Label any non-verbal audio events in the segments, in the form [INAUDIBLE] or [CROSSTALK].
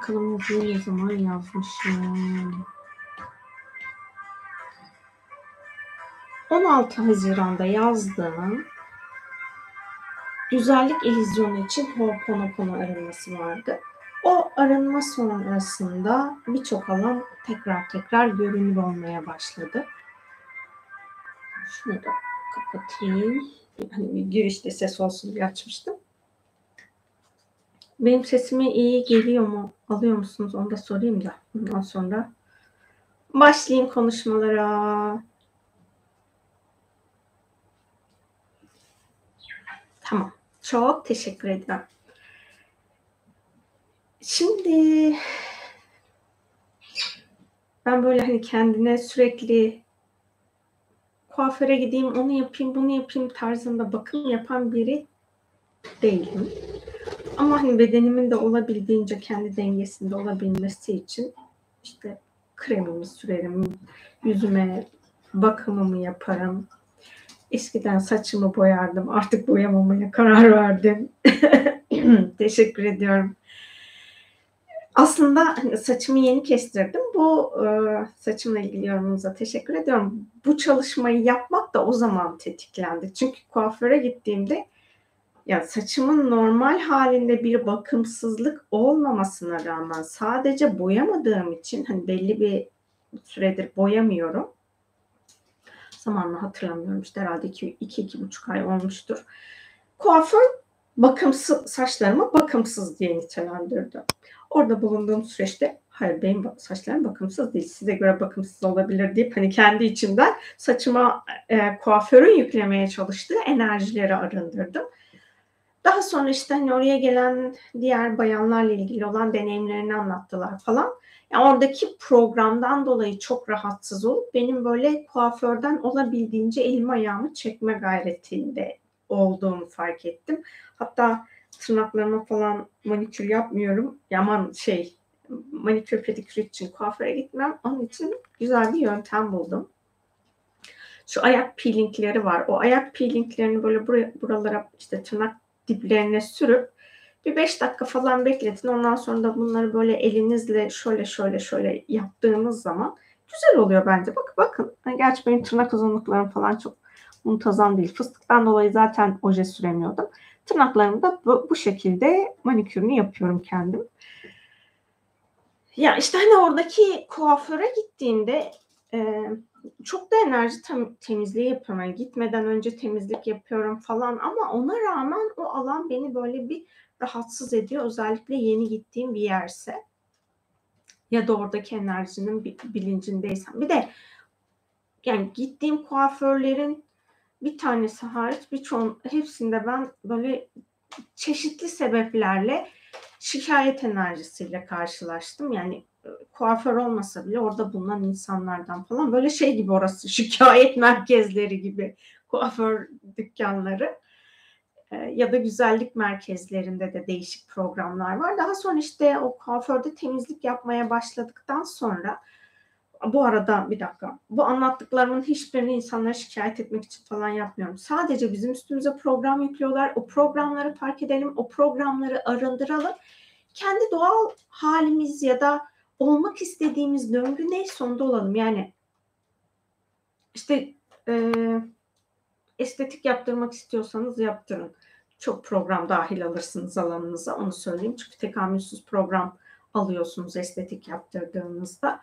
Bakalım ne zaman yazmışım. 16 Haziran'da yazdığım güzellik illüzyonu için Ho'oponopono arınması vardı. O arınma sonrasında birçok alan tekrar tekrar görünür olmaya başladı. Şunu da kapatayım. Hani bir girişte ses olsun diye açmıştım. Benim sesime iyi geliyor mu? Alıyor musunuz? Onu da sorayım da. Ondan sonra başlayayım konuşmalara. Tamam. Çok teşekkür ederim. Şimdi ben böyle hani kendine sürekli kuaföre gideyim, onu yapayım, bunu yapayım tarzında bakım yapan biri değilim. Ama hani bedenimin de olabildiğince kendi dengesinde olabilmesi için işte kremimi sürerim, yüzüme bakımımı yaparım. Eskiden saçımı boyardım. Artık boyamamaya karar verdim. [LAUGHS] Teşekkür ediyorum. Aslında hani saçımı yeni kestirdim. Bu e, saçımla ilgili yorumunuza teşekkür ediyorum. Bu çalışmayı yapmak da o zaman tetiklendi. Çünkü kuaföre gittiğimde ya saçımın normal halinde bir bakımsızlık olmamasına rağmen sadece boyamadığım için hani belli bir süredir boyamıyorum. Zamanla hatırlamıyorum işte herhalde iki, iki, iki buçuk ay olmuştur. Kuaför bakımsız saçlarımı bakımsız diye nitelendirdi. Orada bulunduğum süreçte hayır benim saçlarım bakımsız değil size göre bakımsız olabilir deyip hani kendi içimden saçıma e, kuaförün yüklemeye çalıştığı enerjileri arındırdım. Daha sonra işte hani oraya gelen diğer bayanlarla ilgili olan deneyimlerini anlattılar falan. Yani oradaki programdan dolayı çok rahatsız olup benim böyle kuaförden olabildiğince elimi ayağımı çekme gayretinde olduğumu fark ettim. Hatta tırnaklarıma falan manikür yapmıyorum. Yaman şey manikür pedikür için kuaföre gitmem. Onun için güzel bir yöntem buldum. Şu ayak peelingleri var. O ayak peelinglerini böyle buraya, buralara işte tırnak diplerine sürüp bir 5 dakika falan bekletin. Ondan sonra da bunları böyle elinizle şöyle şöyle şöyle yaptığınız zaman güzel oluyor bence. Bak bakın. Hani gerçi benim tırnak uzunluklarım falan çok muntazam değil. Fıstıktan dolayı zaten oje süremiyordum. Tırnaklarımı da bu, bu şekilde manikürünü yapıyorum kendim. Ya işte hani oradaki kuaföre gittiğinde e, çok da enerji tem- temizliği yapıyorum. Yani gitmeden önce temizlik yapıyorum falan ama ona rağmen o alan beni böyle bir rahatsız ediyor. Özellikle yeni gittiğim bir yerse ya da oradaki enerjinin bilincindeysem. Bir de yani gittiğim kuaförlerin bir tanesi hariç birçoğun hepsinde ben böyle çeşitli sebeplerle şikayet enerjisiyle karşılaştım. Yani kuaför olmasa bile orada bulunan insanlardan falan böyle şey gibi orası [LAUGHS] şikayet merkezleri gibi kuaför dükkanları e, ya da güzellik merkezlerinde de değişik programlar var. Daha sonra işte o kuaförde temizlik yapmaya başladıktan sonra bu arada bir dakika. Bu anlattıklarımın hiçbirini insanlara şikayet etmek için falan yapmıyorum. Sadece bizim üstümüze program yüklüyorlar. O programları fark edelim. O programları arındıralım. Kendi doğal halimiz ya da olmak istediğimiz döngü neyse onda olalım. Yani işte e, estetik yaptırmak istiyorsanız yaptırın. Çok program dahil alırsınız alanınıza onu söyleyeyim. Çünkü tekamülsüz program alıyorsunuz estetik yaptırdığınızda.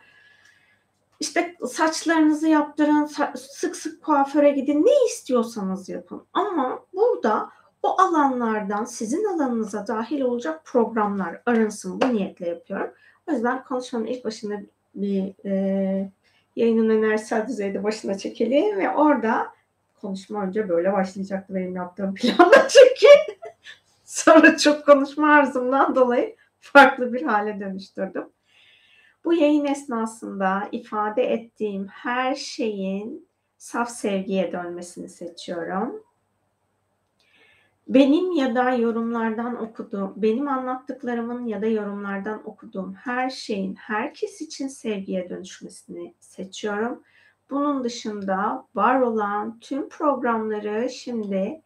İşte saçlarınızı yaptırın, sık sık kuaföre gidin, ne istiyorsanız yapın. Ama burada o alanlardan sizin alanınıza dahil olacak programlar arınsın. Bu niyetle yapıyorum. O yüzden konuşmanın ilk başında bir e, yayının enerjisel düzeyde başına çekelim ve orada konuşma önce böyle başlayacaktı benim yaptığım planda [LAUGHS] çünkü sonra çok konuşma arzumdan dolayı farklı bir hale dönüştürdüm. Bu yayın esnasında ifade ettiğim her şeyin saf sevgiye dönmesini seçiyorum benim ya da yorumlardan okuduğum, benim anlattıklarımın ya da yorumlardan okuduğum her şeyin herkes için sevgiye dönüşmesini seçiyorum. Bunun dışında var olan tüm programları şimdi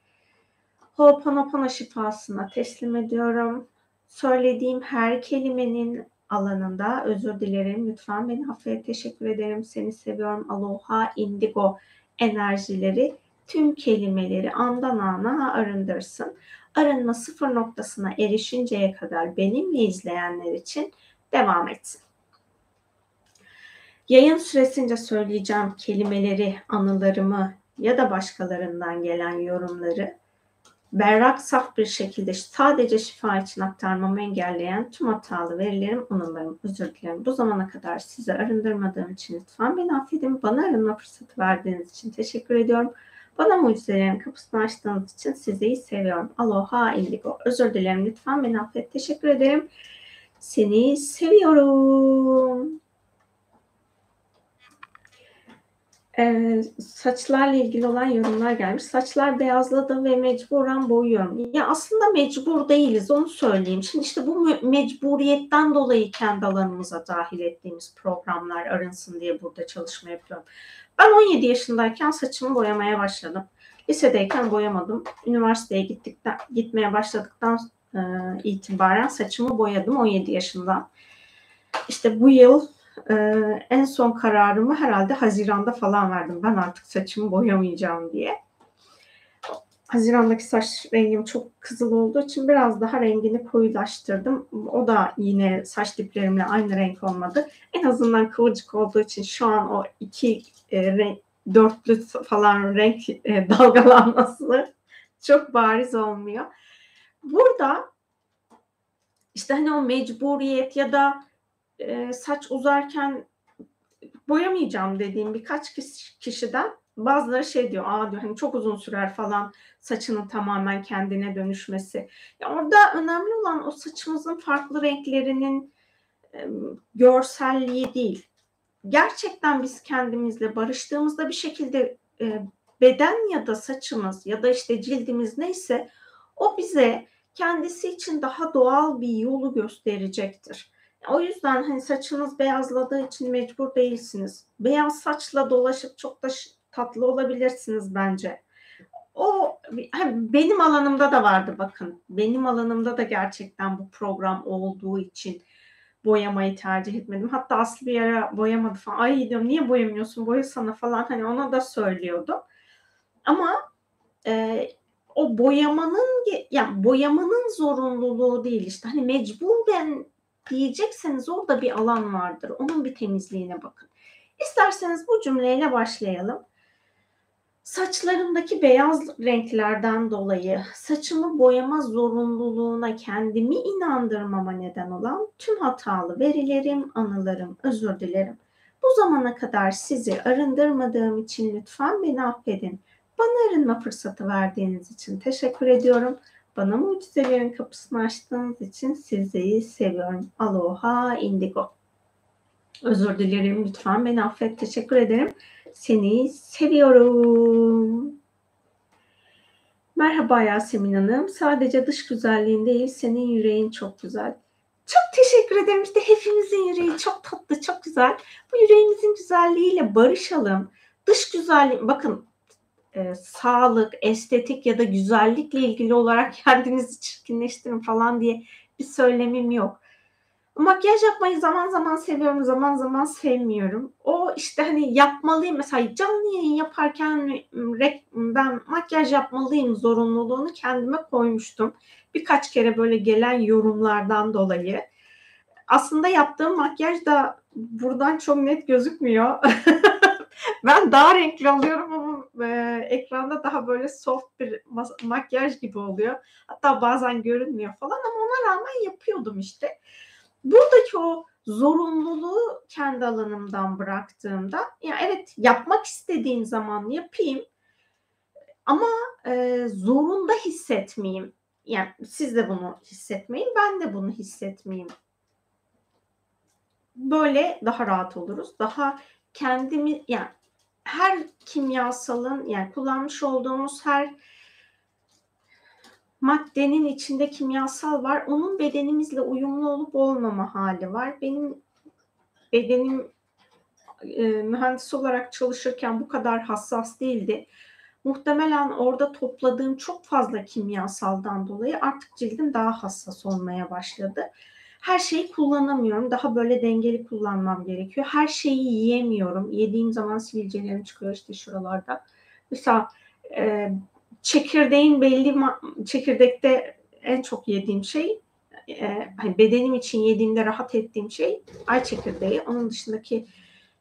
Ho'oponopono şifasına teslim ediyorum. Söylediğim her kelimenin alanında özür dilerim. Lütfen beni affet. Teşekkür ederim. Seni seviyorum. Aloha, indigo enerjileri tüm kelimeleri andan ana arındırsın. Arınma sıfır noktasına erişinceye kadar benimle izleyenler için devam etsin. Yayın süresince söyleyeceğim kelimeleri, anılarımı ya da başkalarından gelen yorumları berrak, saf bir şekilde sadece şifa için aktarmamı engelleyen tüm hatalı verilerim, onurlarım, özür dilerim. Bu zamana kadar sizi arındırmadığım için lütfen beni affedin. Bana arınma fırsatı verdiğiniz için teşekkür ediyorum. Bana mucizelerin kapısını açtığınız için sizi seviyorum. Aloha indigo. Özür dilerim. Lütfen beni affet. Teşekkür ederim. Seni seviyorum. Ee, saçlarla ilgili olan yorumlar gelmiş. Saçlar beyazladı ve mecburen boyuyorum. Ya aslında mecbur değiliz onu söyleyeyim. Şimdi işte bu mecburiyetten dolayı kendi alanımıza dahil ettiğimiz programlar arınsın diye burada çalışma yapıyorum. Ben 17 yaşındayken saçımı boyamaya başladım. Lisedeyken boyamadım. Üniversiteye gittikten gitmeye başladıktan e, itibaren saçımı boyadım 17 yaşından. İşte bu yıl e, en son kararımı herhalde Haziran'da falan verdim. Ben artık saçımı boyamayacağım diye. Hazirandaki saç rengim çok kızıl olduğu için biraz daha rengini koyulaştırdım. O da yine saç diplerimle aynı renk olmadı. En azından kıvırcık olduğu için şu an o iki e, renk, dörtlü falan renk e, [LAUGHS] dalgalanması çok bariz olmuyor. Burada işte hani o mecburiyet ya da e, saç uzarken boyamayacağım dediğim birkaç kişiden bazıları şey diyor, aa diyor hani çok uzun sürer falan saçının tamamen kendine dönüşmesi. Ya orada önemli olan o saçımızın farklı renklerinin e, görselliği değil. Gerçekten biz kendimizle barıştığımızda bir şekilde e, beden ya da saçımız ya da işte cildimiz neyse o bize kendisi için daha doğal bir yolu gösterecektir. O yüzden hani saçınız beyazladığı için mecbur değilsiniz. Beyaz saçla dolaşıp çok da tatlı olabilirsiniz bence. O benim alanımda da vardı bakın. Benim alanımda da gerçekten bu program olduğu için boyamayı tercih etmedim. Hatta Aslı bir ara boyamadı falan. Ay diyorum niye boyamıyorsun boyasana falan hani ona da söylüyordum. Ama e, o boyamanın yani boyamanın zorunluluğu değil işte hani mecburen diyecekseniz orada bir alan vardır. Onun bir temizliğine bakın. İsterseniz bu cümleyle başlayalım. Saçlarımdaki beyaz renklerden dolayı saçımı boyama zorunluluğuna kendimi inandırmama neden olan tüm hatalı verilerim, anılarım, özür dilerim. Bu zamana kadar sizi arındırmadığım için lütfen beni affedin. Bana arınma fırsatı verdiğiniz için teşekkür ediyorum. Bana mucizelerin kapısını açtığınız için sizi seviyorum. Aloha indigo. Özür dilerim lütfen beni affet. Teşekkür ederim. Seni seviyorum. Merhaba Yasemin Hanım. Sadece dış güzelliğin değil, senin yüreğin çok güzel. Çok teşekkür ederim. İşte hepimizin yüreği çok tatlı, çok güzel. Bu yüreğimizin güzelliğiyle barışalım. Dış güzellik, bakın e, sağlık, estetik ya da güzellikle ilgili olarak [LAUGHS] kendinizi çirkinleştirin falan diye bir söylemim yok. Makyaj yapmayı zaman zaman seviyorum, zaman zaman sevmiyorum. O işte hani yapmalıyım. Mesela canlı yayın yaparken ben makyaj yapmalıyım zorunluluğunu kendime koymuştum. Birkaç kere böyle gelen yorumlardan dolayı. Aslında yaptığım makyaj da buradan çok net gözükmüyor. [LAUGHS] ben daha renkli oluyorum ama e, ekranda daha böyle soft bir makyaj gibi oluyor. Hatta bazen görünmüyor falan ama ona rağmen yapıyordum işte buradaki o zorunluluğu kendi alanımdan bıraktığımda ya evet yapmak istediğim zaman yapayım ama e, zorunda hissetmeyeyim. Yani siz de bunu hissetmeyin, ben de bunu hissetmeyeyim. Böyle daha rahat oluruz. Daha kendimi yani her kimyasalın yani kullanmış olduğumuz her maddenin içinde kimyasal var. Onun bedenimizle uyumlu olup olmama hali var. Benim bedenim e, mühendis olarak çalışırken bu kadar hassas değildi. Muhtemelen orada topladığım çok fazla kimyasaldan dolayı artık cildim daha hassas olmaya başladı. Her şeyi kullanamıyorum. Daha böyle dengeli kullanmam gerekiyor. Her şeyi yiyemiyorum. Yediğim zaman sivilcelerim çıkıyor işte şuralarda. Mesela e, çekirdeğin belli çekirdekte en çok yediğim şey e, hani bedenim için yediğimde rahat ettiğim şey ay çekirdeği. Onun dışındaki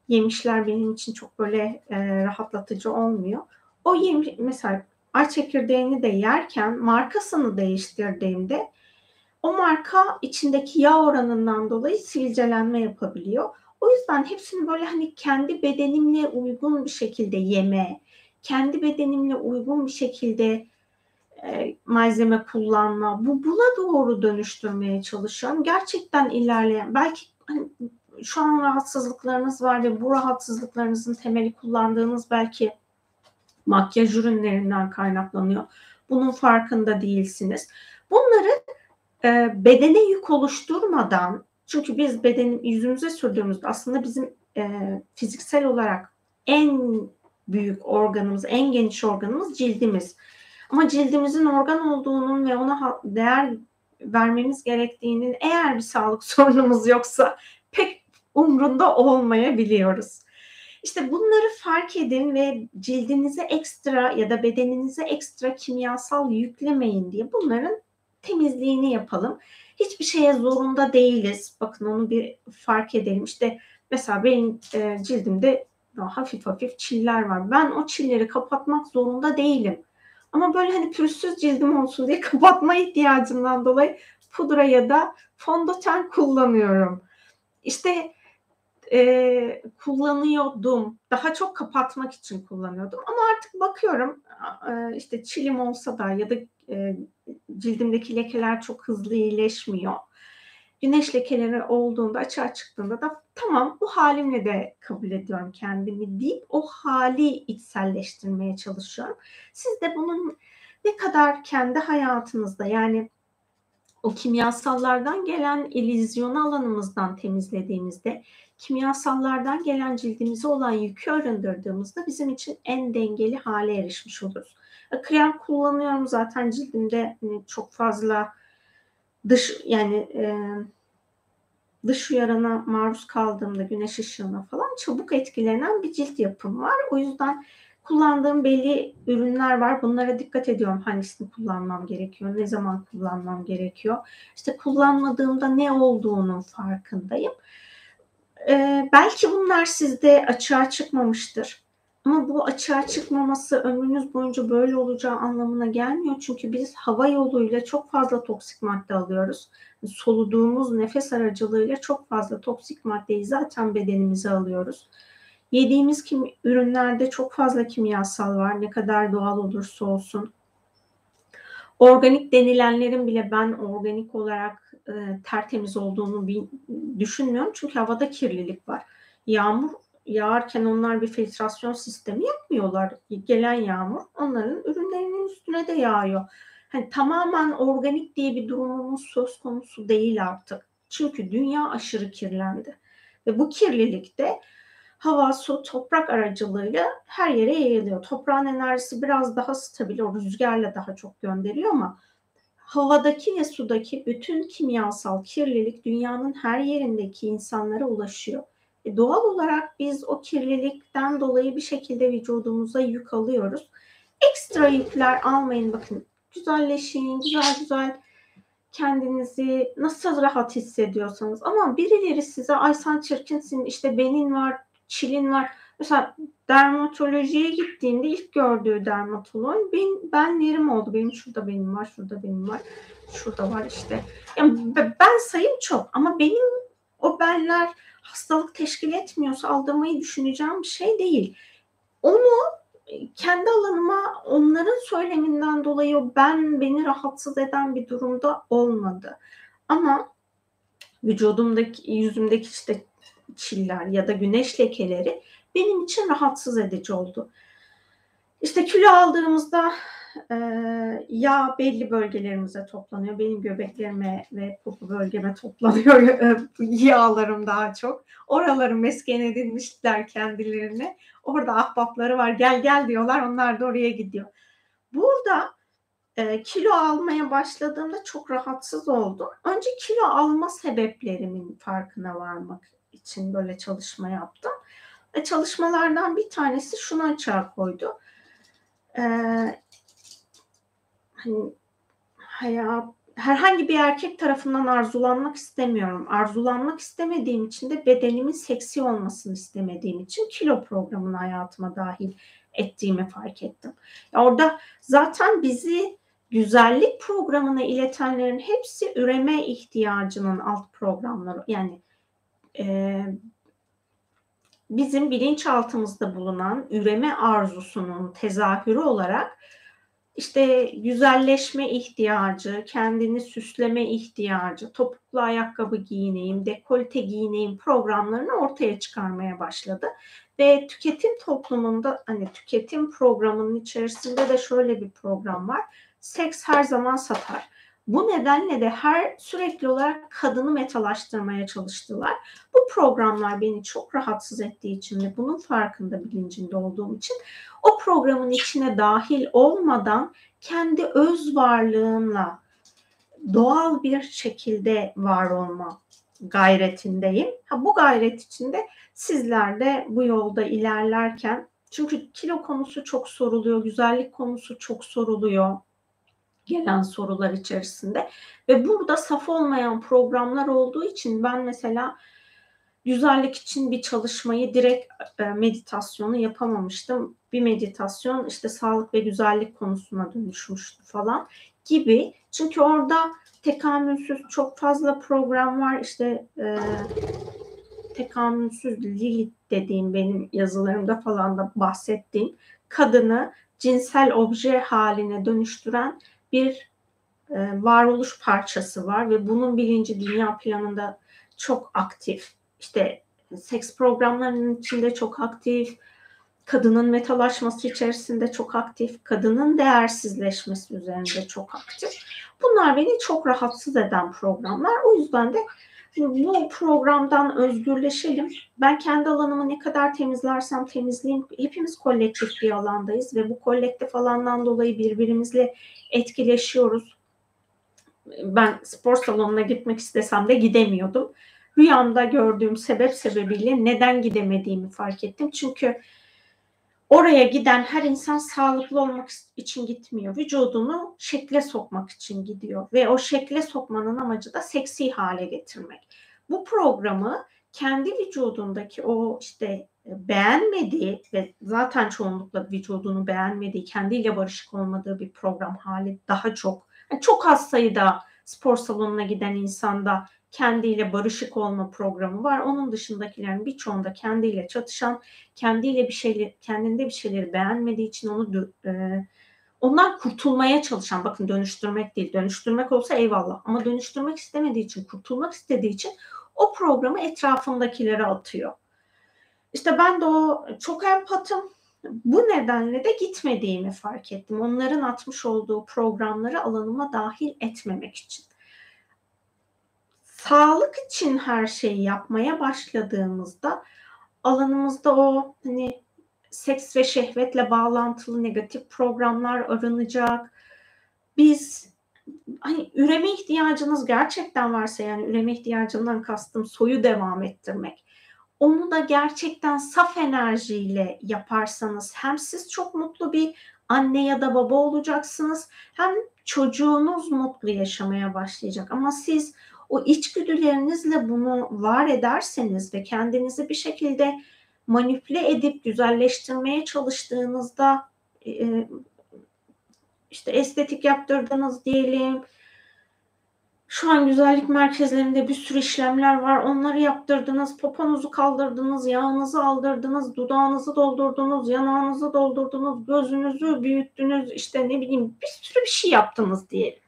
yemişler benim için çok böyle e, rahatlatıcı olmuyor. O yemiş mesela ay çekirdeğini de yerken markasını değiştirdiğimde o marka içindeki yağ oranından dolayı sivilcelenme yapabiliyor. O yüzden hepsini böyle hani kendi bedenimle uygun bir şekilde yeme, kendi bedenimle uygun bir şekilde e, malzeme kullanma, bu buna doğru dönüştürmeye çalışıyorum. Gerçekten ilerleyen, belki hani şu an rahatsızlıklarınız var ve bu rahatsızlıklarınızın temeli kullandığınız belki makyaj ürünlerinden kaynaklanıyor. Bunun farkında değilsiniz. Bunları e, bedene yük oluşturmadan çünkü biz beden yüzümüze sürdüğümüzde aslında bizim e, fiziksel olarak en büyük organımız, en geniş organımız cildimiz. Ama cildimizin organ olduğunun ve ona değer vermemiz gerektiğinin eğer bir sağlık [LAUGHS] sorunumuz yoksa pek umrunda olmayabiliyoruz. İşte bunları fark edin ve cildinize ekstra ya da bedeninize ekstra kimyasal yüklemeyin diye bunların temizliğini yapalım. Hiçbir şeye zorunda değiliz. Bakın onu bir fark edelim. İşte mesela benim e, cildimde hafif hafif çiller var. Ben o çilleri kapatmak zorunda değilim. Ama böyle hani pürüzsüz cildim olsun diye [LAUGHS] kapatma ihtiyacından dolayı pudra ya da fondöten kullanıyorum. İşte e, kullanıyordum. Daha çok kapatmak için kullanıyordum. Ama artık bakıyorum e, işte çilim olsa da ya da e, cildimdeki lekeler çok hızlı iyileşmiyor. Güneş lekeleri olduğunda açığa çıktığında da tamam bu halimle de kabul ediyorum kendimi deyip o hali içselleştirmeye çalışıyorum. Siz de bunun ne kadar kendi hayatınızda yani o kimyasallardan gelen ilizyonu alanımızdan temizlediğimizde, kimyasallardan gelen cildimize olan yükü arındırdığımızda bizim için en dengeli hale erişmiş oluruz. E, krem kullanıyorum zaten cildimde hani çok fazla dış yani e, dış uyarana maruz kaldığımda güneş ışığına falan çabuk etkilenen bir cilt yapım var. O yüzden kullandığım belli ürünler var. Bunlara dikkat ediyorum. Hangisini kullanmam gerekiyor, ne zaman kullanmam gerekiyor. İşte kullanmadığımda ne olduğunun farkındayım. Ee, belki bunlar sizde açığa çıkmamıştır. Ama bu açığa çıkmaması ömrünüz boyunca böyle olacağı anlamına gelmiyor. Çünkü biz hava yoluyla çok fazla toksik madde alıyoruz. Soluduğumuz nefes aracılığıyla çok fazla toksik maddeyi zaten bedenimize alıyoruz. Yediğimiz kim, ürünlerde çok fazla kimyasal var. Ne kadar doğal olursa olsun. Organik denilenlerin bile ben organik olarak e, tertemiz olduğunu düşünmüyorum. Çünkü havada kirlilik var. Yağmur yağarken onlar bir filtrasyon sistemi yapmıyorlar. Gelen yağmur onların ürünlerinin üstüne de yağıyor. Hani tamamen organik diye bir durumumuz söz konusu değil artık. Çünkü dünya aşırı kirlendi. Ve bu kirlilikte hava, su, toprak aracılığıyla her yere yayılıyor. Toprağın enerjisi biraz daha stabil, o rüzgarla daha çok gönderiyor ama havadaki ve sudaki bütün kimyasal kirlilik dünyanın her yerindeki insanlara ulaşıyor. E doğal olarak biz o kirlilikten dolayı bir şekilde vücudumuza yük alıyoruz. Ekstra yükler almayın bakın. Güzelleşin, güzel güzel kendinizi nasıl rahat hissediyorsanız ama birileri size ay sen çirkinsin işte benin var çilin var. Mesela dermatolojiye gittiğinde ilk gördüğü dermatolog ben, benlerim oldu. Benim şurada benim var, şurada benim var, şurada var işte. Yani ben sayım çok ama benim o benler hastalık teşkil etmiyorsa aldırmayı düşüneceğim bir şey değil. Onu kendi alanıma onların söyleminden dolayı ben beni rahatsız eden bir durumda olmadı. Ama vücudumdaki, yüzümdeki işte çiller ya da güneş lekeleri benim için rahatsız edici oldu. İşte kilo aldığımızda e, yağ belli bölgelerimize toplanıyor. Benim göbeklerime ve popo bölgeme toplanıyor [LAUGHS] e, yağlarım daha çok. Oraları mesken edinmişler kendilerine. Orada ahbapları var gel gel diyorlar onlar da oraya gidiyor. Burada e, kilo almaya başladığımda çok rahatsız oldum. Önce kilo alma sebeplerimin farkına varmak için böyle çalışma yaptım. Ve çalışmalardan bir tanesi şunu açığa koydu. Ee, hani hayat herhangi bir erkek tarafından arzulanmak istemiyorum. Arzulanmak istemediğim için de bedenimin seksi olmasını istemediğim için kilo programını hayatıma dahil ettiğimi fark ettim. Orada zaten bizi güzellik programına iletenlerin hepsi üreme ihtiyacının alt programları. Yani e, bizim bilinçaltımızda bulunan üreme arzusunun tezahürü olarak işte güzelleşme ihtiyacı, kendini süsleme ihtiyacı, topuklu ayakkabı giyineyim, dekolte giyineyim programlarını ortaya çıkarmaya başladı. Ve tüketim toplumunda hani tüketim programının içerisinde de şöyle bir program var. Seks her zaman satar. Bu nedenle de her sürekli olarak kadını metalaştırmaya çalıştılar. Bu programlar beni çok rahatsız ettiği için ve bunun farkında bilincinde olduğum için o programın içine dahil olmadan kendi öz varlığımla doğal bir şekilde var olma gayretindeyim. Ha, bu gayret içinde sizler de bu yolda ilerlerken çünkü kilo konusu çok soruluyor, güzellik konusu çok soruluyor gelen sorular içerisinde ve burada saf olmayan programlar olduğu için ben mesela güzellik için bir çalışmayı direkt e, meditasyonu yapamamıştım. Bir meditasyon işte sağlık ve güzellik konusuna dönüşmüştü falan gibi. Çünkü orada tekamülsüz çok fazla program var. İşte e, tekamülsüz Lilith dediğim benim yazılarımda falan da bahsettiğim kadını cinsel obje haline dönüştüren bir e, varoluş parçası var ve bunun bilinci dünya planında çok aktif. İşte seks programlarının içinde çok aktif, kadının metalaşması içerisinde çok aktif, kadının değersizleşmesi üzerinde çok aktif. Bunlar beni çok rahatsız eden programlar. O yüzden de bu programdan özgürleşelim. Ben kendi alanımı ne kadar temizlersem temizleyeyim. Hepimiz kolektif bir alandayız ve bu kolektif alandan dolayı birbirimizle etkileşiyoruz. Ben spor salonuna gitmek istesem de gidemiyordum. Rüyamda gördüğüm sebep sebebiyle neden gidemediğimi fark ettim. Çünkü oraya giden her insan sağlıklı olmak için gitmiyor. Vücudunu şekle sokmak için gidiyor. Ve o şekle sokmanın amacı da seksi hale getirmek. Bu programı kendi vücudundaki o işte beğenmediği ve zaten çoğunlukla vücudunu beğenmediği, kendiyle barışık olmadığı bir program hali daha çok. Yani çok az sayıda spor salonuna giden insanda kendiyle barışık olma programı var. Onun dışındakilerin birçoğunda kendiyle çatışan, kendiyle bir şeyler, kendinde bir şeyleri beğenmediği için onu e, ondan kurtulmaya çalışan, bakın dönüştürmek değil, dönüştürmek olsa eyvallah ama dönüştürmek istemediği için, kurtulmak istediği için o programı etrafındakilere atıyor. İşte ben de o çok empatım. Bu nedenle de gitmediğimi fark ettim. Onların atmış olduğu programları alanıma dahil etmemek için. Sağlık için her şeyi yapmaya başladığımızda alanımızda o hani seks ve şehvetle bağlantılı negatif programlar arınacak. Biz hani üreme ihtiyacınız gerçekten varsa yani üreme ihtiyacından kastım soyu devam ettirmek onu da gerçekten saf enerjiyle yaparsanız hem siz çok mutlu bir anne ya da baba olacaksınız hem çocuğunuz mutlu yaşamaya başlayacak. Ama siz o içgüdülerinizle bunu var ederseniz ve kendinizi bir şekilde manipüle edip güzelleştirmeye çalıştığınızda e, işte estetik yaptırdınız diyelim, şu an güzellik merkezlerinde bir sürü işlemler var. Onları yaptırdınız, poponuzu kaldırdınız, yağınızı aldırdınız, dudağınızı doldurdunuz, yanağınızı doldurdunuz, gözünüzü büyüttünüz, işte ne bileyim bir sürü bir şey yaptınız diyelim.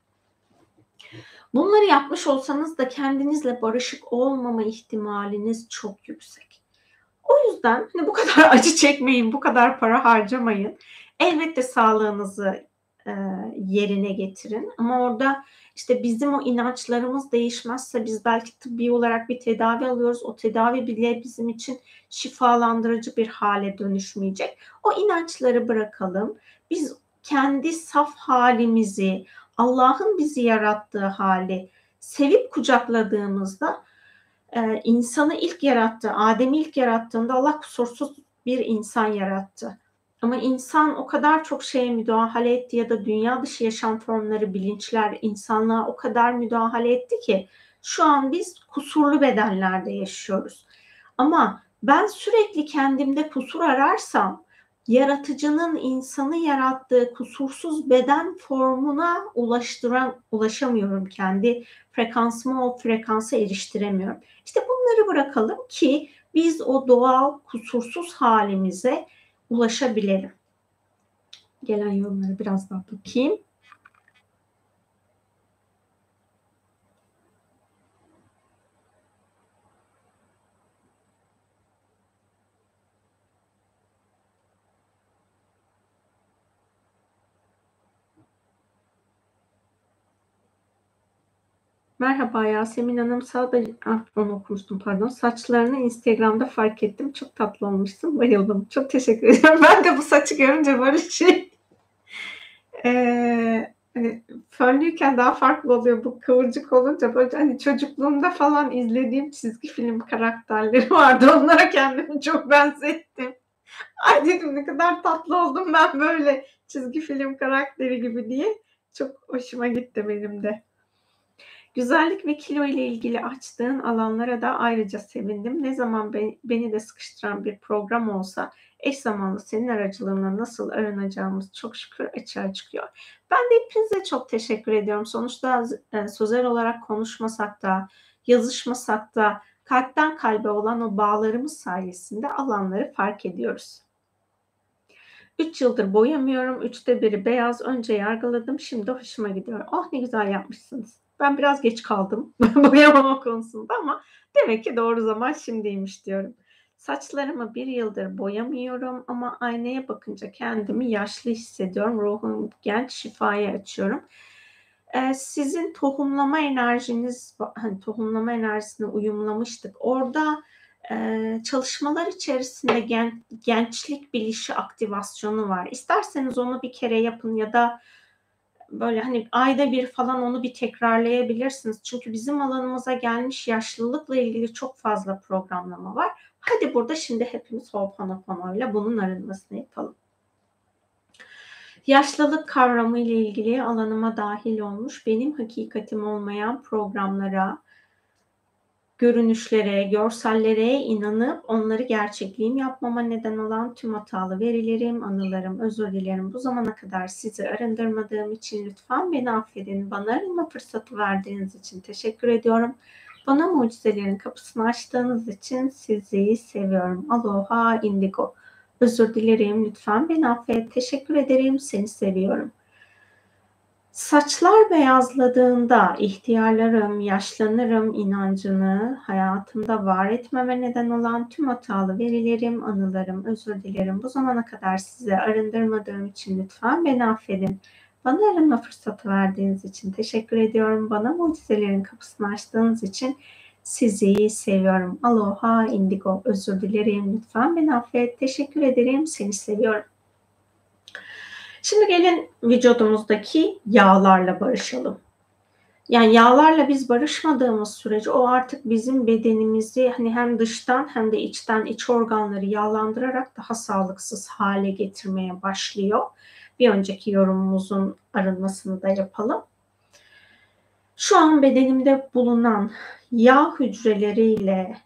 Bunları yapmış olsanız da kendinizle barışık olmama ihtimaliniz çok yüksek. O yüzden hani bu kadar [LAUGHS] acı çekmeyin, bu kadar para harcamayın. Elbette sağlığınızı e, yerine getirin. Ama orada işte bizim o inançlarımız değişmezse biz belki tıbbi olarak bir tedavi alıyoruz. O tedavi bile bizim için şifalandırıcı bir hale dönüşmeyecek. O inançları bırakalım. Biz kendi saf halimizi, Allah'ın bizi yarattığı hali sevip kucakladığımızda e, insanı ilk yarattı, Adem'i ilk yarattığında Allah kusursuz bir insan yarattı. Ama insan o kadar çok şeye müdahale etti ya da dünya dışı yaşam formları, bilinçler insanlığa o kadar müdahale etti ki şu an biz kusurlu bedenlerde yaşıyoruz. Ama ben sürekli kendimde kusur ararsam yaratıcının insanı yarattığı kusursuz beden formuna ulaştıran ulaşamıyorum kendi frekansımı o frekansa eriştiremiyorum. İşte bunları bırakalım ki biz o doğal kusursuz halimize ulaşabilelim. Gelen yorumları biraz daha bakayım. Merhaba Yasemin Hanım. Sağda, ah, onu okumuştum pardon. Saçlarını Instagram'da fark ettim. Çok tatlı olmuşsun. Bayıldım. Çok teşekkür ederim. [LAUGHS] Ben de bu saçı görünce böyle şey [LAUGHS] ee, hani fönlüyken daha farklı oluyor. Bu kıvırcık olunca böyle hani çocukluğumda falan izlediğim çizgi film karakterleri [LAUGHS] vardı. Onlara kendimi çok benzettim. Ay dedim ne kadar tatlı oldum ben böyle çizgi film karakteri gibi diye. Çok hoşuma gitti benim de. Güzellik ve kilo ile ilgili açtığın alanlara da ayrıca sevindim. Ne zaman beni de sıkıştıran bir program olsa eş zamanlı senin aracılığına nasıl aranacağımız çok şükür açığa çıkıyor. Ben de hepinize çok teşekkür ediyorum. Sonuçta e, sözel olarak konuşmasak da, yazışmasak da kalpten kalbe olan o bağlarımız sayesinde alanları fark ediyoruz. 3 yıldır boyamıyorum. Üçte biri beyaz. Önce yargıladım. Şimdi hoşuma gidiyor. Oh ne güzel yapmışsınız. Ben biraz geç kaldım [LAUGHS] boyamama konusunda ama demek ki doğru zaman şimdiymiş diyorum. Saçlarımı bir yıldır boyamıyorum ama aynaya bakınca kendimi yaşlı hissediyorum. Ruhum genç, şifaya açıyorum. Ee, sizin tohumlama enerjiniz, hani tohumlama enerjisine uyumlamıştık. Orada e, çalışmalar içerisinde gen, gençlik bilişi aktivasyonu var. İsterseniz onu bir kere yapın ya da böyle hani ayda bir falan onu bir tekrarlayabilirsiniz. Çünkü bizim alanımıza gelmiş yaşlılıkla ilgili çok fazla programlama var. Hadi burada şimdi hepimiz Ho'oponopono ile bunun arınmasını yapalım. Yaşlılık kavramı ile ilgili alanıma dahil olmuş benim hakikatim olmayan programlara, görünüşlere, görsellere inanıp onları gerçekliğim yapmama neden olan tüm hatalı verilerim, anılarım, özür dilerim. Bu zamana kadar sizi arındırmadığım için lütfen beni affedin. Bana arınma fırsatı verdiğiniz için teşekkür ediyorum. Bana mucizelerin kapısını açtığınız için sizi seviyorum. Aloha indigo. Özür dilerim. Lütfen beni affet. Teşekkür ederim. Seni seviyorum. Saçlar beyazladığında ihtiyarlarım, yaşlanırım inancını hayatımda var etmeme neden olan tüm hatalı verilerim, anılarım, özür dilerim. Bu zamana kadar size arındırmadığım için lütfen beni affedin. Bana arınma fırsatı verdiğiniz için teşekkür ediyorum. Bana mucizelerin kapısını açtığınız için sizi seviyorum. Aloha indigo. Özür dilerim. Lütfen beni affet. Teşekkür ederim. Seni seviyorum. Şimdi gelin vücudumuzdaki yağlarla barışalım. Yani yağlarla biz barışmadığımız sürece o artık bizim bedenimizi hani hem dıştan hem de içten iç organları yağlandırarak daha sağlıksız hale getirmeye başlıyor. Bir önceki yorumumuzun arınmasını da yapalım. Şu an bedenimde bulunan yağ hücreleriyle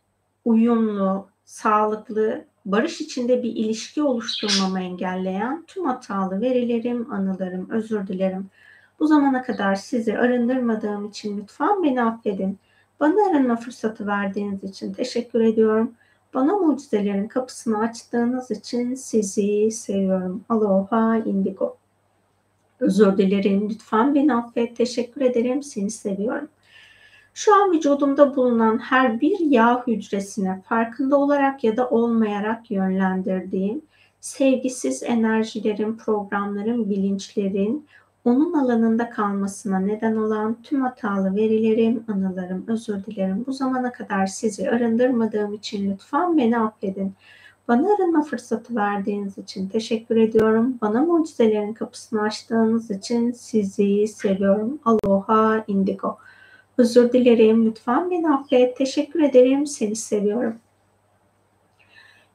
uyumlu, sağlıklı barış içinde bir ilişki oluşturmamı engelleyen tüm hatalı verilerim, anılarım, özür dilerim. Bu zamana kadar sizi arındırmadığım için lütfen beni affedin. Bana arınma fırsatı verdiğiniz için teşekkür ediyorum. Bana mucizelerin kapısını açtığınız için sizi seviyorum. Aloha indigo. Özür dilerim. Lütfen beni affet. Teşekkür ederim. Seni seviyorum. Şu an vücudumda bulunan her bir yağ hücresine farkında olarak ya da olmayarak yönlendirdiğim sevgisiz enerjilerin, programların, bilinçlerin onun alanında kalmasına neden olan tüm hatalı verilerim, anılarım, özür dilerim. Bu zamana kadar sizi arındırmadığım için lütfen beni affedin. Bana arınma fırsatı verdiğiniz için teşekkür ediyorum. Bana mucizelerin kapısını açtığınız için sizi seviyorum. Aloha indigo. Özür dilerim. Lütfen beni affet. Teşekkür ederim. Seni seviyorum.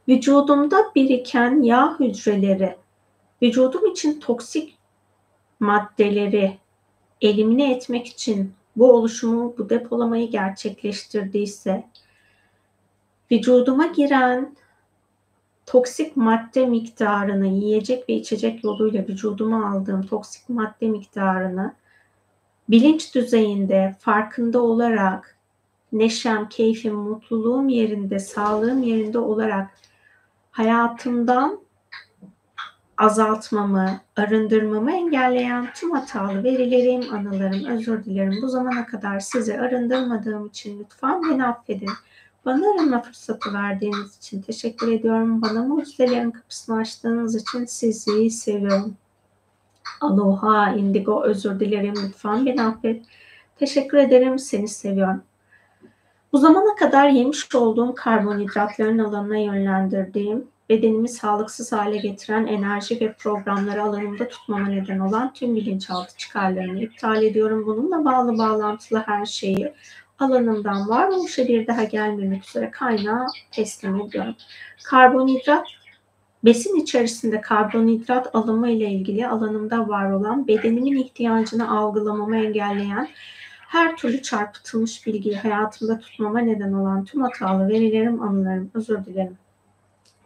Vücudumda biriken yağ hücreleri, vücudum için toksik maddeleri elimine etmek için bu oluşumu, bu depolamayı gerçekleştirdiyse, vücuduma giren toksik madde miktarını yiyecek ve içecek yoluyla vücuduma aldığım toksik madde miktarını bilinç düzeyinde farkında olarak neşem, keyfim, mutluluğum yerinde, sağlığım yerinde olarak hayatımdan azaltmamı, arındırmamı engelleyen tüm hatalı verilerim, anılarım, özür dilerim. Bu zamana kadar sizi arındırmadığım için lütfen beni affedin. Bana arınma fırsatı verdiğiniz için teşekkür ediyorum. Bana mucizelerin kapısını açtığınız için sizi seviyorum. Aloha, indigo, özür dilerim. Lütfen beni affet. Teşekkür ederim. Seni seviyorum. Bu zamana kadar yemiş olduğum karbonhidratların alanına yönlendirdiğim, bedenimi sağlıksız hale getiren enerji ve programları alanımda tutmama neden olan tüm bilinçaltı çıkarlarını iptal ediyorum. Bununla bağlı bağlantılı her şeyi alanımdan varoluşa bir daha gelmemek üzere kaynağa teslim ediyorum. Karbonhidrat besin içerisinde karbonhidrat alımı ile ilgili alanımda var olan bedenimin ihtiyacını algılamamı engelleyen her türlü çarpıtılmış bilgiyi hayatımda tutmama neden olan tüm hatalı verilerim, anılarım, özür dilerim.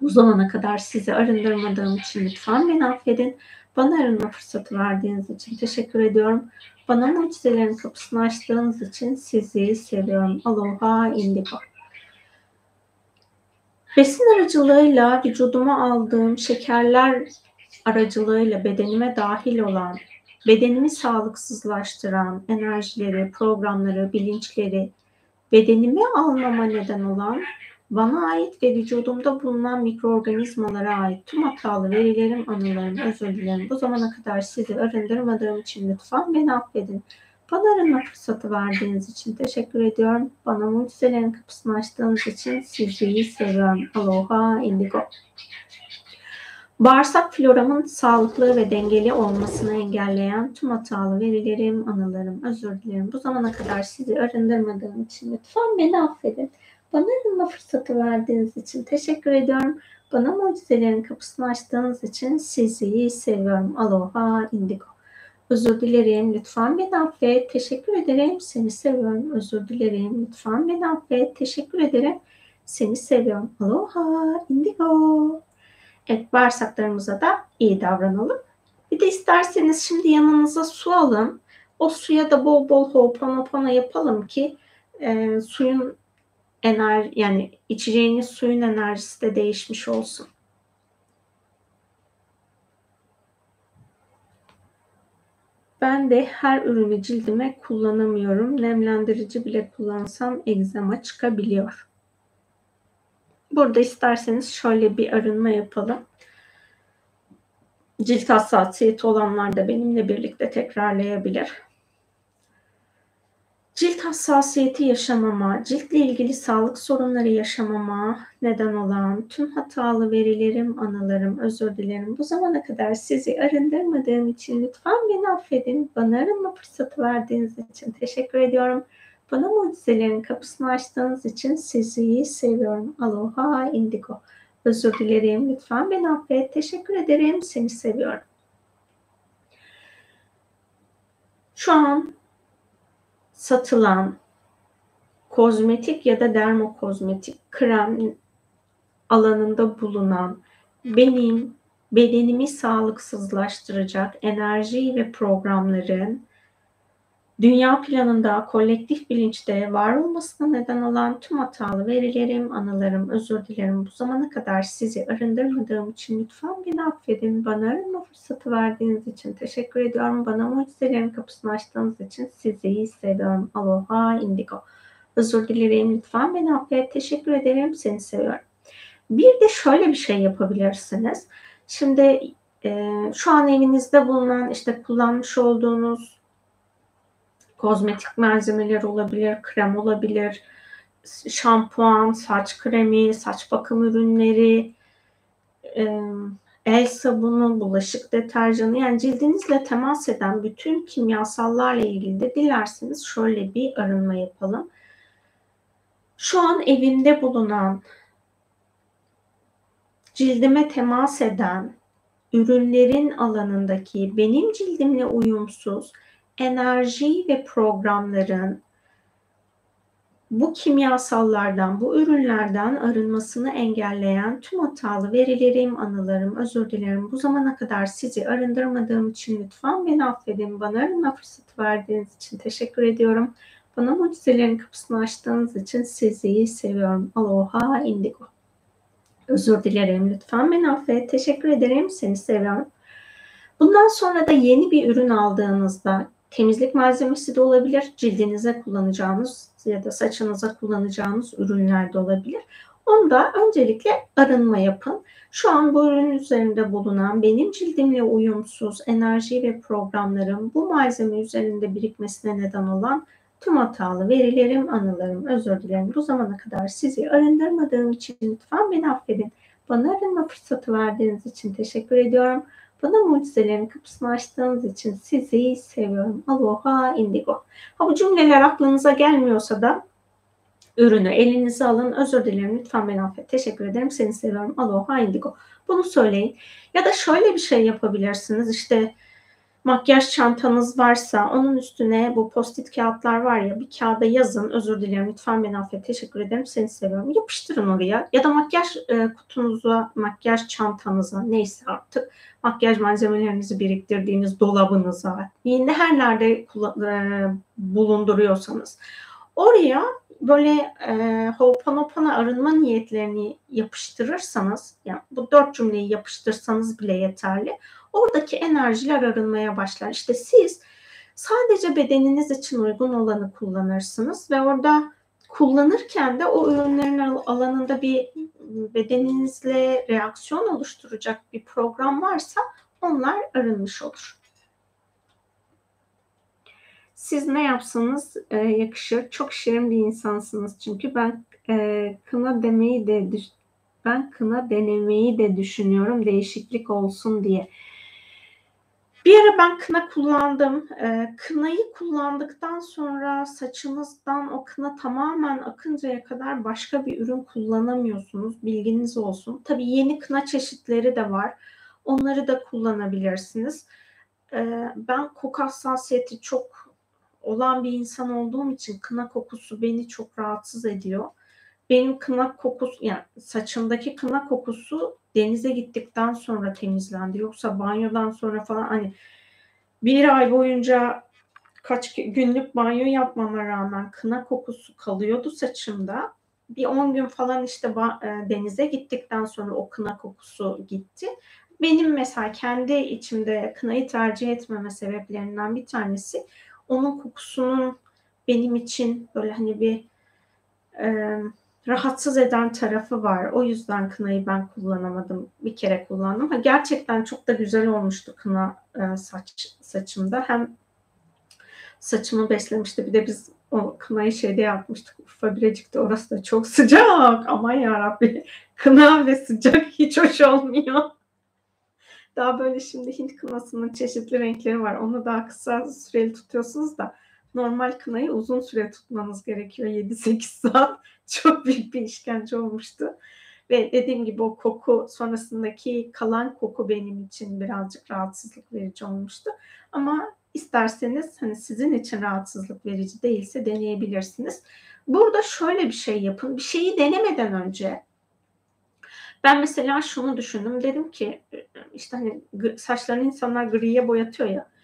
Bu zamana kadar sizi arındırmadığım için lütfen beni affedin. Bana arınma fırsatı verdiğiniz için teşekkür ediyorum. Bana mucizelerin kapısını açtığınız için sizi seviyorum. Aloha indigo. Besin aracılığıyla vücuduma aldığım şekerler aracılığıyla bedenime dahil olan, bedenimi sağlıksızlaştıran enerjileri, programları, bilinçleri, bedenime almama neden olan bana ait ve vücudumda bulunan mikroorganizmalara ait tüm hatalı verilerim, anılarım, özür dilerim. Bu zamana kadar sizi arındırmadığım için lütfen beni affedin. Bana arınma fırsatı verdiğiniz için teşekkür ediyorum. Bana mucizelerin kapısını açtığınız için sizi seviyorum. Aloha indigo. Bağırsak floramın sağlıklı ve dengeli olmasını engelleyen tüm hatalı verilerim, anılarım, özür dilerim. Bu zamana kadar sizi arındırmadığım için lütfen beni affedin. Bana arınma fırsatı verdiğiniz için teşekkür ediyorum. Bana mucizelerin kapısını açtığınız için sizi seviyorum. Aloha indigo. Özür dilerim. Lütfen beni affet. Teşekkür ederim. Seni seviyorum. Özür dilerim. Lütfen beni affet. Teşekkür ederim. Seni seviyorum. Aloha indigo. Evet bağırsaklarımıza da iyi davranalım. Bir de isterseniz şimdi yanınıza su alın. O suya da bol bol ho'oponopono yapalım ki e, suyun ener yani içeceğiniz suyun enerjisi de değişmiş olsun. Ben de her ürünü cildime kullanamıyorum. Nemlendirici bile kullansam egzama çıkabiliyor. Burada isterseniz şöyle bir arınma yapalım. Cilt hassasiyeti olanlar da benimle birlikte tekrarlayabilir. Cilt hassasiyeti yaşamama, ciltle ilgili sağlık sorunları yaşamama neden olan tüm hatalı verilerim, anılarım, özür dilerim. Bu zamana kadar sizi arındırmadığım için lütfen beni affedin. Bana arınma fırsatı verdiğiniz için teşekkür ediyorum. Bana mucizelerin kapısını açtığınız için sizi seviyorum. Aloha indigo. Özür dilerim. Lütfen beni affet. Teşekkür ederim. Seni seviyorum. Şu an satılan kozmetik ya da dermokozmetik krem alanında bulunan benim bedenimi sağlıksızlaştıracak enerji ve programların dünya planında kolektif bilinçte var olmasına neden olan tüm hatalı verilerim, anılarım, özür dilerim. Bu zamana kadar sizi arındırmadığım için lütfen beni affedin. Bana arınma fırsatı verdiğiniz için teşekkür ediyorum. Bana mucizelerin kapısını açtığınız için sizi seviyorum. Aloha indigo. Özür dilerim. Lütfen beni affet. Teşekkür ederim. Seni seviyorum. Bir de şöyle bir şey yapabilirsiniz. Şimdi e, şu an evinizde bulunan işte kullanmış olduğunuz kozmetik malzemeler olabilir, krem olabilir, şampuan, saç kremi, saç bakım ürünleri, el sabunu, bulaşık deterjanı yani cildinizle temas eden bütün kimyasallarla ilgili de dilerseniz şöyle bir arınma yapalım. Şu an evimde bulunan cildime temas eden ürünlerin alanındaki benim cildimle uyumsuz enerji ve programların bu kimyasallardan, bu ürünlerden arınmasını engelleyen tüm hatalı verilerim, anılarım, özür dilerim. Bu zamana kadar sizi arındırmadığım için lütfen beni affedin. Bana arınma fırsatı verdiğiniz için teşekkür ediyorum. Bana mucizelerin kapısını açtığınız için sizi seviyorum. Aloha indigo. Özür dilerim. Lütfen beni affet. Teşekkür ederim. Seni seviyorum. Bundan sonra da yeni bir ürün aldığınızda temizlik malzemesi de olabilir. Cildinize kullanacağınız ya da saçınıza kullanacağınız ürünler de olabilir. Onda öncelikle arınma yapın. Şu an bu ürün üzerinde bulunan benim cildimle uyumsuz enerji ve programlarım bu malzeme üzerinde birikmesine neden olan tüm hatalı verilerim, anılarım, özür dilerim. Bu zamana kadar sizi arındırmadığım için lütfen beni affedin. Bana arınma fırsatı verdiğiniz için teşekkür ediyorum. Bana mucizelerin kapısını açtığınız için sizi seviyorum. Aloha indigo. Ha bu cümleler aklınıza gelmiyorsa da ürünü elinize alın. Özür dilerim lütfen beni affet. Teşekkür ederim. Seni seviyorum. Aloha indigo. Bunu söyleyin. Ya da şöyle bir şey yapabilirsiniz. İşte makyaj çantanız varsa onun üstüne bu postit kağıtlar var ya bir kağıda yazın. Özür dilerim lütfen beni affet. Teşekkür ederim seni seviyorum. Yapıştırın oraya. Ya da makyaj e, kutunuza makyaj çantanıza neyse artık makyaj malzemelerinizi biriktirdiğiniz dolabınıza yine her nerede e, bulunduruyorsanız. Oraya böyle e, Ho'oponopono arınma niyetlerini yapıştırırsanız yani bu dört cümleyi yapıştırsanız bile yeterli oradaki enerjiler arınmaya başlar. İşte siz sadece bedeniniz için uygun olanı kullanırsınız ve orada kullanırken de o ürünlerin alanında bir bedeninizle reaksiyon oluşturacak bir program varsa onlar arınmış olur. Siz ne yapsanız e, yakışır. Çok şirin bir insansınız çünkü ben e, kına demeyi de ben kına denemeyi de düşünüyorum değişiklik olsun diye. Bir ara ben kına kullandım. E, kınayı kullandıktan sonra saçınızdan o kına tamamen akıncaya kadar başka bir ürün kullanamıyorsunuz. Bilginiz olsun. Tabii yeni kına çeşitleri de var. Onları da kullanabilirsiniz. E, ben koku hassasiyeti çok olan bir insan olduğum için kına kokusu beni çok rahatsız ediyor. Benim kına kokusu yani saçımdaki kına kokusu denize gittikten sonra temizlendi. Yoksa banyodan sonra falan hani bir ay boyunca kaç günlük banyo yapmama rağmen kına kokusu kalıyordu saçımda. Bir 10 gün falan işte e, denize gittikten sonra o kına kokusu gitti. Benim mesela kendi içimde kınayı tercih etmeme sebeplerinden bir tanesi onun kokusunun benim için böyle hani bir rahatsız eden tarafı var. O yüzden kınayı ben kullanamadım. Bir kere kullandım. Ha, gerçekten çok da güzel olmuştu kına e, saç saçımda. Hem saçımı beslemişti. Bir de biz o kınayı şeyde yapmıştık. Urfa Birecik'te orası da çok sıcak. Aman yarabbi. Kına ve sıcak [LAUGHS] hiç hoş olmuyor. Daha böyle şimdi Hint kınasının çeşitli renkleri var. Onu daha kısa süreli tutuyorsunuz da normal kınayı uzun süre tutmanız gerekiyor. 7-8 saat. [LAUGHS] Çok büyük bir işkence olmuştu. Ve dediğim gibi o koku sonrasındaki kalan koku benim için birazcık rahatsızlık verici olmuştu. Ama isterseniz hani sizin için rahatsızlık verici değilse deneyebilirsiniz. Burada şöyle bir şey yapın. Bir şeyi denemeden önce ben mesela şunu düşündüm. Dedim ki işte hani saçlarını insanlar griye boyatıyor ya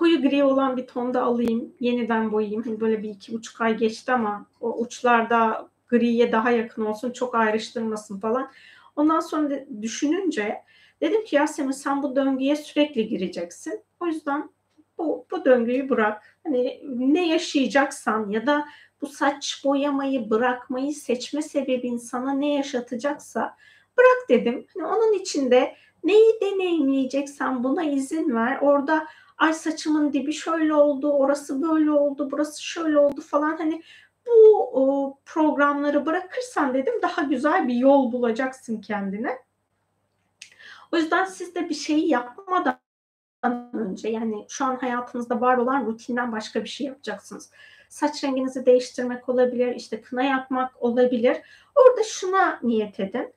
koyu gri olan bir tonda alayım, yeniden boyayayım. Hani böyle bir iki buçuk ay geçti ama o uçlarda griye daha yakın olsun, çok ayrıştırmasın falan. Ondan sonra düşününce dedim ki Yasemin sen bu döngüye sürekli gireceksin. O yüzden bu, bu döngüyü bırak. Hani ne yaşayacaksan ya da bu saç boyamayı bırakmayı seçme sebebin sana ne yaşatacaksa bırak dedim. Hani onun içinde neyi deneyimleyeceksen buna izin ver. Orada ay saçımın dibi şöyle oldu, orası böyle oldu, burası şöyle oldu falan hani bu programları bırakırsan dedim daha güzel bir yol bulacaksın kendine. O yüzden siz de bir şeyi yapmadan önce yani şu an hayatınızda var olan rutinden başka bir şey yapacaksınız. Saç renginizi değiştirmek olabilir, işte kına yakmak olabilir. Orada şuna niyet edin.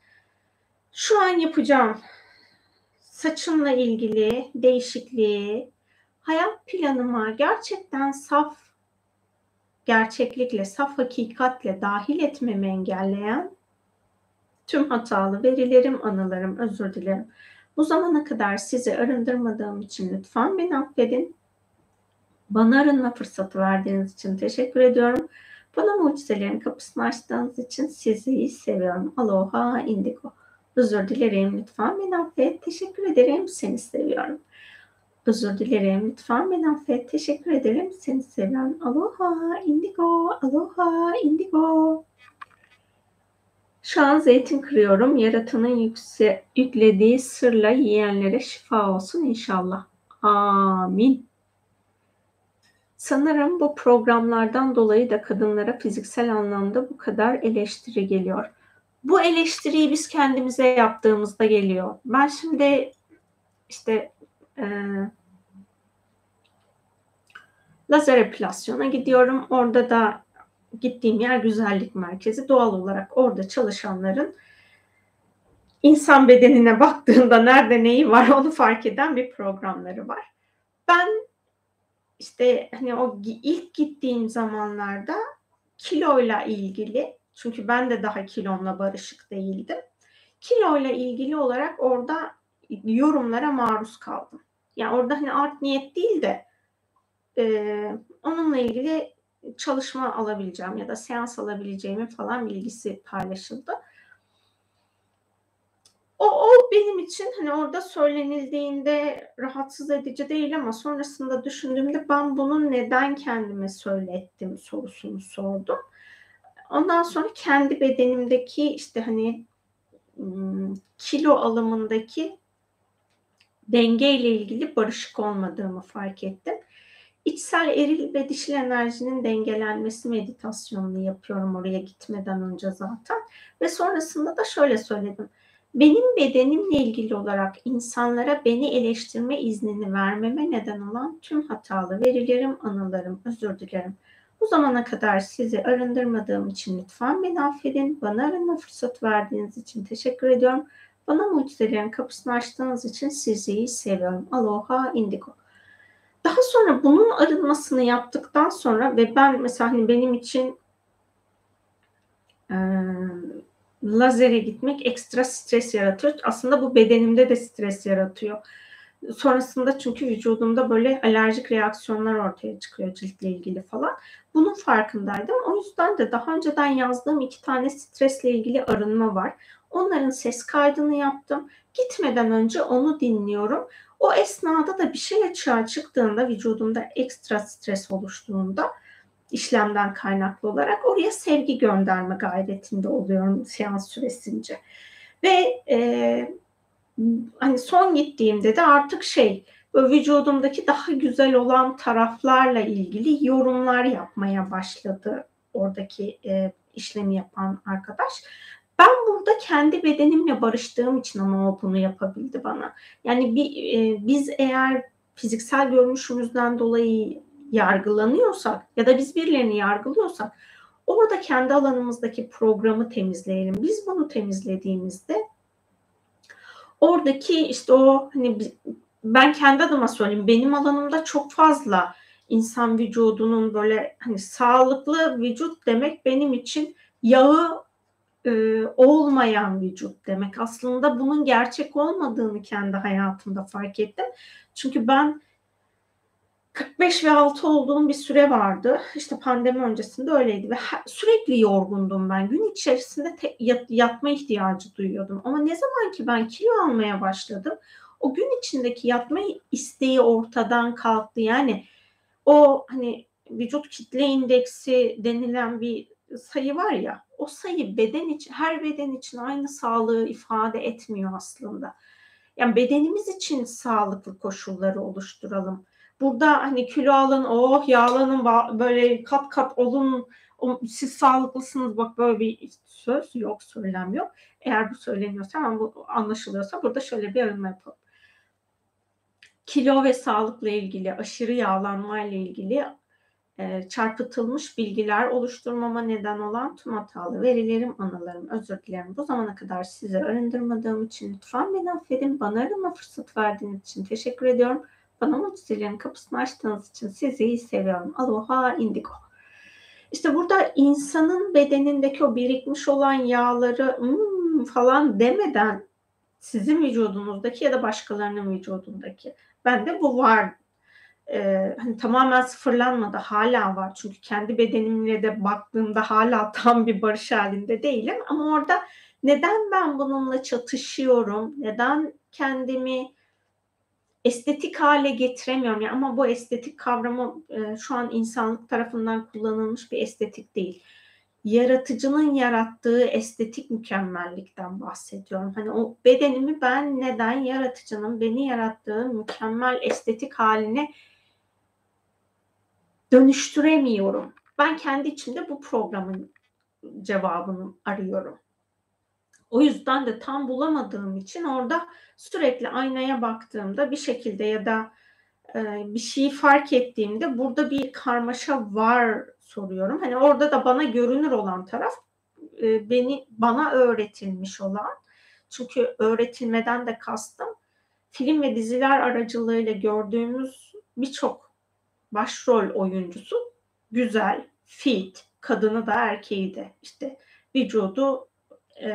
Şu an yapacağım saçımla ilgili değişikliği hayat planıma gerçekten saf gerçeklikle, saf hakikatle dahil etmemi engelleyen tüm hatalı verilerim, anılarım, özür dilerim. Bu zamana kadar sizi arındırmadığım için lütfen beni affedin. Bana arınma fırsatı verdiğiniz için teşekkür ediyorum. Bana mucizelerin kapısını açtığınız için sizi seviyorum. Aloha indigo. Özür dilerim lütfen beni affet. Teşekkür ederim. Seni seviyorum. Özür dilerim. Lütfen beni affet. Teşekkür ederim. Seni seviyorum. Aloha indigo. Aloha indigo. Şu an zeytin kırıyorum. Yaratanın yükse, yüklediği sırla yiyenlere şifa olsun inşallah. Amin. Sanırım bu programlardan dolayı da kadınlara fiziksel anlamda bu kadar eleştiri geliyor. Bu eleştiriyi biz kendimize yaptığımızda geliyor. Ben şimdi işte e, lazer epilasyona gidiyorum. Orada da gittiğim yer güzellik merkezi. Doğal olarak orada çalışanların insan bedenine baktığında nerede neyi var onu fark eden bir programları var. Ben işte hani o ilk gittiğim zamanlarda kiloyla ilgili çünkü ben de daha kilomla barışık değildim. Kiloyla ilgili olarak orada yorumlara maruz kaldım. Yani orada hani art niyet değil de e, onunla ilgili çalışma alabileceğim ya da seans alabileceğimi falan bilgisi paylaşıldı. O, o benim için hani orada söylenildiğinde rahatsız edici değil ama sonrasında düşündüğümde ben bunu neden kendime söylettim sorusunu sordum. Ondan sonra kendi bedenimdeki işte hani kilo alımındaki dengeyle ilgili barışık olmadığımı fark ettim. İçsel eril ve dişil enerjinin dengelenmesi meditasyonunu yapıyorum oraya gitmeden önce zaten. Ve sonrasında da şöyle söyledim. Benim bedenimle ilgili olarak insanlara beni eleştirme iznini vermeme neden olan tüm hatalı verilerim, anılarım, özür dilerim. Bu zamana kadar sizi arındırmadığım için lütfen beni affedin. Bana arınma fırsatı verdiğiniz için teşekkür ediyorum. Bana mucizelerin kapısını açtığınız için sizi seviyorum. Aloha indigo. Daha sonra bunun arınmasını yaptıktan sonra ve ben mesela hani benim için e, lazere gitmek ekstra stres yaratıyor. Aslında bu bedenimde de stres yaratıyor. Sonrasında çünkü vücudumda böyle alerjik reaksiyonlar ortaya çıkıyor ciltle ilgili falan. Bunun farkındaydım. O yüzden de daha önceden yazdığım iki tane stresle ilgili arınma var. Onların ses kaydını yaptım. Gitmeden önce onu dinliyorum. O esnada da bir şey açığa çıktığında vücudumda ekstra stres oluştuğunda işlemden kaynaklı olarak oraya sevgi gönderme gayretinde oluyorum seans süresince. Ve e, hani son gittiğimde de artık şey vücudumdaki daha güzel olan taraflarla ilgili yorumlar yapmaya başladı oradaki e, işlemi yapan arkadaş. Ben burada kendi bedenimle barıştığım için ama o bunu yapabildi bana. Yani bir, e, biz eğer fiziksel görünüşümüzden dolayı yargılanıyorsak ya da biz birilerini yargılıyorsak orada kendi alanımızdaki programı temizleyelim. Biz bunu temizlediğimizde oradaki işte o hani ben kendi adıma söyleyeyim benim alanımda çok fazla insan vücudunun böyle hani sağlıklı vücut demek benim için yağı e, olmayan vücut demek. Aslında bunun gerçek olmadığını kendi hayatımda fark ettim. Çünkü ben 45 ve 6 olduğum bir süre vardı. İşte pandemi öncesinde öyleydi ve sürekli yorgundum ben. Gün içerisinde te- yat- yatma ihtiyacı duyuyordum. Ama ne zaman ki ben kilo almaya başladım, o gün içindeki yatma isteği ortadan kalktı. Yani o hani vücut kitle indeksi denilen bir sayı var ya, o sayı beden için her beden için aynı sağlığı ifade etmiyor aslında. Yani bedenimiz için sağlıklı koşulları oluşturalım Burada hani kilo alın, oh yağlanın, böyle kat kat olun, siz sağlıklısınız bak böyle bir söz yok, söylem yok. Eğer bu söyleniyorsa ama bu anlaşılıyorsa burada şöyle bir arınma yapalım. Kilo ve sağlıkla ilgili, aşırı yağlanma ile ilgili e, çarpıtılmış bilgiler oluşturmama neden olan tüm hatalı verilerim, anılarım, özür dilerim. Bu zamana kadar sizi arındırmadığım için lütfen beni affedin. Bana arama fırsat verdiğiniz için teşekkür ediyorum. Bana mucizenin kapısını açtığınız için sizi seviyorum. Aloha indigo. İşte burada insanın bedenindeki o birikmiş olan yağları hmm, falan demeden sizin vücudunuzdaki ya da başkalarının vücudundaki. Bende bu var e, hani tamamen sıfırlanmadı hala var. Çünkü kendi bedenimle de baktığımda hala [LAUGHS] tam bir barış halinde değilim. Ama orada neden ben bununla çatışıyorum? Neden kendimi estetik hale getiremiyorum? Yani ama bu estetik kavramı e, şu an insanlık tarafından kullanılmış bir estetik değil. Yaratıcının yarattığı estetik mükemmellikten bahsediyorum. Hani o bedenimi ben neden yaratıcının beni yarattığı mükemmel estetik haline dönüştüremiyorum. Ben kendi içimde bu programın cevabını arıyorum. O yüzden de tam bulamadığım için orada sürekli aynaya baktığımda bir şekilde ya da e, bir şeyi fark ettiğimde burada bir karmaşa var soruyorum. Hani orada da bana görünür olan taraf e, beni bana öğretilmiş olan. Çünkü öğretilmeden de kastım film ve diziler aracılığıyla gördüğümüz birçok başrol oyuncusu güzel, fit, kadını da erkeği de işte vücudu e,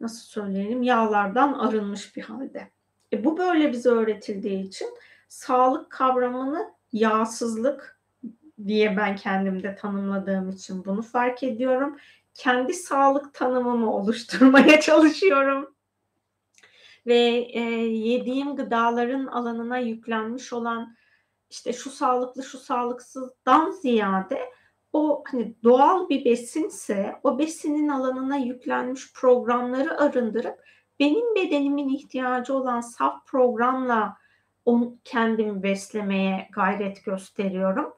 nasıl söyleyelim yağlardan arınmış bir halde. E, bu böyle bize öğretildiği için sağlık kavramını yağsızlık diye ben kendimde tanımladığım için bunu fark ediyorum. Kendi sağlık tanımımı oluşturmaya [LAUGHS] çalışıyorum. Ve e, yediğim gıdaların alanına yüklenmiş olan işte şu sağlıklı şu sağlıksızdan ziyade o hani doğal bir besinse o besinin alanına yüklenmiş programları arındırıp benim bedenimin ihtiyacı olan saf programla onu kendimi beslemeye gayret gösteriyorum.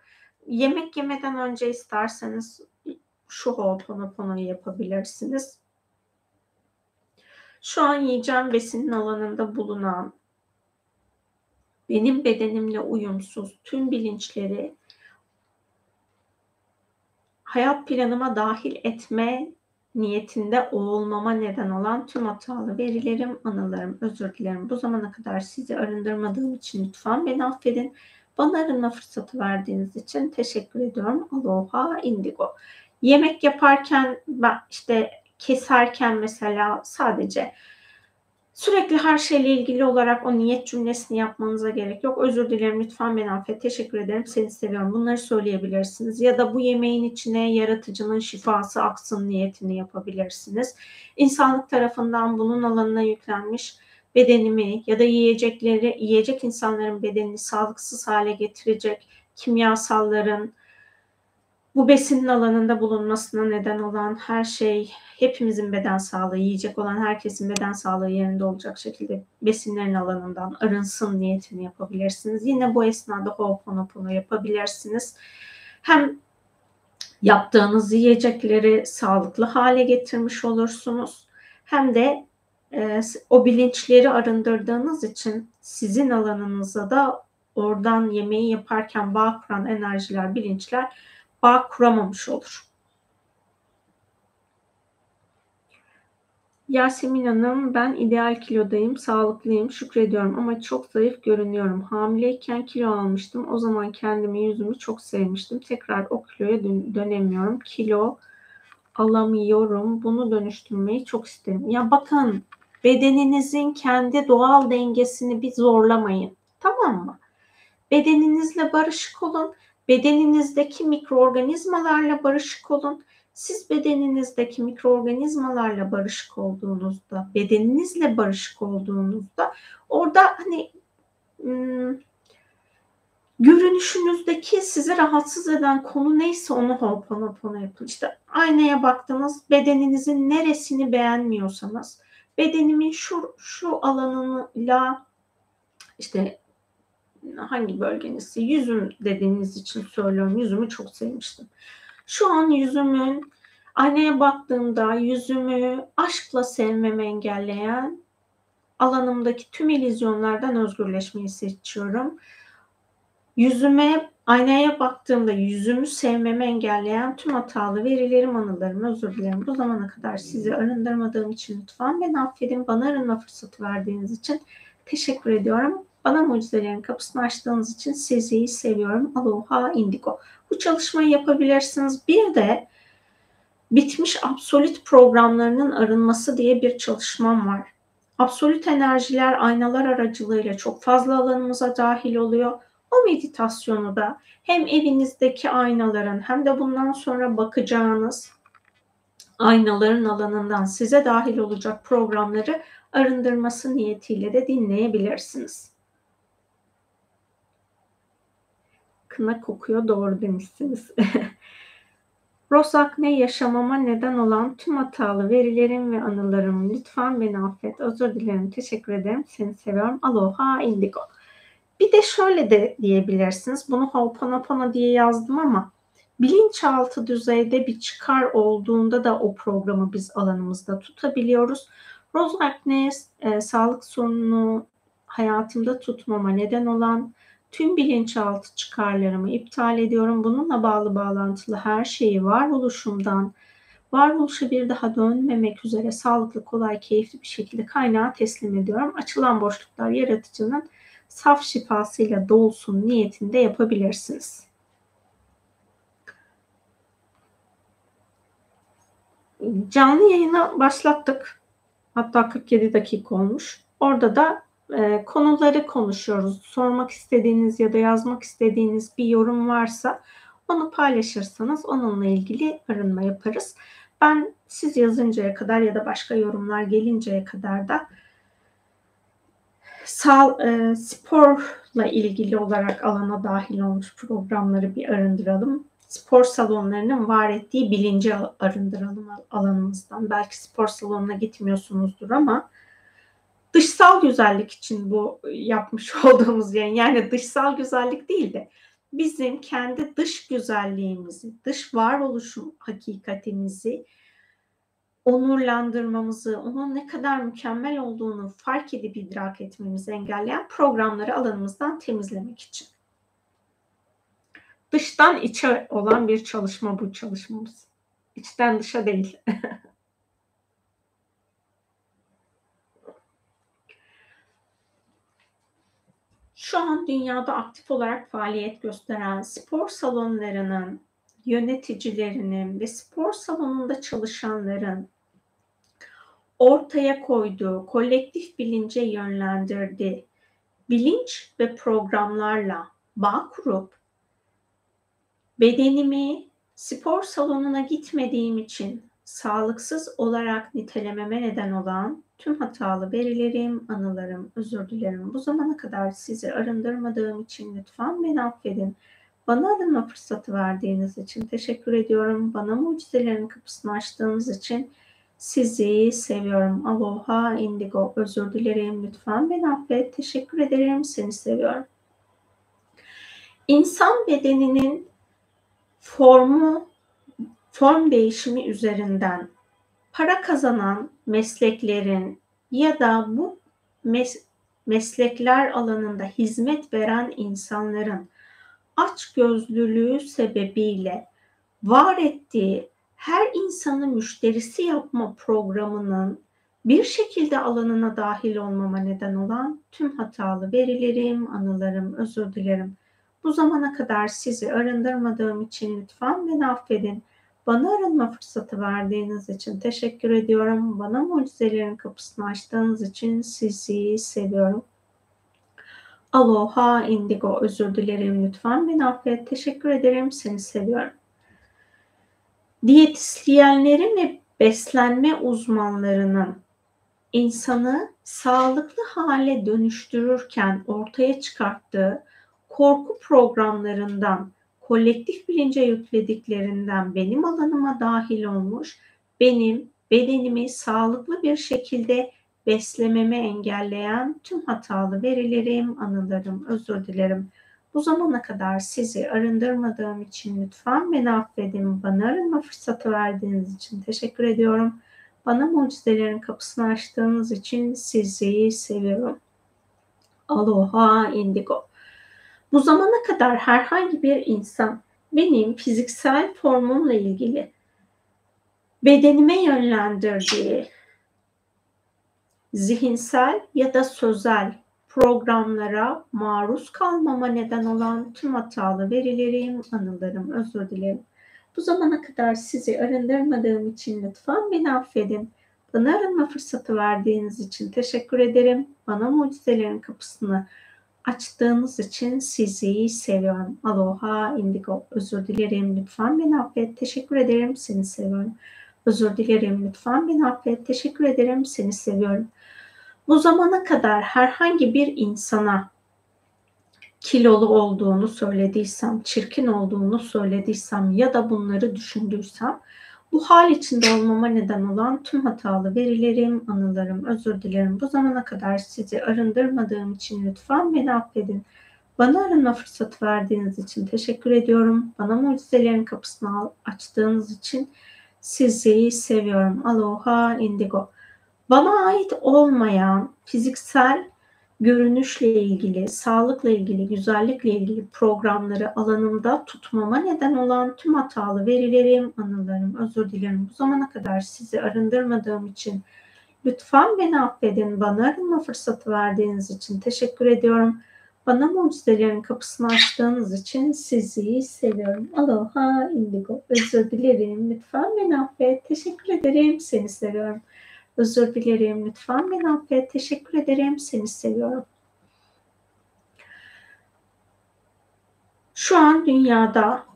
Yemek yemeden önce isterseniz şu Ho'oponopono'yu yapabilirsiniz. Şu an yiyeceğim besinin alanında bulunan benim bedenimle uyumsuz tüm bilinçleri hayat planıma dahil etme niyetinde olmama neden olan tüm hatalı verilerim, anılarım, özür dilerim. Bu zamana kadar sizi arındırmadığım için lütfen beni affedin. Bana arınma fırsatı verdiğiniz için teşekkür ediyorum. Aloha indigo. Yemek yaparken işte keserken mesela sadece Sürekli her şeyle ilgili olarak o niyet cümlesini yapmanıza gerek yok. Özür dilerim lütfen beni affet. Teşekkür ederim. Seni seviyorum. Bunları söyleyebilirsiniz. Ya da bu yemeğin içine yaratıcının şifası aksın niyetini yapabilirsiniz. İnsanlık tarafından bunun alanına yüklenmiş bedenimi ya da yiyecekleri, yiyecek insanların bedenini sağlıksız hale getirecek kimyasalların, bu besinin alanında bulunmasına neden olan her şey hepimizin beden sağlığı, yiyecek olan herkesin beden sağlığı yerinde olacak şekilde besinlerin alanından arınsın niyetini yapabilirsiniz. Yine bu esnada Ho'oponopono yapabilirsiniz. Hem yaptığınız yiyecekleri sağlıklı hale getirmiş olursunuz. Hem de e, o bilinçleri arındırdığınız için sizin alanınıza da oradan yemeği yaparken bağ kuran enerjiler, bilinçler bağ kuramamış olur. Yasemin Hanım, ben ideal kilodayım, sağlıklıyım, şükrediyorum ama çok zayıf görünüyorum. Hamileyken kilo almıştım. O zaman kendimi, yüzümü çok sevmiştim. Tekrar o kiloya dön- dönemiyorum. Kilo alamıyorum. Bunu dönüştürmeyi çok isterim. Ya bakın, bedeninizin kendi doğal dengesini bir zorlamayın. Tamam mı? Bedeninizle barışık olun. Bedeninizdeki mikroorganizmalarla barışık olun. Siz bedeninizdeki mikroorganizmalarla barışık olduğunuzda, bedeninizle barışık olduğunuzda orada hani ım, görünüşünüzdeki sizi rahatsız eden konu neyse onu hoponopono yapın. İşte aynaya baktınız bedeninizin neresini beğenmiyorsanız bedenimin şu şu alanıyla işte hangi bölgenizse yüzüm dediğiniz için söylüyorum. Yüzümü çok sevmiştim. Şu an yüzümün aynaya baktığımda yüzümü aşkla sevmemi engelleyen alanımdaki tüm ilizyonlardan özgürleşmeyi seçiyorum. Yüzüme aynaya baktığımda yüzümü sevmemi engelleyen tüm hatalı verilerim, anılarım, özür dilerim. Bu zamana kadar sizi arındırmadığım için lütfen beni affedin. Bana arınma fırsatı verdiğiniz için teşekkür ediyorum. Bana mucizelerin kapısını açtığınız için sizi seviyorum. Aloha Indigo. Bu çalışmayı yapabilirsiniz. Bir de bitmiş absolut programlarının arınması diye bir çalışmam var. Absolut enerjiler aynalar aracılığıyla çok fazla alanımıza dahil oluyor. O meditasyonu da hem evinizdeki aynaların hem de bundan sonra bakacağınız aynaların alanından size dahil olacak programları arındırması niyetiyle de dinleyebilirsiniz. Kına kokuyor doğru demişsiniz. [LAUGHS] Rosakne yaşamama neden olan tüm hatalı verilerim ve anılarım. Lütfen beni affet. Özür dilerim. Teşekkür ederim. Seni seviyorum. Aloha Indigo. Bir de şöyle de diyebilirsiniz. Bunu Ho'oponopono diye yazdım ama bilinçaltı düzeyde bir çıkar olduğunda da o programı biz alanımızda tutabiliyoruz. Rosakne e, sağlık sorununu hayatımda tutmama neden olan tüm bilinçaltı çıkarlarımı iptal ediyorum. Bununla bağlı bağlantılı her şeyi varoluşumdan varoluşa bir daha dönmemek üzere sağlıklı, kolay, keyifli bir şekilde kaynağa teslim ediyorum. Açılan boşluklar yaratıcının saf şifasıyla dolsun niyetinde yapabilirsiniz. Canlı yayına başlattık. Hatta 47 dakika olmuş. Orada da e, konuları konuşuyoruz. Sormak istediğiniz ya da yazmak istediğiniz bir yorum varsa onu paylaşırsanız onunla ilgili arınma yaparız. Ben siz yazıncaya kadar ya da başka yorumlar gelinceye kadar da sağ, e, sporla ilgili olarak alana dahil olmuş programları bir arındıralım. Spor salonlarının var ettiği bilinci arındıralım alanımızdan. Belki spor salonuna gitmiyorsunuzdur ama dışsal güzellik için bu yapmış [LAUGHS] olduğumuz yani yani dışsal güzellik değil de bizim kendi dış güzelliğimizi, dış varoluşum hakikatimizi onurlandırmamızı, onun ne kadar mükemmel olduğunu fark edip idrak etmemizi engelleyen programları alanımızdan temizlemek için. Dıştan içe olan bir çalışma bu çalışmamız. İçten dışa değil. [LAUGHS] Şu an dünyada aktif olarak faaliyet gösteren spor salonlarının yöneticilerinin ve spor salonunda çalışanların ortaya koyduğu, kolektif bilince yönlendirdiği bilinç ve programlarla bağ kurup bedenimi spor salonuna gitmediğim için sağlıksız olarak nitelememe neden olan tüm hatalı verilerim, anılarım, özür dilerim. Bu zamana kadar sizi arındırmadığım için lütfen beni affedin. Bana arınma fırsatı verdiğiniz için teşekkür ediyorum. Bana mucizelerin kapısını açtığınız için sizi seviyorum. Aloha indigo. Özür dilerim. Lütfen beni affet. Teşekkür ederim. Seni seviyorum. İnsan bedeninin formu, form değişimi üzerinden para kazanan mesleklerin ya da bu mes meslekler alanında hizmet veren insanların aç gözlülüğü sebebiyle var ettiği her insanı müşterisi yapma programının bir şekilde alanına dahil olmama neden olan tüm hatalı verilerim, anılarım, özür dilerim. Bu zamana kadar sizi arındırmadığım için lütfen beni affedin. Bana arınma fırsatı verdiğiniz için teşekkür ediyorum. Bana mucizelerin kapısını açtığınız için sizi seviyorum. Aloha Indigo özür dilerim lütfen beni affet. Teşekkür ederim. Seni seviyorum. Diyetisyenlerin ve beslenme uzmanlarının insanı sağlıklı hale dönüştürürken ortaya çıkarttığı korku programlarından, kolektif bilince yüklediklerinden benim alanıma dahil olmuş, benim bedenimi sağlıklı bir şekilde beslememi engelleyen tüm hatalı verilerim, anılarım, özür dilerim. Bu zamana kadar sizi arındırmadığım için lütfen beni affedin. Bana arınma fırsatı verdiğiniz için teşekkür ediyorum. Bana mucizelerin kapısını açtığınız için sizi seviyorum. Aloha Indigo. Bu zamana kadar herhangi bir insan benim fiziksel formumla ilgili bedenime yönlendirdiği zihinsel ya da sözel programlara maruz kalmama neden olan tüm hatalı verilerim, anılarım, özür dilerim. Bu zamana kadar sizi arındırmadığım için lütfen beni affedin. Bana arınma fırsatı verdiğiniz için teşekkür ederim. Bana mucizelerin kapısını açtığınız için sizi seviyorum. Aloha Indigo. Özür dilerim. Lütfen beni affet. Teşekkür ederim. Seni seviyorum. Özür dilerim. Lütfen beni affet. Teşekkür ederim. Seni seviyorum. Bu zamana kadar herhangi bir insana kilolu olduğunu söylediysem, çirkin olduğunu söylediysem ya da bunları düşündüysem bu hal içinde olmama neden olan tüm hatalı verilerim, anılarım, özür dilerim. Bu zamana kadar sizi arındırmadığım için lütfen beni affedin. Bana arınma fırsatı verdiğiniz için teşekkür ediyorum. Bana mucizelerin kapısını açtığınız için sizi seviyorum. Aloha Indigo. Bana ait olmayan fiziksel görünüşle ilgili, sağlıkla ilgili, güzellikle ilgili programları alanımda tutmama neden olan tüm hatalı verilerim, anılarım, özür dilerim. Bu zamana kadar sizi arındırmadığım için lütfen beni affedin. Bana arınma fırsatı verdiğiniz için teşekkür ediyorum. Bana mucizelerin kapısını açtığınız için sizi seviyorum. Aloha Indigo. Özür dilerim. Lütfen beni affet. Teşekkür ederim. Seni seviyorum. Özür dilerim. Lütfen beni affet. Teşekkür ederim. Seni seviyorum. Şu an dünyada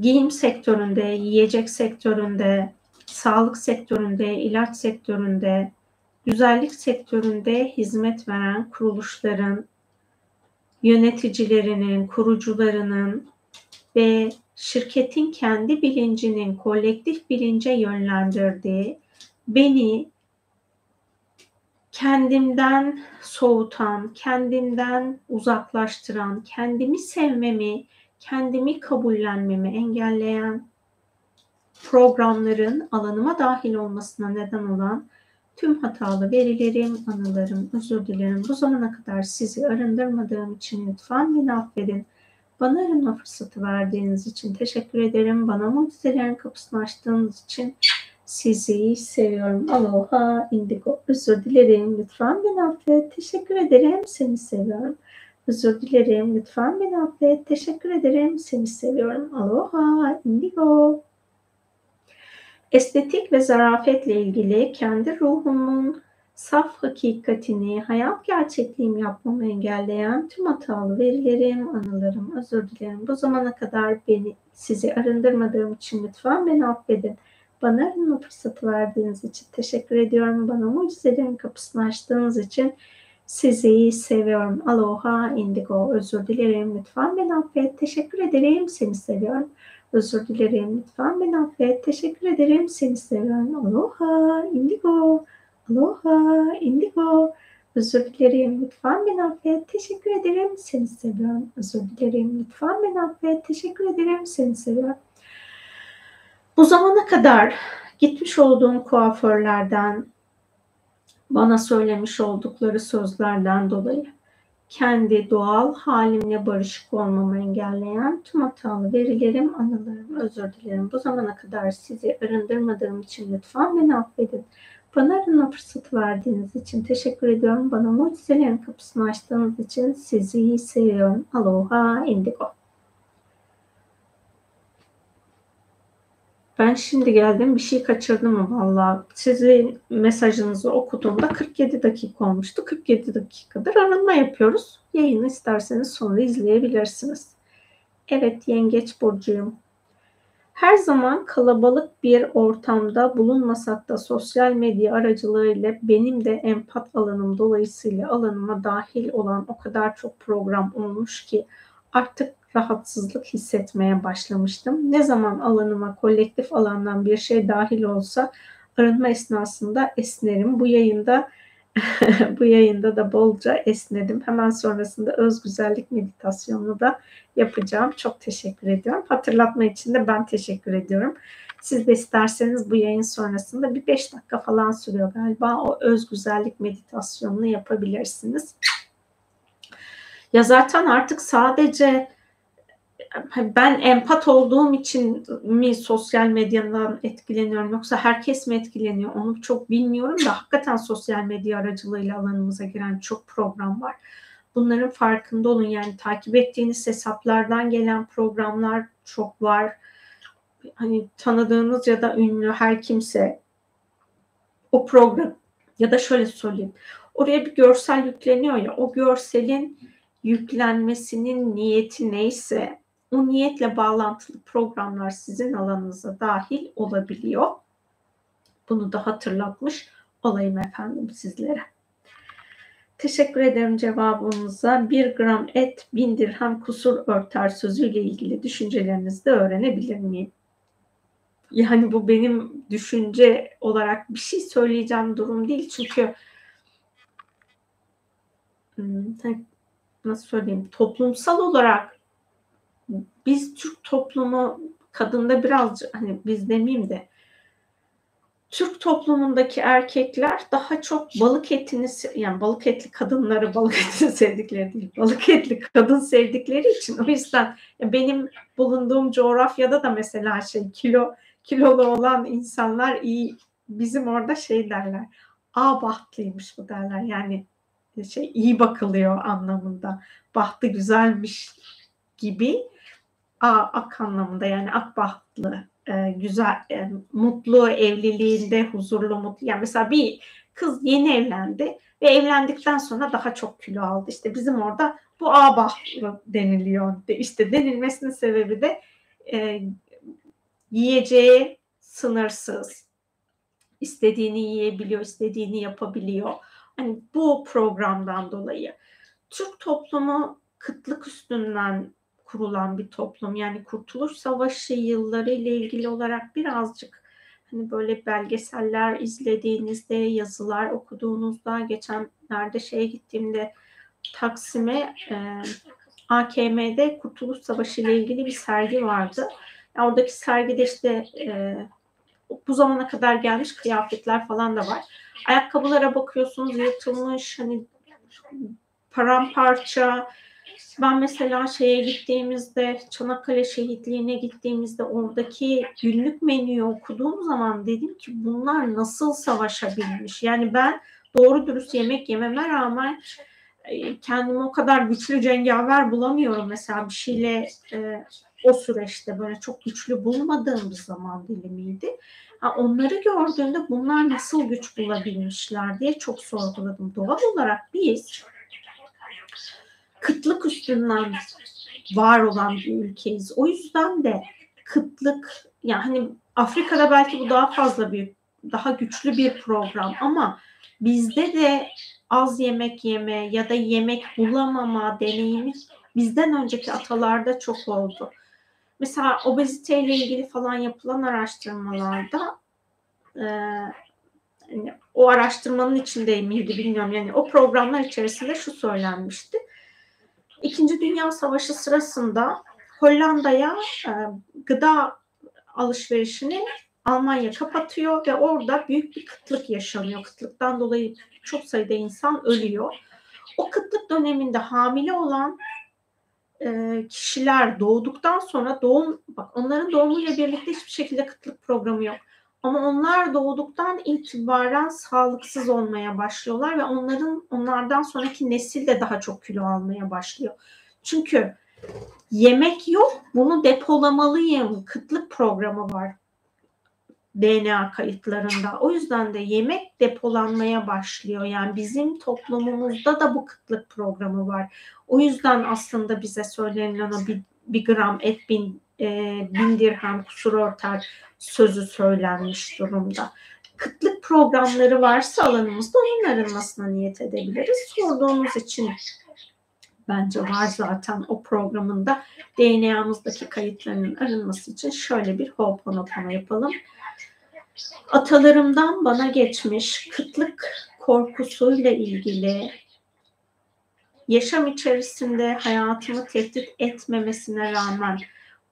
giyim sektöründe, yiyecek sektöründe, sağlık sektöründe, ilaç sektöründe, güzellik sektöründe hizmet veren kuruluşların, yöneticilerinin, kurucularının ve şirketin kendi bilincinin kolektif bilince yönlendirdiği beni kendimden soğutan, kendimden uzaklaştıran, kendimi sevmemi, kendimi kabullenmemi engelleyen programların alanıma dahil olmasına neden olan tüm hatalı verilerim, anılarım, özür dilerim. Bu zamana kadar sizi arındırmadığım için lütfen beni affedin. Bana arınma fırsatı verdiğiniz için teşekkür ederim. Bana mucizelerin kapısını açtığınız için sizi seviyorum. Aloha indigo. Özür dilerim. Lütfen beni affet. Teşekkür ederim. Seni seviyorum. Özür dilerim. Lütfen beni affet. Teşekkür ederim. Seni seviyorum. Aloha indigo. Estetik ve zarafetle ilgili kendi ruhumun saf hakikatini, hayat gerçekliğim yapmamı engelleyen tüm hatalı verilerim, anılarım, özür dilerim. Bu zamana kadar beni sizi arındırmadığım için lütfen beni affedin. Bana arınma fırsatı verdiğiniz için teşekkür ediyorum. Bana mucizelerin kapısını açtığınız için sizi seviyorum. Aloha Indigo. Özür dilerim. Lütfen beni affet. Teşekkür ederim. Seni seviyorum. Özür dilerim. Lütfen beni affet. Teşekkür ederim. Seni seviyorum. Aloha Indigo. Aloha Indigo. Özür dilerim. Lütfen beni affet. Teşekkür ederim. Seni seviyorum. Özür dilerim. Lütfen beni affet. Teşekkür ederim. Seni seviyorum. Bu zamana kadar gitmiş olduğum kuaförlerden bana söylemiş oldukları sözlerden dolayı kendi doğal halimle barışık olmamı engelleyen tüm hatalı verilerim, anılarım, özür dilerim. Bu zamana kadar sizi arındırmadığım için lütfen beni affedin. Bana arınma fırsatı verdiğiniz için teşekkür ediyorum. Bana mucizelerin kapısını açtığınız için sizi seviyorum. Aloha Indigo. Ben şimdi geldim bir şey kaçırdım mı valla. Sizin mesajınızı okuduğumda 47 dakika olmuştu. 47 dakikadır arınma yapıyoruz. Yayını isterseniz sonra izleyebilirsiniz. Evet yengeç burcuyum. Her zaman kalabalık bir ortamda bulunmasak da sosyal medya aracılığıyla benim de empat alanım dolayısıyla alanıma dahil olan o kadar çok program olmuş ki artık rahatsızlık hissetmeye başlamıştım. Ne zaman alanıma kolektif alandan bir şey dahil olsa arınma esnasında esnerim. Bu yayında [LAUGHS] Bu yayında da bolca esnedim. Hemen sonrasında öz güzellik meditasyonunu da yapacağım. Çok teşekkür ediyorum. Hatırlatma için de ben teşekkür ediyorum. Siz de isterseniz bu yayın sonrasında bir 5 dakika falan sürüyor galiba. O öz güzellik meditasyonunu yapabilirsiniz. Ya zaten artık sadece ben empat olduğum için mi sosyal medyadan etkileniyorum yoksa herkes mi etkileniyor onu çok bilmiyorum da hakikaten sosyal medya aracılığıyla alanımıza giren çok program var. Bunların farkında olun yani takip ettiğiniz hesaplardan gelen programlar çok var. Hani tanıdığınız ya da ünlü her kimse o program ya da şöyle söyleyeyim. Oraya bir görsel yükleniyor ya o görselin yüklenmesinin niyeti neyse o niyetle bağlantılı programlar sizin alanınıza dahil olabiliyor. Bunu da hatırlatmış olayım efendim sizlere. Teşekkür ederim cevabınıza. Bir gram et bin dirhem kusur örter sözüyle ilgili düşüncelerinizi de öğrenebilir miyim? Yani bu benim düşünce olarak bir şey söyleyeceğim durum değil. Çünkü hmm, nasıl söyleyeyim toplumsal olarak biz Türk toplumu kadında birazcık hani biz demeyeyim de Türk toplumundaki erkekler daha çok balık etini yani balık etli kadınları balık etini [LAUGHS] sevdikleri değil balık etli kadın sevdikleri için o yüzden benim bulunduğum coğrafyada da mesela şey kilo kilolu olan insanlar iyi bizim orada şey derler a bahtlıymış bu derler. Yani şey iyi bakılıyor anlamında. Bahtı güzelmiş gibi ak anlamında yani akbahtlı e, güzel e, mutlu evliliğinde huzurlu mutlu. Yani mesela bir kız yeni evlendi ve evlendikten sonra daha çok kilo aldı. İşte bizim orada bu a bahtlı deniliyor. İşte denilmesinin sebebi de e, yiyeceği sınırsız istediğini yiyebiliyor istediğini yapabiliyor. Hani bu programdan dolayı. Türk toplumu kıtlık üstünden kurulan bir toplum. Yani Kurtuluş Savaşı yılları ile ilgili olarak birazcık hani böyle belgeseller izlediğinizde, yazılar okuduğunuzda, geçenlerde şeye gittiğimde Taksim'e e, AKM'de Kurtuluş Savaşı ile ilgili bir sergi vardı. Yani oradaki sergide işte e, bu zamana kadar gelmiş kıyafetler falan da var. Ayakkabılara bakıyorsunuz yırtılmış hani paramparça ben mesela şeye gittiğimizde Çanakkale şehitliğine gittiğimizde oradaki günlük menüyü okuduğum zaman dedim ki bunlar nasıl savaşabilmiş? Yani ben doğru dürüst yemek yememe rağmen e, kendimi o kadar güçlü cengaver bulamıyorum mesela bir şeyle e, o süreçte böyle çok güçlü bulmadığım bir zaman dilimiydi. Ha, onları gördüğümde bunlar nasıl güç bulabilmişler diye çok sorguladım. Doğal olarak biz kıtlık üstünden var olan bir ülkeyiz. O yüzden de kıtlık yani Afrika'da belki bu daha fazla bir daha güçlü bir program ama bizde de az yemek yeme ya da yemek bulamama deneyimi bizden önceki atalarda çok oldu. Mesela obeziteyle ilgili falan yapılan araştırmalarda e, yani o araştırmanın içinde miydi bilmiyorum. Yani o programlar içerisinde şu söylenmişti. İkinci Dünya Savaşı sırasında Hollanda'ya e, gıda alışverişini Almanya kapatıyor ve orada büyük bir kıtlık yaşanıyor. Kıtlıktan dolayı çok sayıda insan ölüyor. O kıtlık döneminde hamile olan e, kişiler doğduktan sonra doğum bak onların doğumuyla birlikte hiçbir şekilde kıtlık programı yok. Ama onlar doğduktan itibaren sağlıksız olmaya başlıyorlar ve onların onlardan sonraki nesil de daha çok kilo almaya başlıyor. Çünkü yemek yok, bunu depolamalıyım. Kıtlık programı var DNA kayıtlarında. O yüzden de yemek depolanmaya başlıyor. Yani bizim toplumumuzda da bu kıtlık programı var. O yüzden aslında bize söylenilen o bir, bir gram et bin, e, bin dirhem kusur ortar sözü söylenmiş durumda. Kıtlık programları varsa alanımızda onun arınmasına niyet edebiliriz. Sorduğunuz için bence var zaten o programında DNA'mızdaki kayıtlarının arınması için şöyle bir Ho'oponopono yapalım. Atalarımdan bana geçmiş kıtlık korkusuyla ilgili yaşam içerisinde hayatımı tehdit etmemesine rağmen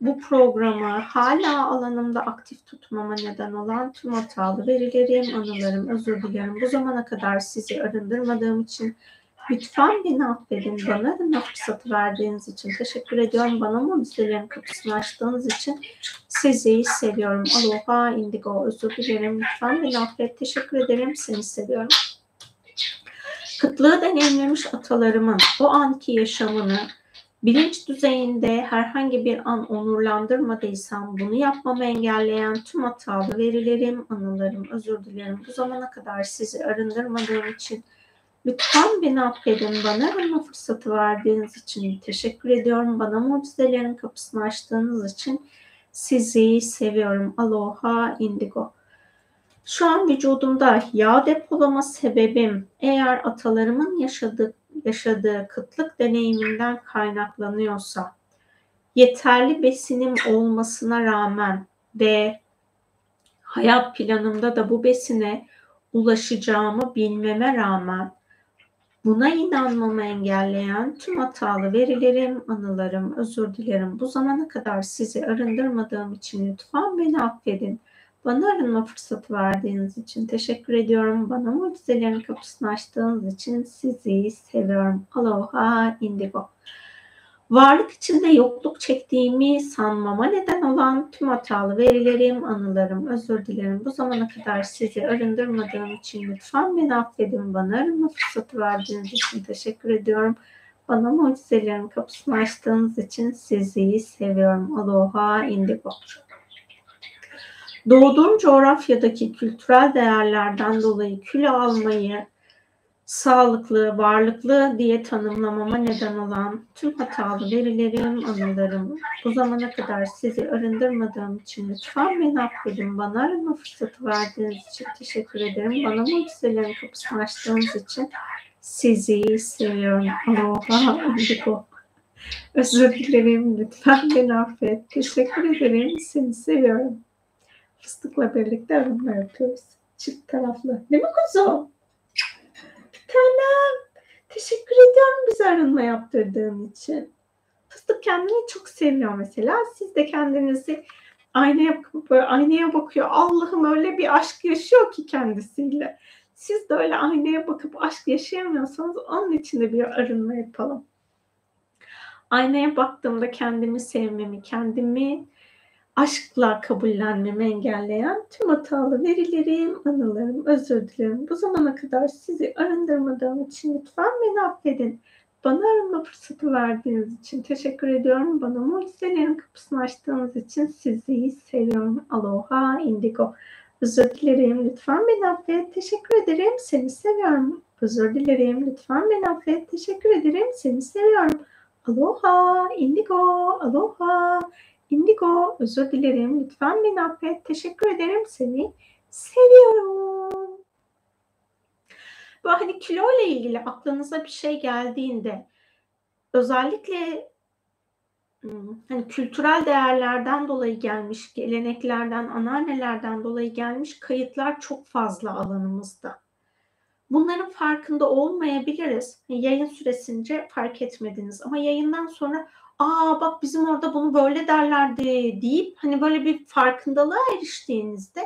bu programı hala alanımda aktif tutmama neden olan tüm hatalı verilerim, anılarım, özür dilerim. Bu zamana kadar sizi arındırmadığım için lütfen beni affedin. Bana arınma fırsatı verdiğiniz için teşekkür ediyorum. Bana mucizelerin kapısını açtığınız için sizi seviyorum. Aloha, indigo, özür dilerim. Lütfen beni affet. Teşekkür ederim. Seni seviyorum. Kıtlığı deneyimlemiş atalarımın o anki yaşamını bilinç düzeyinde herhangi bir an onurlandırmadıysam bunu yapmamı engelleyen tüm hatalı verilerim, anılarım, özür dilerim. Bu zamana kadar sizi arındırmadığım için lütfen beni affedin. Bana arınma fırsatı verdiğiniz için teşekkür ediyorum. Bana mucizelerin kapısını açtığınız için sizi seviyorum. Aloha Indigo. Şu an vücudumda yağ depolama sebebim eğer atalarımın yaşadığı, yaşadığı kıtlık deneyiminden kaynaklanıyorsa, yeterli besinim olmasına rağmen ve hayat planımda da bu besine ulaşacağımı bilmeme rağmen buna inanmamı engelleyen tüm hatalı verilerim, anılarım, özür dilerim. Bu zamana kadar sizi arındırmadığım için lütfen beni affedin. Bana arınma fırsatı verdiğiniz için teşekkür ediyorum. Bana mucizelerin kapısını açtığınız için sizi seviyorum. Aloha Indigo. Varlık içinde yokluk çektiğimi sanmama neden olan tüm hatalı verilerim, anılarım, özür dilerim. Bu zamana kadar sizi arındırmadığım için lütfen beni affedin. Bana arınma fırsatı verdiğiniz için teşekkür ediyorum. Bana mucizelerin kapısını açtığınız için sizi seviyorum. Aloha Indigo. Doğduğum coğrafyadaki kültürel değerlerden dolayı kilo almayı sağlıklı, varlıklı diye tanımlamama neden olan tüm hatalı verilerim, anılarım. Bu zamana kadar sizi arındırmadığım için lütfen beni affedin. Bana arınma fırsatı verdiğiniz için teşekkür ederim. Bana mucizelerin kapısını açtığınız için sizi seviyorum. Aloha, indigo. Özür dilerim. Lütfen beni affet. Teşekkür ederim. Seni seviyorum. Fıstıkla birlikte arınma yapıyoruz. Çift taraflı. Değil mi kuzum? Tanem. Teşekkür ediyorum bize arınma yaptırdığın için. Fıstık kendini çok seviyor mesela. Siz de kendinizi aynaya böyle aynaya bakıyor. Allah'ım öyle bir aşk yaşıyor ki kendisiyle. Siz de öyle aynaya bakıp aşk yaşayamıyorsanız onun için de bir arınma yapalım. Aynaya baktığımda kendimi sevmemi, kendimi aşkla kabullenmemi engelleyen tüm hatalı verilerim, anılarım, özür dilerim. Bu zamana kadar sizi arındırmadığım için lütfen beni affedin. Bana arınma fırsatı verdiğiniz için teşekkür ediyorum. Bana mucizelerin kapısını açtığınız için sizi seviyorum. Aloha Indigo. Özür dilerim. Lütfen beni affet. Teşekkür ederim. Seni seviyorum. Özür dilerim. Lütfen beni affet. Teşekkür ederim. Seni seviyorum. Aloha Indigo. Aloha. Indigo, özür dilerim. Lütfen beni affet. Teşekkür ederim. Seni seviyorum. Bu hani kilo ile ilgili aklınıza bir şey geldiğinde özellikle hmm, hani kültürel değerlerden dolayı gelmiş, geleneklerden, anneannelerden dolayı gelmiş kayıtlar çok fazla alanımızda. Bunların farkında olmayabiliriz. Yayın süresince fark etmediniz ama yayından sonra aa bak bizim orada bunu böyle derlerdi deyip hani böyle bir farkındalığa eriştiğinizde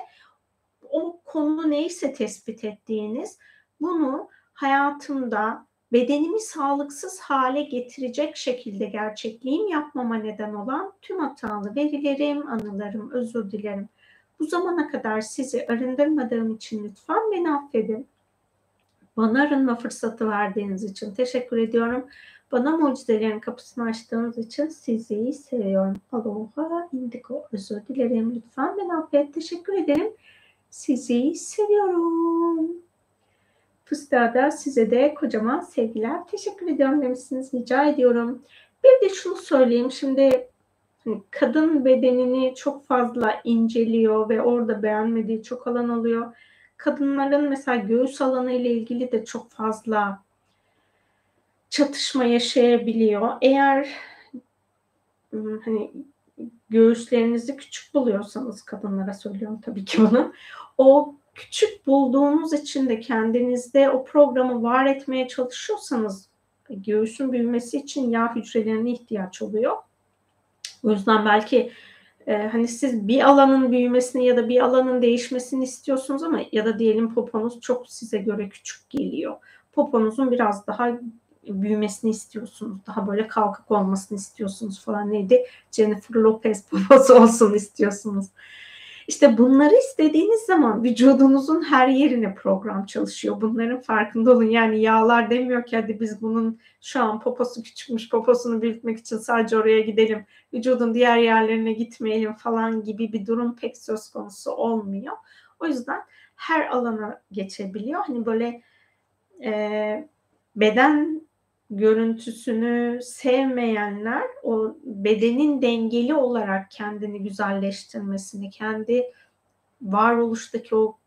o konu neyse tespit ettiğiniz bunu hayatımda bedenimi sağlıksız hale getirecek şekilde gerçekliğim yapmama neden olan tüm hatalı verilerim, anılarım, özür dilerim. Bu zamana kadar sizi arındırmadığım için lütfen beni affedin. Bana arınma fırsatı verdiğiniz için teşekkür ediyorum. Bana mucizelerin kapısını açtığınız için sizi seviyorum. Aloha indigo. Özür dilerim. Lütfen beni affet. Teşekkür ederim. Sizi seviyorum. Fıstığa size de kocaman sevgiler. Teşekkür ediyorum demişsiniz. Rica ediyorum. Bir de şunu söyleyeyim. Şimdi hani kadın bedenini çok fazla inceliyor ve orada beğenmediği çok alan oluyor. Kadınların mesela göğüs alanı ile ilgili de çok fazla çatışma yaşayabiliyor. Eğer hani göğüslerinizi küçük buluyorsanız kadınlara söylüyorum tabii ki bunu. O küçük bulduğunuz için de kendinizde o programı var etmeye çalışıyorsanız göğüsün büyümesi için yağ hücrelerine ihtiyaç oluyor. O yüzden belki e, hani siz bir alanın büyümesini ya da bir alanın değişmesini istiyorsunuz ama ya da diyelim poponuz çok size göre küçük geliyor. Poponuzun biraz daha büyümesini istiyorsunuz. Daha böyle kalkık olmasını istiyorsunuz falan neydi? Jennifer Lopez poposu [LAUGHS] olsun istiyorsunuz. İşte bunları istediğiniz zaman vücudunuzun her yerine program çalışıyor. Bunların farkında olun. Yani yağlar demiyor ki hadi biz bunun şu an poposu küçükmüş poposunu büyütmek için sadece oraya gidelim. Vücudun diğer yerlerine gitmeyelim falan gibi bir durum pek söz konusu olmuyor. O yüzden her alana geçebiliyor. Hani böyle e, beden görüntüsünü sevmeyenler o bedenin dengeli olarak kendini güzelleştirmesini, kendi varoluştaki o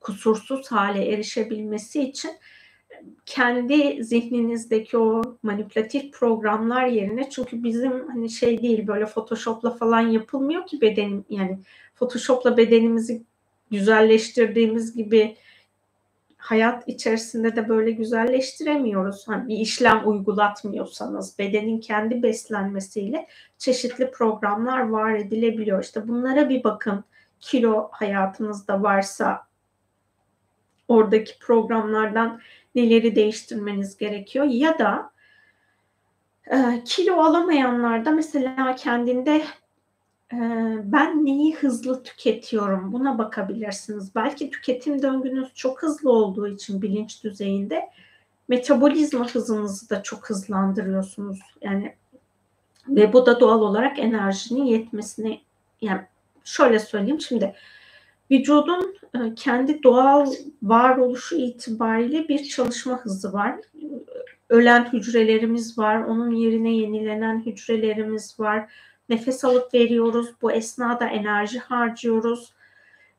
kusursuz hale erişebilmesi için kendi zihninizdeki o manipülatif programlar yerine çünkü bizim hani şey değil böyle Photoshop'la falan yapılmıyor ki bedenim yani Photoshop'la bedenimizi güzelleştirdiğimiz gibi hayat içerisinde de böyle güzelleştiremiyoruz. Hani bir işlem uygulatmıyorsanız bedenin kendi beslenmesiyle çeşitli programlar var edilebiliyor. İşte bunlara bir bakın. Kilo hayatınızda varsa oradaki programlardan neleri değiştirmeniz gerekiyor ya da e, kilo alamayanlarda mesela kendinde ben neyi hızlı tüketiyorum buna bakabilirsiniz. Belki tüketim döngünüz çok hızlı olduğu için bilinç düzeyinde metabolizma hızınızı da çok hızlandırıyorsunuz. Yani ve bu da doğal olarak enerjinin yetmesine yani şöyle söyleyeyim şimdi vücudun e, kendi doğal varoluşu itibariyle bir çalışma hızı var. Ölen hücrelerimiz var, onun yerine yenilenen hücrelerimiz var Nefes alıp veriyoruz. Bu esnada enerji harcıyoruz.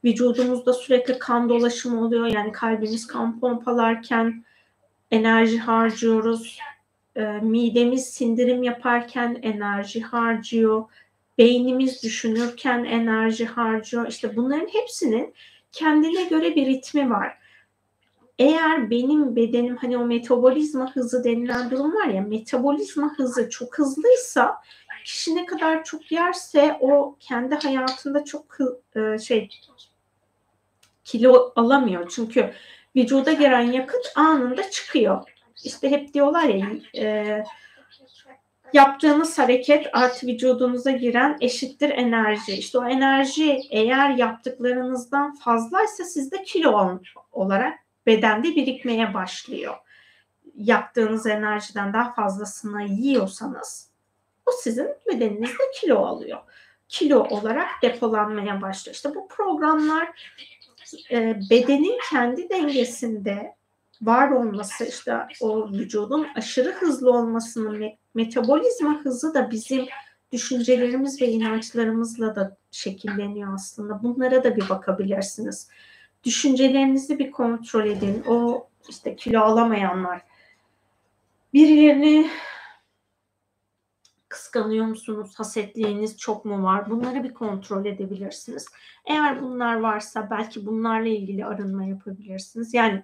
Vücudumuzda sürekli kan dolaşımı oluyor. Yani kalbimiz kan pompalarken enerji harcıyoruz. E, midemiz sindirim yaparken enerji harcıyor. Beynimiz düşünürken enerji harcıyor. İşte bunların hepsinin kendine göre bir ritmi var. Eğer benim bedenim hani o metabolizma hızı denilen durum var ya metabolizma hızı çok hızlıysa kişi ne kadar çok yerse o kendi hayatında çok e, şey kilo alamıyor. Çünkü vücuda giren yakıt anında çıkıyor. İşte hep diyorlar ya e, yaptığınız hareket artı vücudunuza giren eşittir enerji. İşte o enerji eğer yaptıklarınızdan fazlaysa sizde kilo olarak bedende birikmeye başlıyor. Yaptığınız enerjiden daha fazlasını yiyorsanız o sizin bedeninizde kilo alıyor. Kilo olarak depolanmaya başlıyor. İşte bu programlar e, bedenin kendi dengesinde var olması işte o vücudun aşırı hızlı olmasının metabolizma hızı da bizim düşüncelerimiz ve inançlarımızla da şekilleniyor aslında. Bunlara da bir bakabilirsiniz. Düşüncelerinizi bir kontrol edin. O işte kilo alamayanlar birilerini Kıskanıyor musunuz? Hasetliğiniz çok mu var? Bunları bir kontrol edebilirsiniz. Eğer bunlar varsa belki bunlarla ilgili arınma yapabilirsiniz. Yani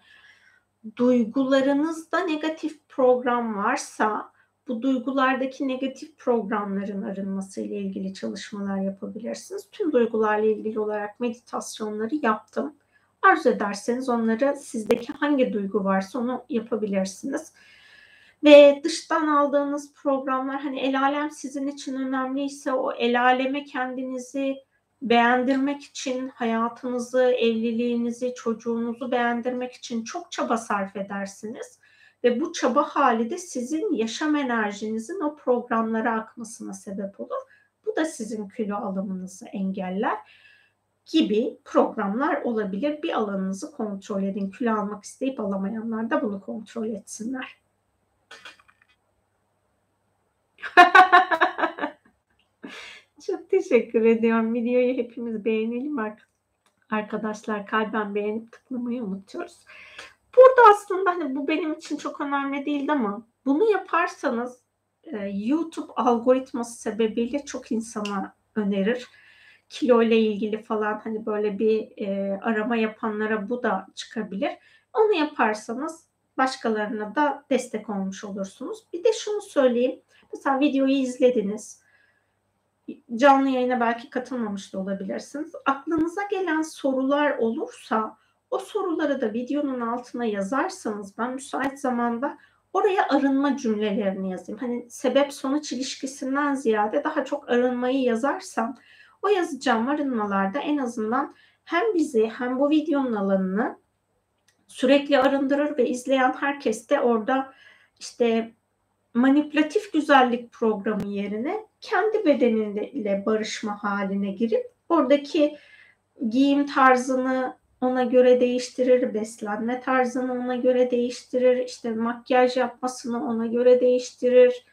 duygularınızda negatif program varsa bu duygulardaki negatif programların arınması ile ilgili çalışmalar yapabilirsiniz. Tüm duygularla ilgili olarak meditasyonları yaptım. Arzu ederseniz onları sizdeki hangi duygu varsa onu yapabilirsiniz. Ve dıştan aldığınız programlar hani el alem sizin için önemliyse o el aleme kendinizi beğendirmek için hayatınızı, evliliğinizi, çocuğunuzu beğendirmek için çok çaba sarf edersiniz. Ve bu çaba hali de sizin yaşam enerjinizin o programlara akmasına sebep olur. Bu da sizin kilo alımınızı engeller gibi programlar olabilir. Bir alanınızı kontrol edin. Kilo almak isteyip alamayanlar da bunu kontrol etsinler. [LAUGHS] Çok teşekkür ediyorum. Videoyu hepimiz beğenelim arkadaşlar. Kalben beğenip tıklamayı unutuyoruz. Burada aslında hani bu benim için çok önemli değildi ama bunu yaparsanız e, YouTube algoritması sebebiyle çok insana önerir. kilo ile ilgili falan hani böyle bir e, arama yapanlara bu da çıkabilir. Onu yaparsanız başkalarına da destek olmuş olursunuz. Bir de şunu söyleyeyim. Mesela videoyu izlediniz. Canlı yayına belki katılmamış da olabilirsiniz. Aklınıza gelen sorular olursa o soruları da videonun altına yazarsanız ben müsait zamanda oraya arınma cümlelerini yazayım. Hani sebep sonuç ilişkisinden ziyade daha çok arınmayı yazarsam o yazacağım arınmalarda en azından hem bizi hem bu videonun alanını sürekli arındırır ve izleyen herkes de orada işte manipülatif güzellik programı yerine kendi bedeniyle barışma haline girip oradaki giyim tarzını ona göre değiştirir, beslenme tarzını ona göre değiştirir, işte makyaj yapmasını ona göre değiştirir,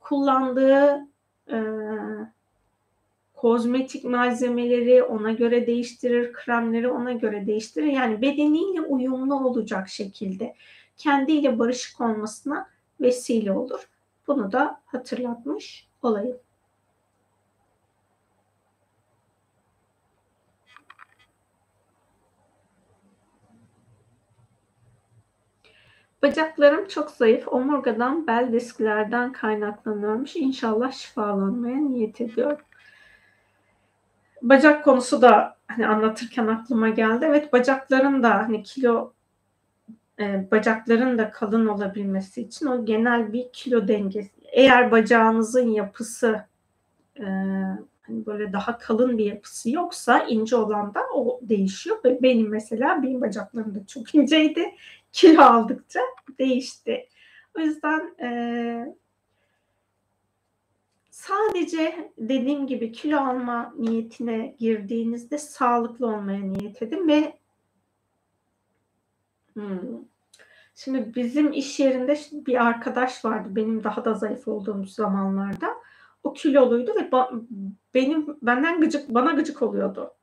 kullandığı e, kozmetik malzemeleri ona göre değiştirir, kremleri ona göre değiştirir. Yani bedeniyle uyumlu olacak şekilde kendiyle barışık olmasına vesile olur. Bunu da hatırlatmış olayım. Bacaklarım çok zayıf. Omurgadan, bel disklerden kaynaklanıyormuş. İnşallah şifalanmaya niyet ediyorum. Bacak konusu da hani anlatırken aklıma geldi. Evet bacakların da hani kilo e, bacakların da kalın olabilmesi için o genel bir kilo dengesi. Eğer bacağınızın yapısı e, hani böyle daha kalın bir yapısı yoksa ince olan da o değişiyor. Benim mesela benim bacaklarım da çok inceydi. Kilo aldıkça değişti. O yüzden e, sadece dediğim gibi kilo alma niyetine girdiğinizde sağlıklı olmaya niyet edin ve hmm, şimdi bizim iş yerinde bir arkadaş vardı benim daha da zayıf olduğum zamanlarda o kiloluydu ve ba- benim benden gıcık bana gıcık oluyordu.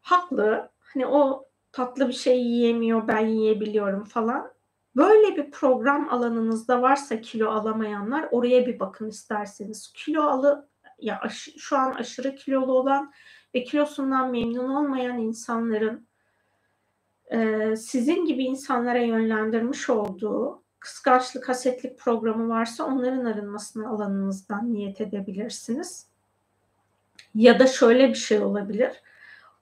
Haklı. Hani o tatlı bir şey yiyemiyor, ben yiyebiliyorum falan. Böyle bir program alanınızda varsa kilo alamayanlar oraya bir bakın isterseniz. Kilo alı ya aş, şu an aşırı kilolu olan ve kilosundan memnun olmayan insanların e, sizin gibi insanlara yönlendirmiş olduğu kıskançlık, hasetlik programı varsa onların arınmasına alanınızdan niyet edebilirsiniz. Ya da şöyle bir şey olabilir.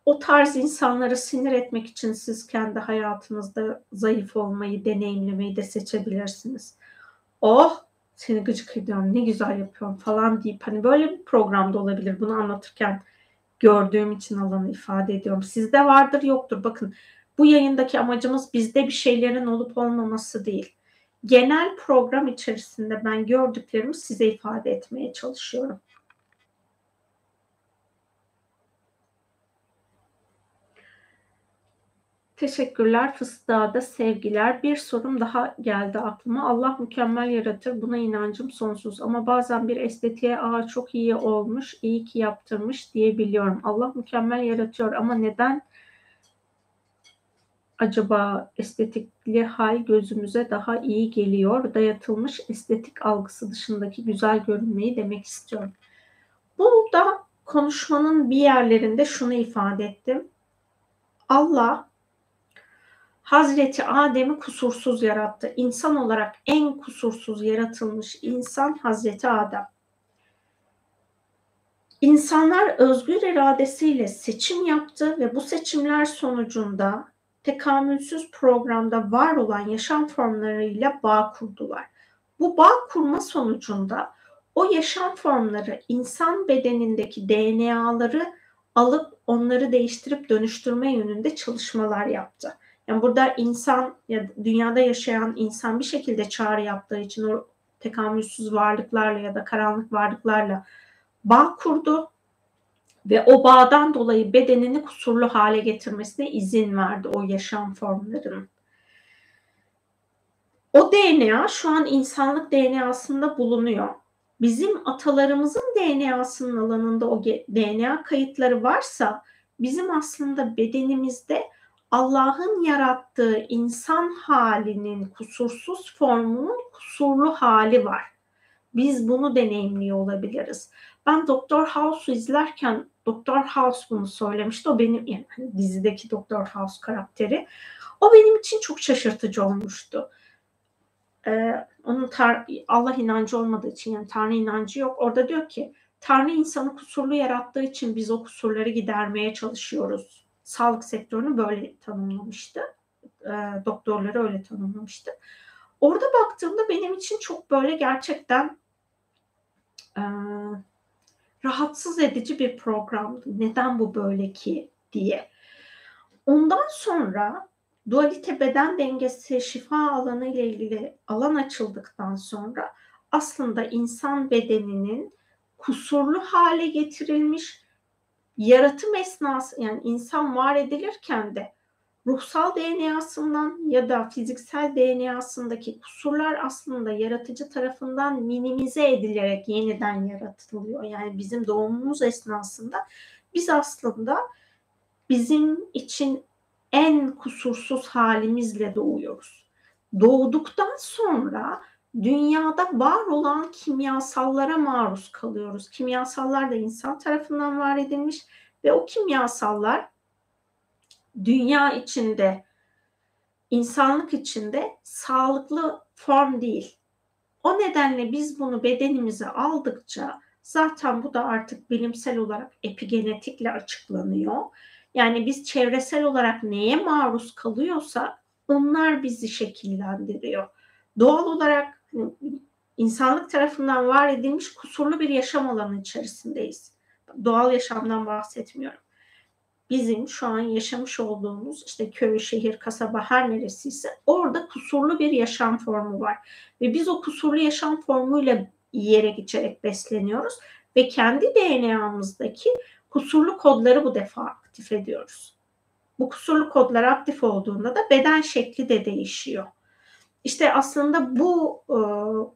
O tarz insanları sinir etmek için siz kendi hayatınızda zayıf olmayı, deneyimlemeyi de seçebilirsiniz. Oh seni gıcık ediyorum ne güzel yapıyorum falan deyip hani böyle bir programda olabilir bunu anlatırken gördüğüm için alanı ifade ediyorum. Sizde vardır yoktur. Bakın bu yayındaki amacımız bizde bir şeylerin olup olmaması değil genel program içerisinde ben gördüklerimi size ifade etmeye çalışıyorum. Teşekkürler fıstığa da sevgiler. Bir sorum daha geldi aklıma. Allah mükemmel yaratır. Buna inancım sonsuz. Ama bazen bir estetiğe aa çok iyi olmuş, iyi ki yaptırmış diyebiliyorum. Allah mükemmel yaratıyor ama neden acaba estetikli hal gözümüze daha iyi geliyor? Dayatılmış estetik algısı dışındaki güzel görünmeyi demek istiyorum. Burada konuşmanın bir yerlerinde şunu ifade ettim. Allah Hazreti Adem'i kusursuz yarattı. İnsan olarak en kusursuz yaratılmış insan Hazreti Adem. İnsanlar özgür iradesiyle seçim yaptı ve bu seçimler sonucunda tekamülsüz programda var olan yaşam formlarıyla bağ kurdular. Bu bağ kurma sonucunda o yaşam formları insan bedenindeki DNA'ları alıp onları değiştirip dönüştürme yönünde çalışmalar yaptı. Yani burada insan ya dünyada yaşayan insan bir şekilde çağrı yaptığı için o tekamülsüz varlıklarla ya da karanlık varlıklarla bağ kurdu ve o bağdan dolayı bedenini kusurlu hale getirmesine izin verdi o yaşam formlarının. O DNA şu an insanlık DNA'sında bulunuyor. Bizim atalarımızın DNA'sının alanında o DNA kayıtları varsa bizim aslında bedenimizde Allah'ın yarattığı insan halinin kusursuz formunun kusurlu hali var. Biz bunu deneyimliyor olabiliriz. Ben Doktor House'u izlerken Doktor House bunu söylemişti. O benim yani hani dizideki Doktor House karakteri. O benim için çok şaşırtıcı olmuştu. Ee, onun tar- Allah inancı olmadığı için yani Tanrı inancı yok. Orada diyor ki Tanrı insanı kusurlu yarattığı için biz o kusurları gidermeye çalışıyoruz. Sağlık sektörünü böyle tanımlamıştı. E, doktorları öyle tanımlamıştı. Orada baktığımda benim için çok böyle gerçekten e, rahatsız edici bir programdı. Neden bu böyle ki diye. Ondan sonra dualite beden dengesi şifa alanı ile ilgili alan açıldıktan sonra aslında insan bedeninin kusurlu hale getirilmiş yaratım esnası yani insan var edilirken de ruhsal DNA'sından ya da fiziksel DNA'sındaki kusurlar aslında yaratıcı tarafından minimize edilerek yeniden yaratılıyor. Yani bizim doğumumuz esnasında biz aslında bizim için en kusursuz halimizle doğuyoruz. Doğduktan sonra dünyada var olan kimyasallara maruz kalıyoruz. Kimyasallar da insan tarafından var edilmiş ve o kimyasallar dünya içinde, insanlık içinde sağlıklı form değil. O nedenle biz bunu bedenimize aldıkça zaten bu da artık bilimsel olarak epigenetikle açıklanıyor. Yani biz çevresel olarak neye maruz kalıyorsa onlar bizi şekillendiriyor. Doğal olarak hani, insanlık tarafından var edilmiş kusurlu bir yaşam alanı içerisindeyiz. Doğal yaşamdan bahsetmiyorum bizim şu an yaşamış olduğumuz işte köy, şehir, kasaba her neresiyse orada kusurlu bir yaşam formu var. Ve biz o kusurlu yaşam formuyla yiyerek içerek besleniyoruz ve kendi DNA'mızdaki kusurlu kodları bu defa aktif ediyoruz. Bu kusurlu kodlar aktif olduğunda da beden şekli de değişiyor. İşte aslında bu e,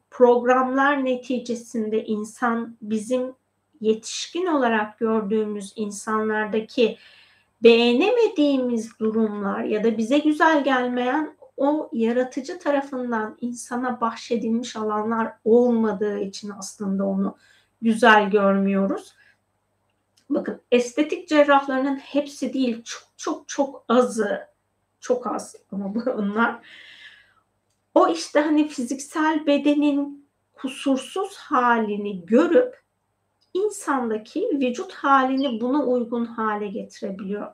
programlar neticesinde insan bizim yetişkin olarak gördüğümüz insanlardaki beğenemediğimiz durumlar ya da bize güzel gelmeyen o yaratıcı tarafından insana bahşedilmiş alanlar olmadığı için aslında onu güzel görmüyoruz. Bakın estetik cerrahlarının hepsi değil çok çok çok azı çok az ama bunlar o işte hani fiziksel bedenin kusursuz halini görüp insandaki vücut halini buna uygun hale getirebiliyor.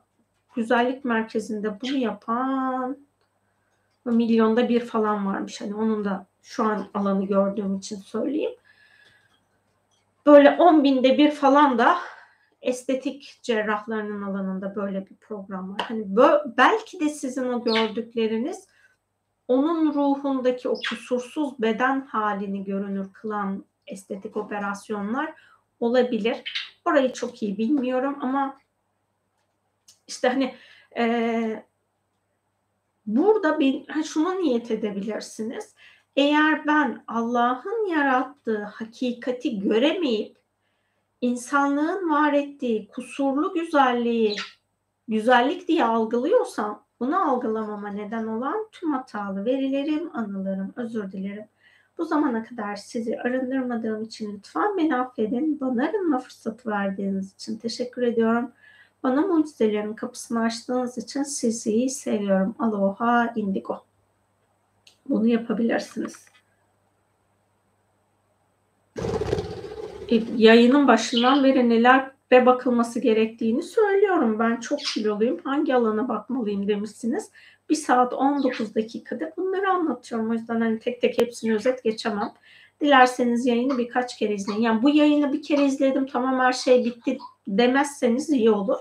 Güzellik merkezinde bunu yapan milyonda bir falan varmış. Hani onun da şu an alanı gördüğüm için söyleyeyim. Böyle 10 binde bir falan da estetik cerrahlarının alanında böyle bir program var. Hani belki de sizin o gördükleriniz onun ruhundaki o kusursuz beden halini görünür kılan estetik operasyonlar olabilir. Orayı çok iyi bilmiyorum ama işte hani e, burada bir ha, şunu niyet edebilirsiniz. Eğer ben Allah'ın yarattığı hakikati göremeyip insanlığın var ettiği kusurlu güzelliği güzellik diye algılıyorsam bunu algılamama neden olan tüm hatalı verilerim, anılarım, özür dilerim bu zamana kadar sizi arındırmadığım için lütfen beni affedin. Bana arınma fırsatı verdiğiniz için teşekkür ediyorum. Bana mucizelerin kapısını açtığınız için sizi seviyorum. Aloha indigo. Bunu yapabilirsiniz. E, yayının başından beri neler ve bakılması gerektiğini söylüyorum. Ben çok kiloluyum. Hangi alana bakmalıyım demişsiniz. 1 saat 19 dakikada bunları anlatıyorum. O yüzden hani tek tek hepsini özet geçemem. Dilerseniz yayını birkaç kere izleyin. Yani bu yayını bir kere izledim tamam her şey bitti demezseniz iyi olur.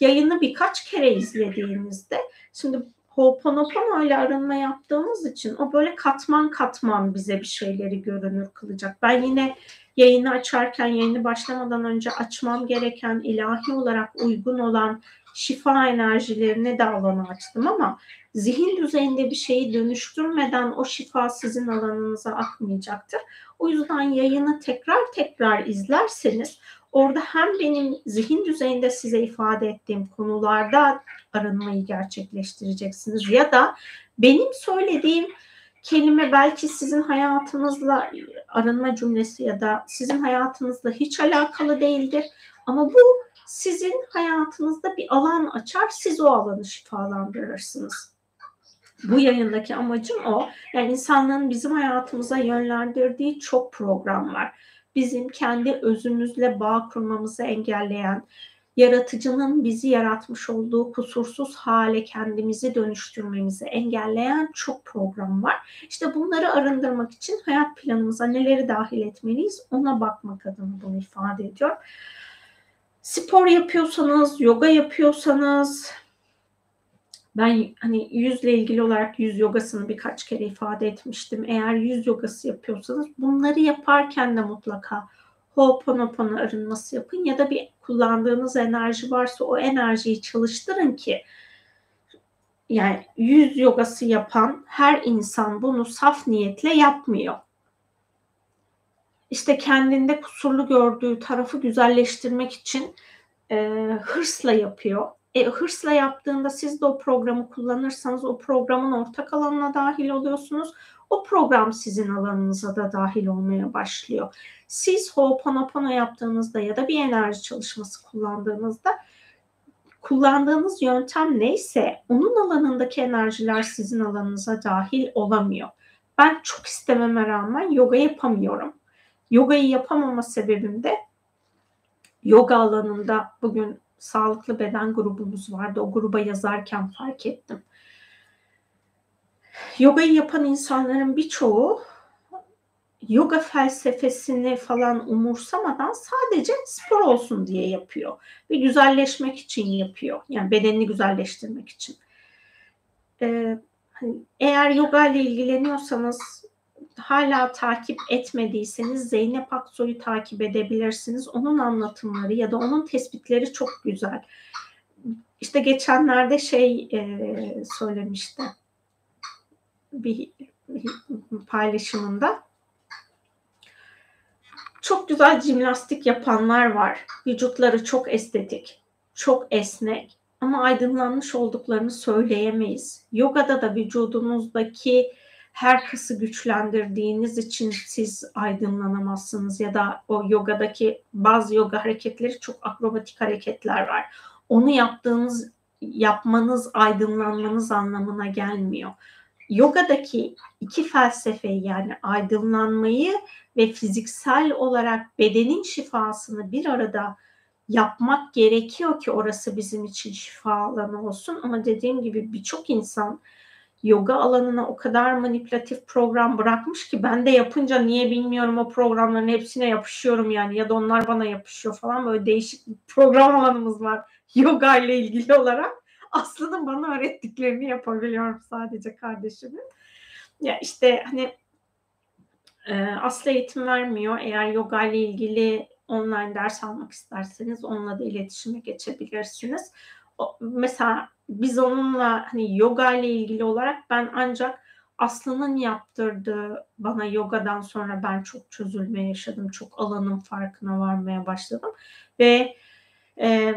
Yayını birkaç kere izlediğinizde şimdi Ho'oponopono ile arınma yaptığımız için o böyle katman katman bize bir şeyleri görünür kılacak. Ben yine yayını açarken, yayını başlamadan önce açmam gereken ilahi olarak uygun olan şifa enerjilerine de alanı açtım ama zihin düzeyinde bir şeyi dönüştürmeden o şifa sizin alanınıza akmayacaktır. O yüzden yayını tekrar tekrar izlerseniz orada hem benim zihin düzeyinde size ifade ettiğim konularda arınmayı gerçekleştireceksiniz ya da benim söylediğim kelime belki sizin hayatınızla arınma cümlesi ya da sizin hayatınızla hiç alakalı değildir ama bu sizin hayatınızda bir alan açar, siz o alanı şifalandırırsınız. Bu yayındaki amacım o. Yani insanlığın bizim hayatımıza yönlendirdiği çok program var. Bizim kendi özümüzle bağ kurmamızı engelleyen, yaratıcının bizi yaratmış olduğu kusursuz hale kendimizi dönüştürmemizi engelleyen çok program var. İşte bunları arındırmak için hayat planımıza neleri dahil etmeliyiz ona bakmak adına bunu ifade ediyor. Spor yapıyorsanız, yoga yapıyorsanız, ben hani yüzle ilgili olarak yüz yogasını birkaç kere ifade etmiştim. Eğer yüz yogası yapıyorsanız bunları yaparken de mutlaka Ho'oponopono arınması yapın ya da bir kullandığınız enerji varsa o enerjiyi çalıştırın ki yani yüz yogası yapan her insan bunu saf niyetle yapmıyor. İşte kendinde kusurlu gördüğü tarafı güzelleştirmek için e, hırsla yapıyor. E, hırsla yaptığında siz de o programı kullanırsanız o programın ortak alanına dahil oluyorsunuz. O program sizin alanınıza da dahil olmaya başlıyor. Siz Ho'oponopono yaptığınızda ya da bir enerji çalışması kullandığınızda kullandığınız yöntem neyse onun alanındaki enerjiler sizin alanınıza dahil olamıyor. Ben çok istememe rağmen yoga yapamıyorum. Yogayı yapamama sebebim de yoga alanında bugün sağlıklı beden grubumuz vardı. O gruba yazarken fark ettim. Yogayı yapan insanların birçoğu yoga felsefesini falan umursamadan sadece spor olsun diye yapıyor. Ve güzelleşmek için yapıyor. Yani bedenini güzelleştirmek için. Ee, hani eğer yoga ile ilgileniyorsanız hala takip etmediyseniz Zeynep Aksoy'u takip edebilirsiniz. Onun anlatımları ya da onun tespitleri çok güzel. İşte geçenlerde şey e, söylemişti bir paylaşımında. Çok güzel jimnastik yapanlar var. Vücutları çok estetik, çok esnek ama aydınlanmış olduklarını söyleyemeyiz. Yogada da vücudunuzdaki her kası güçlendirdiğiniz için siz aydınlanamazsınız ya da o yogadaki bazı yoga hareketleri çok akrobatik hareketler var. Onu yaptığınız yapmanız aydınlanmanız anlamına gelmiyor. Yogadaki iki felsefe yani aydınlanmayı ve fiziksel olarak bedenin şifasını bir arada yapmak gerekiyor ki orası bizim için şifa alanı olsun. Ama dediğim gibi birçok insan yoga alanına o kadar manipülatif program bırakmış ki ben de yapınca niye bilmiyorum o programların hepsine yapışıyorum yani ya da onlar bana yapışıyor falan böyle değişik bir program alanımız var [LAUGHS] yoga ile ilgili olarak. Aslında bana öğrettiklerini yapabiliyorum sadece kardeşimin. Ya işte hani e, Aslı eğitim vermiyor. Eğer yoga ile ilgili online ders almak isterseniz onunla da iletişime geçebilirsiniz. Mesela biz onunla hani yoga ile ilgili olarak ben ancak Aslı'nın yaptırdığı bana yogadan sonra ben çok çözülme yaşadım. Çok alanın farkına varmaya başladım. Ve e,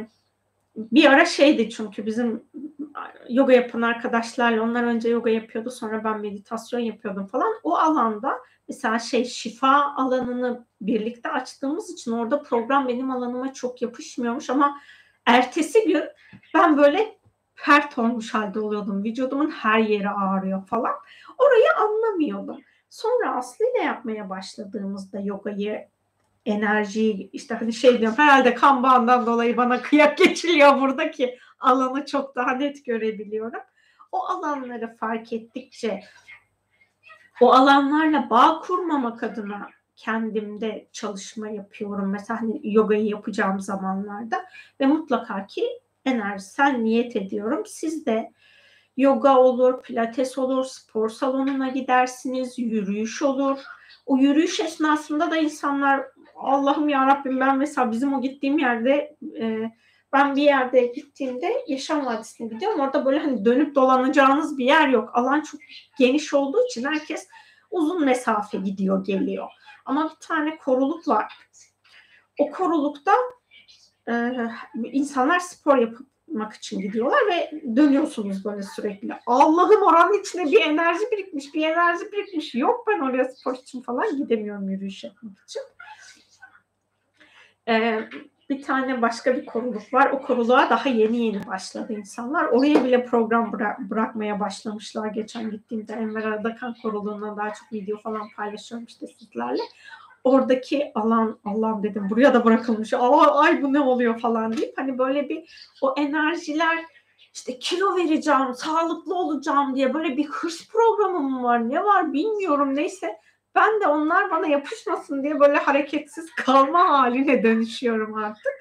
bir ara şeydi çünkü bizim yoga yapan arkadaşlarla onlar önce yoga yapıyordu sonra ben meditasyon yapıyordum falan. O alanda mesela şey şifa alanını birlikte açtığımız için orada program benim alanıma çok yapışmıyormuş ama ertesi gün ben böyle pert olmuş halde oluyordum. Vücudumun her yeri ağrıyor falan. Orayı anlamıyordum. Sonra Aslı ile yapmaya başladığımızda yogayı enerjiyi işte hani şey diyorum herhalde kan bağından dolayı bana kıyak geçiliyor buradaki alanı çok daha net görebiliyorum. O alanları fark ettikçe o alanlarla bağ kurmamak adına kendimde çalışma yapıyorum. Mesela hani yogayı yapacağım zamanlarda ve mutlaka ki enerjisel niyet ediyorum. Siz de yoga olur, pilates olur, spor salonuna gidersiniz, yürüyüş olur. O yürüyüş esnasında da insanlar Allah'ım ya Rabbim ben mesela bizim o gittiğim yerde e, ben bir yerde gittiğimde Yaşam Vadisi'ne gidiyorum. Orada böyle hani dönüp dolanacağınız bir yer yok. Alan çok geniş olduğu için herkes uzun mesafe gidiyor geliyor. Ama bir tane koruluk var. O korulukta e, insanlar spor yapmak için gidiyorlar ve dönüyorsunuz böyle sürekli. Allah'ım oranın içinde bir enerji birikmiş, bir enerji birikmiş. Yok ben oraya spor için falan gidemiyorum yürüyüş yapmak için. E, bir tane başka bir koruluk var. O koruluğa daha yeni yeni başladı insanlar. Oraya bile program bıra- bırakmaya başlamışlar. Geçen gittiğimde Enver Aradakan koruluğundan daha çok video falan paylaşıyorum işte sizlerle. Oradaki alan Allah'ım dedim buraya da bırakılmış. Aa, ay bu ne oluyor falan deyip hani böyle bir o enerjiler işte kilo vereceğim, sağlıklı olacağım diye böyle bir hırs programı mı var? Ne var bilmiyorum neyse. Ben de onlar bana yapışmasın diye böyle hareketsiz kalma haline dönüşüyorum artık.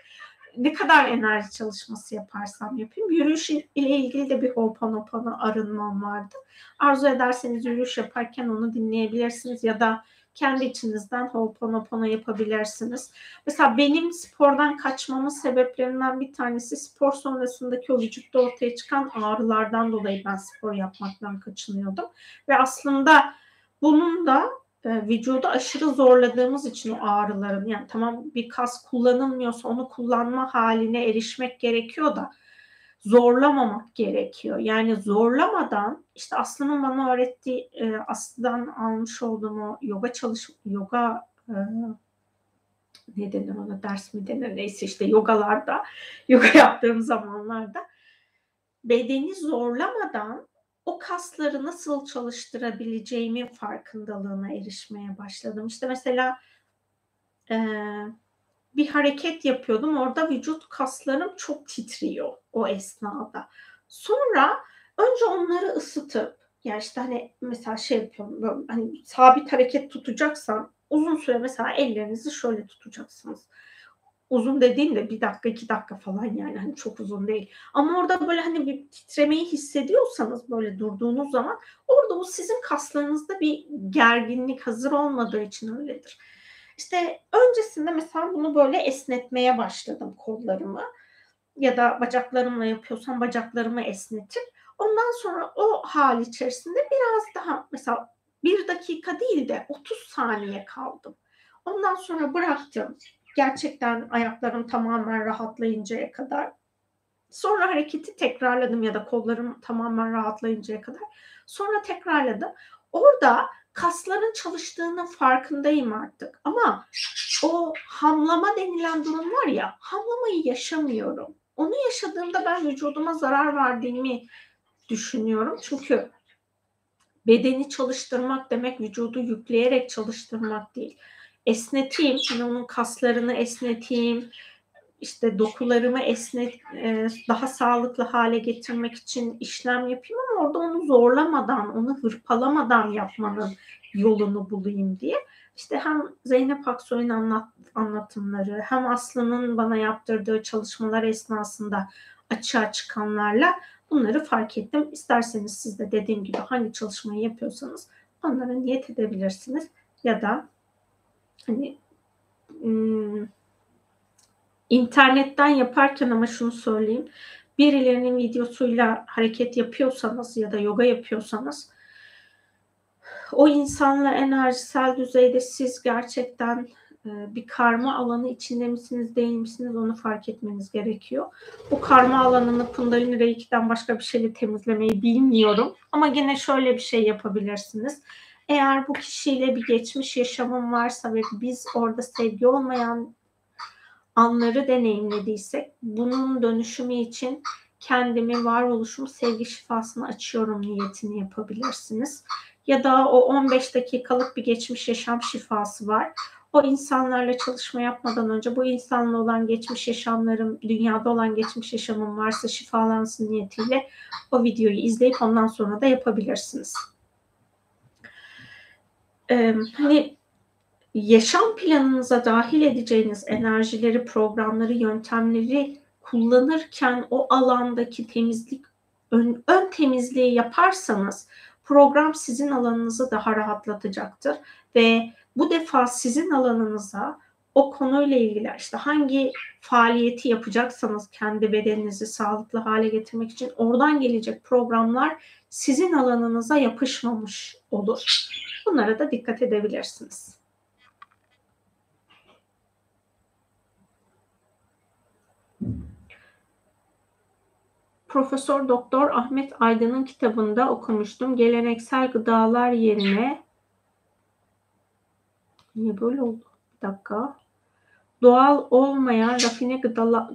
Ne kadar enerji çalışması yaparsam yapayım. Yürüyüş ile ilgili de bir Ho'oponopono arınmam vardı. Arzu ederseniz yürüyüş yaparken onu dinleyebilirsiniz ya da kendi içinizden Ho'oponopono yapabilirsiniz. Mesela benim spordan kaçmamın sebeplerinden bir tanesi spor sonrasındaki o vücutta ortaya çıkan ağrılardan dolayı ben spor yapmaktan kaçınıyordum. Ve aslında bunun da e, vücudu aşırı zorladığımız için o ağrıların yani tamam bir kas kullanılmıyorsa onu kullanma haline erişmek gerekiyor da zorlamamak gerekiyor. Yani zorlamadan işte Aslı'nın bana öğrettiği e, Aslı'dan almış olduğum o yoga çalış yoga e, ne denir ona ders mi denir neyse işte yogalarda [LAUGHS] yoga yaptığım zamanlarda bedeni zorlamadan o kasları nasıl çalıştırabileceğimin farkındalığına erişmeye başladım. İşte mesela e, bir hareket yapıyordum. Orada vücut kaslarım çok titriyor o esnada. Sonra önce onları ısıtıp yani işte hani mesela şey yapıyorum böyle hani sabit hareket tutacaksam uzun süre mesela ellerinizi şöyle tutacaksınız. Uzun dediğim de bir dakika iki dakika falan yani hani çok uzun değil. Ama orada böyle hani bir titremeyi hissediyorsanız böyle durduğunuz zaman orada o sizin kaslarınızda bir gerginlik hazır olmadığı için öyledir. İşte öncesinde mesela bunu böyle esnetmeye başladım kollarımı ya da bacaklarımla yapıyorsam bacaklarımı esnetip ondan sonra o hal içerisinde biraz daha mesela bir dakika değil de 30 saniye kaldım. Ondan sonra bıraktım. Gerçekten ayaklarım tamamen rahatlayıncaya kadar. Sonra hareketi tekrarladım ya da kollarım tamamen rahatlayıncaya kadar. Sonra tekrarladım. Orada kasların çalıştığının farkındayım artık. Ama o hamlama denilen durum var ya, hamlamayı yaşamıyorum. Onu yaşadığımda ben vücuduma zarar verdiğimi düşünüyorum. Çünkü bedeni çalıştırmak demek vücudu yükleyerek çalıştırmak değil. Esneteyim, yani onun kaslarını esneteyim, işte dokularımı esnet e, daha sağlıklı hale getirmek için işlem yapayım ama orada onu zorlamadan, onu hırpalamadan yapmanın yolunu bulayım diye. İşte hem Zeynep Aksoy'un anlat, anlatımları hem Aslı'nın bana yaptırdığı çalışmalar esnasında açığa çıkanlarla bunları fark ettim. İsterseniz siz de dediğim gibi hangi çalışmayı yapıyorsanız onlara niyet edebilirsiniz. Ya da hani hmm, internetten yaparken ama şunu söyleyeyim. Birilerinin videosuyla hareket yapıyorsanız ya da yoga yapıyorsanız o insanla enerjisel düzeyde siz gerçekten e, bir karma alanı içinde misiniz değil misiniz onu fark etmeniz gerekiyor. Bu karma alanını Kundalini Reiki'den başka bir şeyle temizlemeyi bilmiyorum. Ama gene şöyle bir şey yapabilirsiniz. Eğer bu kişiyle bir geçmiş yaşamım varsa ve biz orada sevgi olmayan anları deneyimlediysek bunun dönüşümü için kendimi, varoluşumu sevgi şifasını açıyorum niyetini yapabilirsiniz. Ya da o 15 dakikalık bir geçmiş yaşam şifası var. O insanlarla çalışma yapmadan önce bu insanla olan geçmiş yaşamlarım, dünyada olan geçmiş yaşamım varsa şifalansın niyetiyle o videoyu izleyip ondan sonra da yapabilirsiniz. Hani yaşam planınıza dahil edeceğiniz enerjileri, programları, yöntemleri kullanırken o alandaki temizlik ön, ön temizliği yaparsanız program sizin alanınızı daha rahatlatacaktır ve bu defa sizin alanınıza o konuyla ilgili işte hangi faaliyeti yapacaksanız kendi bedeninizi sağlıklı hale getirmek için oradan gelecek programlar sizin alanınıza yapışmamış olur. Bunlara da dikkat edebilirsiniz. Profesör Doktor Ahmet Aydın'ın kitabında okumuştum. Geleneksel gıdalar yerine Niye böyle oldu? Bir dakika. Doğal olmayan rafine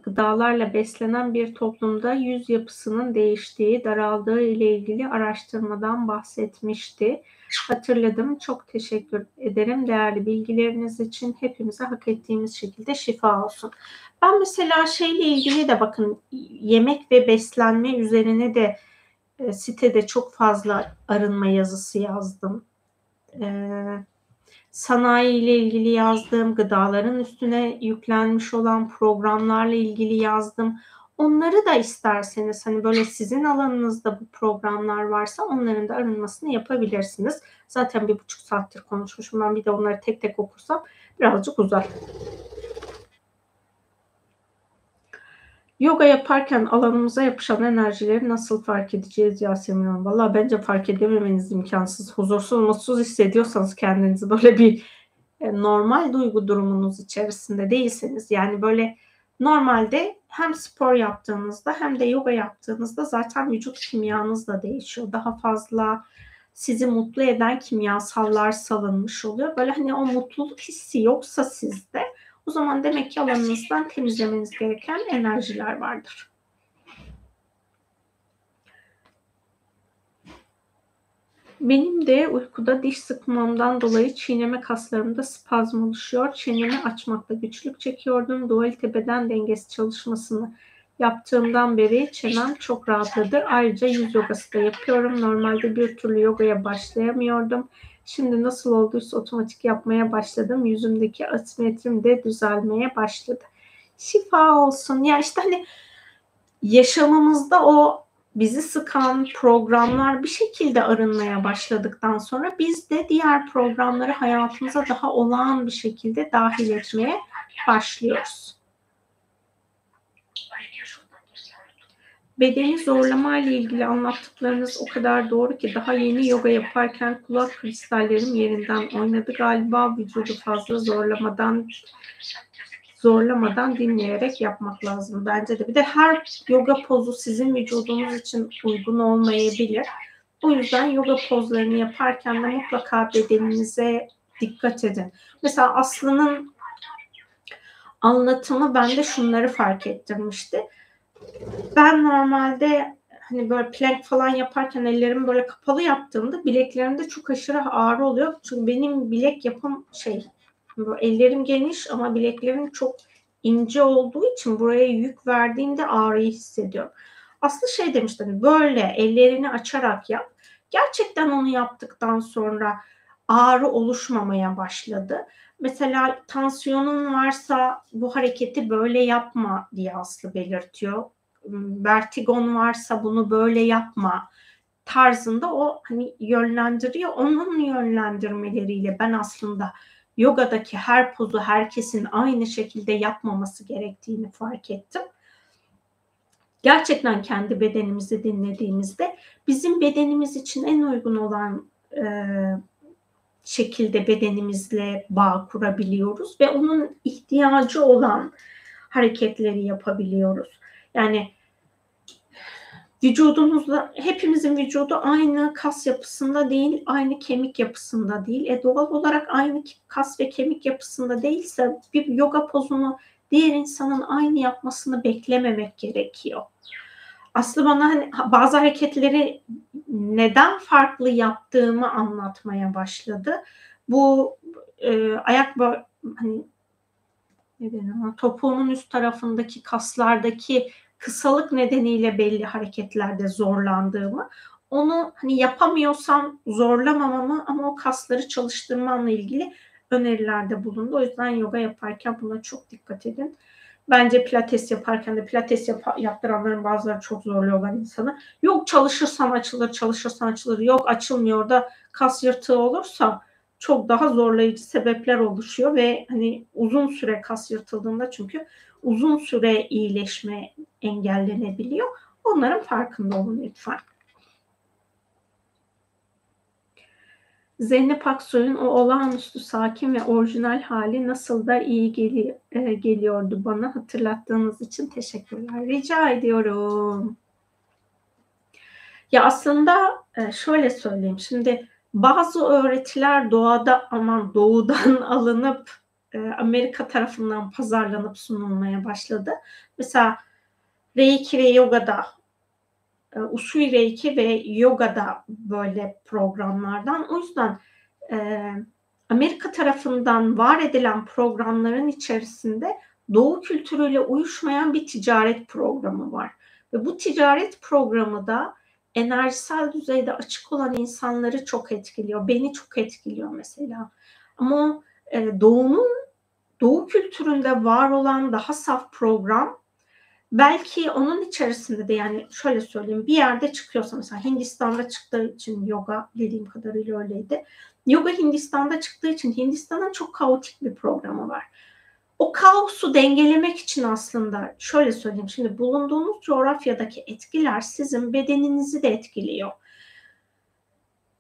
gıdalarla beslenen bir toplumda yüz yapısının değiştiği, daraldığı ile ilgili araştırmadan bahsetmişti. Hatırladım. Çok teşekkür ederim değerli bilgileriniz için. Hepimize hak ettiğimiz şekilde şifa olsun. Ben mesela şeyle ilgili de bakın yemek ve beslenme üzerine de e, sitede çok fazla arınma yazısı yazdım. Eee sanayi ile ilgili yazdım, gıdaların üstüne yüklenmiş olan programlarla ilgili yazdım. Onları da isterseniz hani böyle sizin alanınızda bu programlar varsa onların da arınmasını yapabilirsiniz. Zaten bir buçuk saattir konuşmuşum ben bir de onları tek tek okursam birazcık uzar. Yoga yaparken alanımıza yapışan enerjileri nasıl fark edeceğiz Yasemin Hanım? Valla bence fark edememeniz imkansız. Huzursuz, mutsuz hissediyorsanız kendinizi böyle bir e, normal duygu durumunuz içerisinde değilseniz yani böyle normalde hem spor yaptığınızda hem de yoga yaptığınızda zaten vücut kimyanız da değişiyor. Daha fazla sizi mutlu eden kimyasallar salınmış oluyor. Böyle hani o mutluluk hissi yoksa sizde o zaman demek ki alanınızdan temizlemeniz gereken enerjiler vardır. Benim de uykuda diş sıkmamdan dolayı çiğneme kaslarımda spazm oluşuyor. Çenemi açmakta güçlük çekiyordum. Dualite beden dengesi çalışmasını yaptığımdan beri çenem çok rahatladı. Ayrıca yüz yogası da yapıyorum. Normalde bir türlü yogaya başlayamıyordum. Şimdi nasıl olduysa otomatik yapmaya başladım. Yüzümdeki asimetrim de düzelmeye başladı. Şifa olsun. Ya işte hani yaşamımızda o bizi sıkan programlar bir şekilde arınmaya başladıktan sonra biz de diğer programları hayatımıza daha olağan bir şekilde dahil etmeye başlıyoruz. Bedeni zorlama ile ilgili anlattıklarınız o kadar doğru ki daha yeni yoga yaparken kulak kristallerim yerinden oynadı. Galiba vücudu fazla zorlamadan zorlamadan dinleyerek yapmak lazım bence de. Bir de her yoga pozu sizin vücudunuz için uygun olmayabilir. O yüzden yoga pozlarını yaparken de mutlaka bedeninize dikkat edin. Mesela Aslı'nın anlatımı bende şunları fark ettirmişti ben normalde hani böyle plank falan yaparken ellerimi böyle kapalı yaptığımda bileklerimde çok aşırı ağrı oluyor. Çünkü benim bilek yapım şey böyle ellerim geniş ama bileklerim çok ince olduğu için buraya yük verdiğimde ağrıyı hissediyorum. Aslında şey demiştim hani böyle ellerini açarak yap. Gerçekten onu yaptıktan sonra ağrı oluşmamaya başladı. Mesela tansiyonun varsa bu hareketi böyle yapma diye Aslı belirtiyor vertigon varsa bunu böyle yapma tarzında o hani yönlendiriyor. Onun yönlendirmeleriyle ben aslında yogadaki her pozu herkesin aynı şekilde yapmaması gerektiğini fark ettim. Gerçekten kendi bedenimizi dinlediğimizde bizim bedenimiz için en uygun olan e, şekilde bedenimizle bağ kurabiliyoruz ve onun ihtiyacı olan hareketleri yapabiliyoruz. Yani vücudumuzda hepimizin vücudu aynı kas yapısında değil, aynı kemik yapısında değil. E doğal olarak aynı kas ve kemik yapısında değilse bir yoga pozunu diğer insanın aynı yapmasını beklememek gerekiyor. Aslında bana hani bazı hareketleri neden farklı yaptığımı anlatmaya başladı. Bu e, ayak hani ne denir, topuğumun üst tarafındaki kaslardaki kısalık nedeniyle belli hareketlerde zorlandığımı, onu hani yapamıyorsam zorlamamamı ama o kasları çalıştırmamla ilgili önerilerde bulundu. O yüzden yoga yaparken buna çok dikkat edin. Bence pilates yaparken de pilates yap yaptıranların bazıları çok zorluyorlar insanı. Yok çalışırsan açılır, çalışırsan açılır. Yok açılmıyor da kas yırtığı olursa çok daha zorlayıcı sebepler oluşuyor ve hani uzun süre kas yırtıldığında çünkü uzun süre iyileşme engellenebiliyor. Onların farkında olun lütfen. Zeynep Aksoy'un o olağanüstü sakin ve orijinal hali nasıl da iyi geli, e, geliyordu bana hatırlattığınız için teşekkürler. Rica ediyorum. Ya aslında e, şöyle söyleyeyim. Şimdi bazı öğretiler doğada aman doğudan [LAUGHS] alınıp e, Amerika tarafından pazarlanıp sunulmaya başladı. Mesela Reiki ve Yoga'da e, Usui Reiki ve Yoga'da böyle programlardan. O yüzden e, Amerika tarafından var edilen programların içerisinde Doğu kültürüyle uyuşmayan bir ticaret programı var. Ve bu ticaret programı da enerjisel düzeyde açık olan insanları çok etkiliyor. Beni çok etkiliyor mesela. Ama e, Doğu'nun Doğu kültüründe var olan daha saf program belki onun içerisinde de yani şöyle söyleyeyim bir yerde çıkıyorsa mesela Hindistan'da çıktığı için yoga dediğim kadarıyla öyleydi. Yoga Hindistan'da çıktığı için Hindistan'ın çok kaotik bir programı var. O kaosu dengelemek için aslında şöyle söyleyeyim şimdi bulunduğunuz coğrafyadaki etkiler sizin bedeninizi de etkiliyor.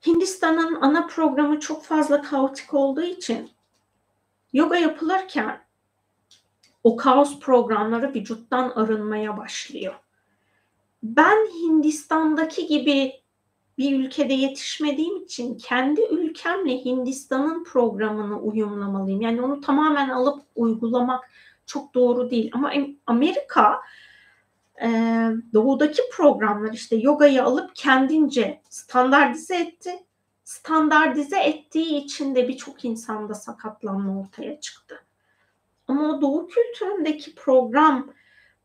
Hindistan'ın ana programı çok fazla kaotik olduğu için yoga yapılırken o kaos programları vücuttan arınmaya başlıyor. Ben Hindistan'daki gibi bir ülkede yetişmediğim için kendi ülkemle Hindistan'ın programını uyumlamalıyım. Yani onu tamamen alıp uygulamak çok doğru değil. Ama Amerika e, doğudaki programlar işte yogayı alıp kendince standartize etti. Standartize ettiği için de birçok insanda sakatlanma ortaya çıktı. Ama o doğu kültüründeki program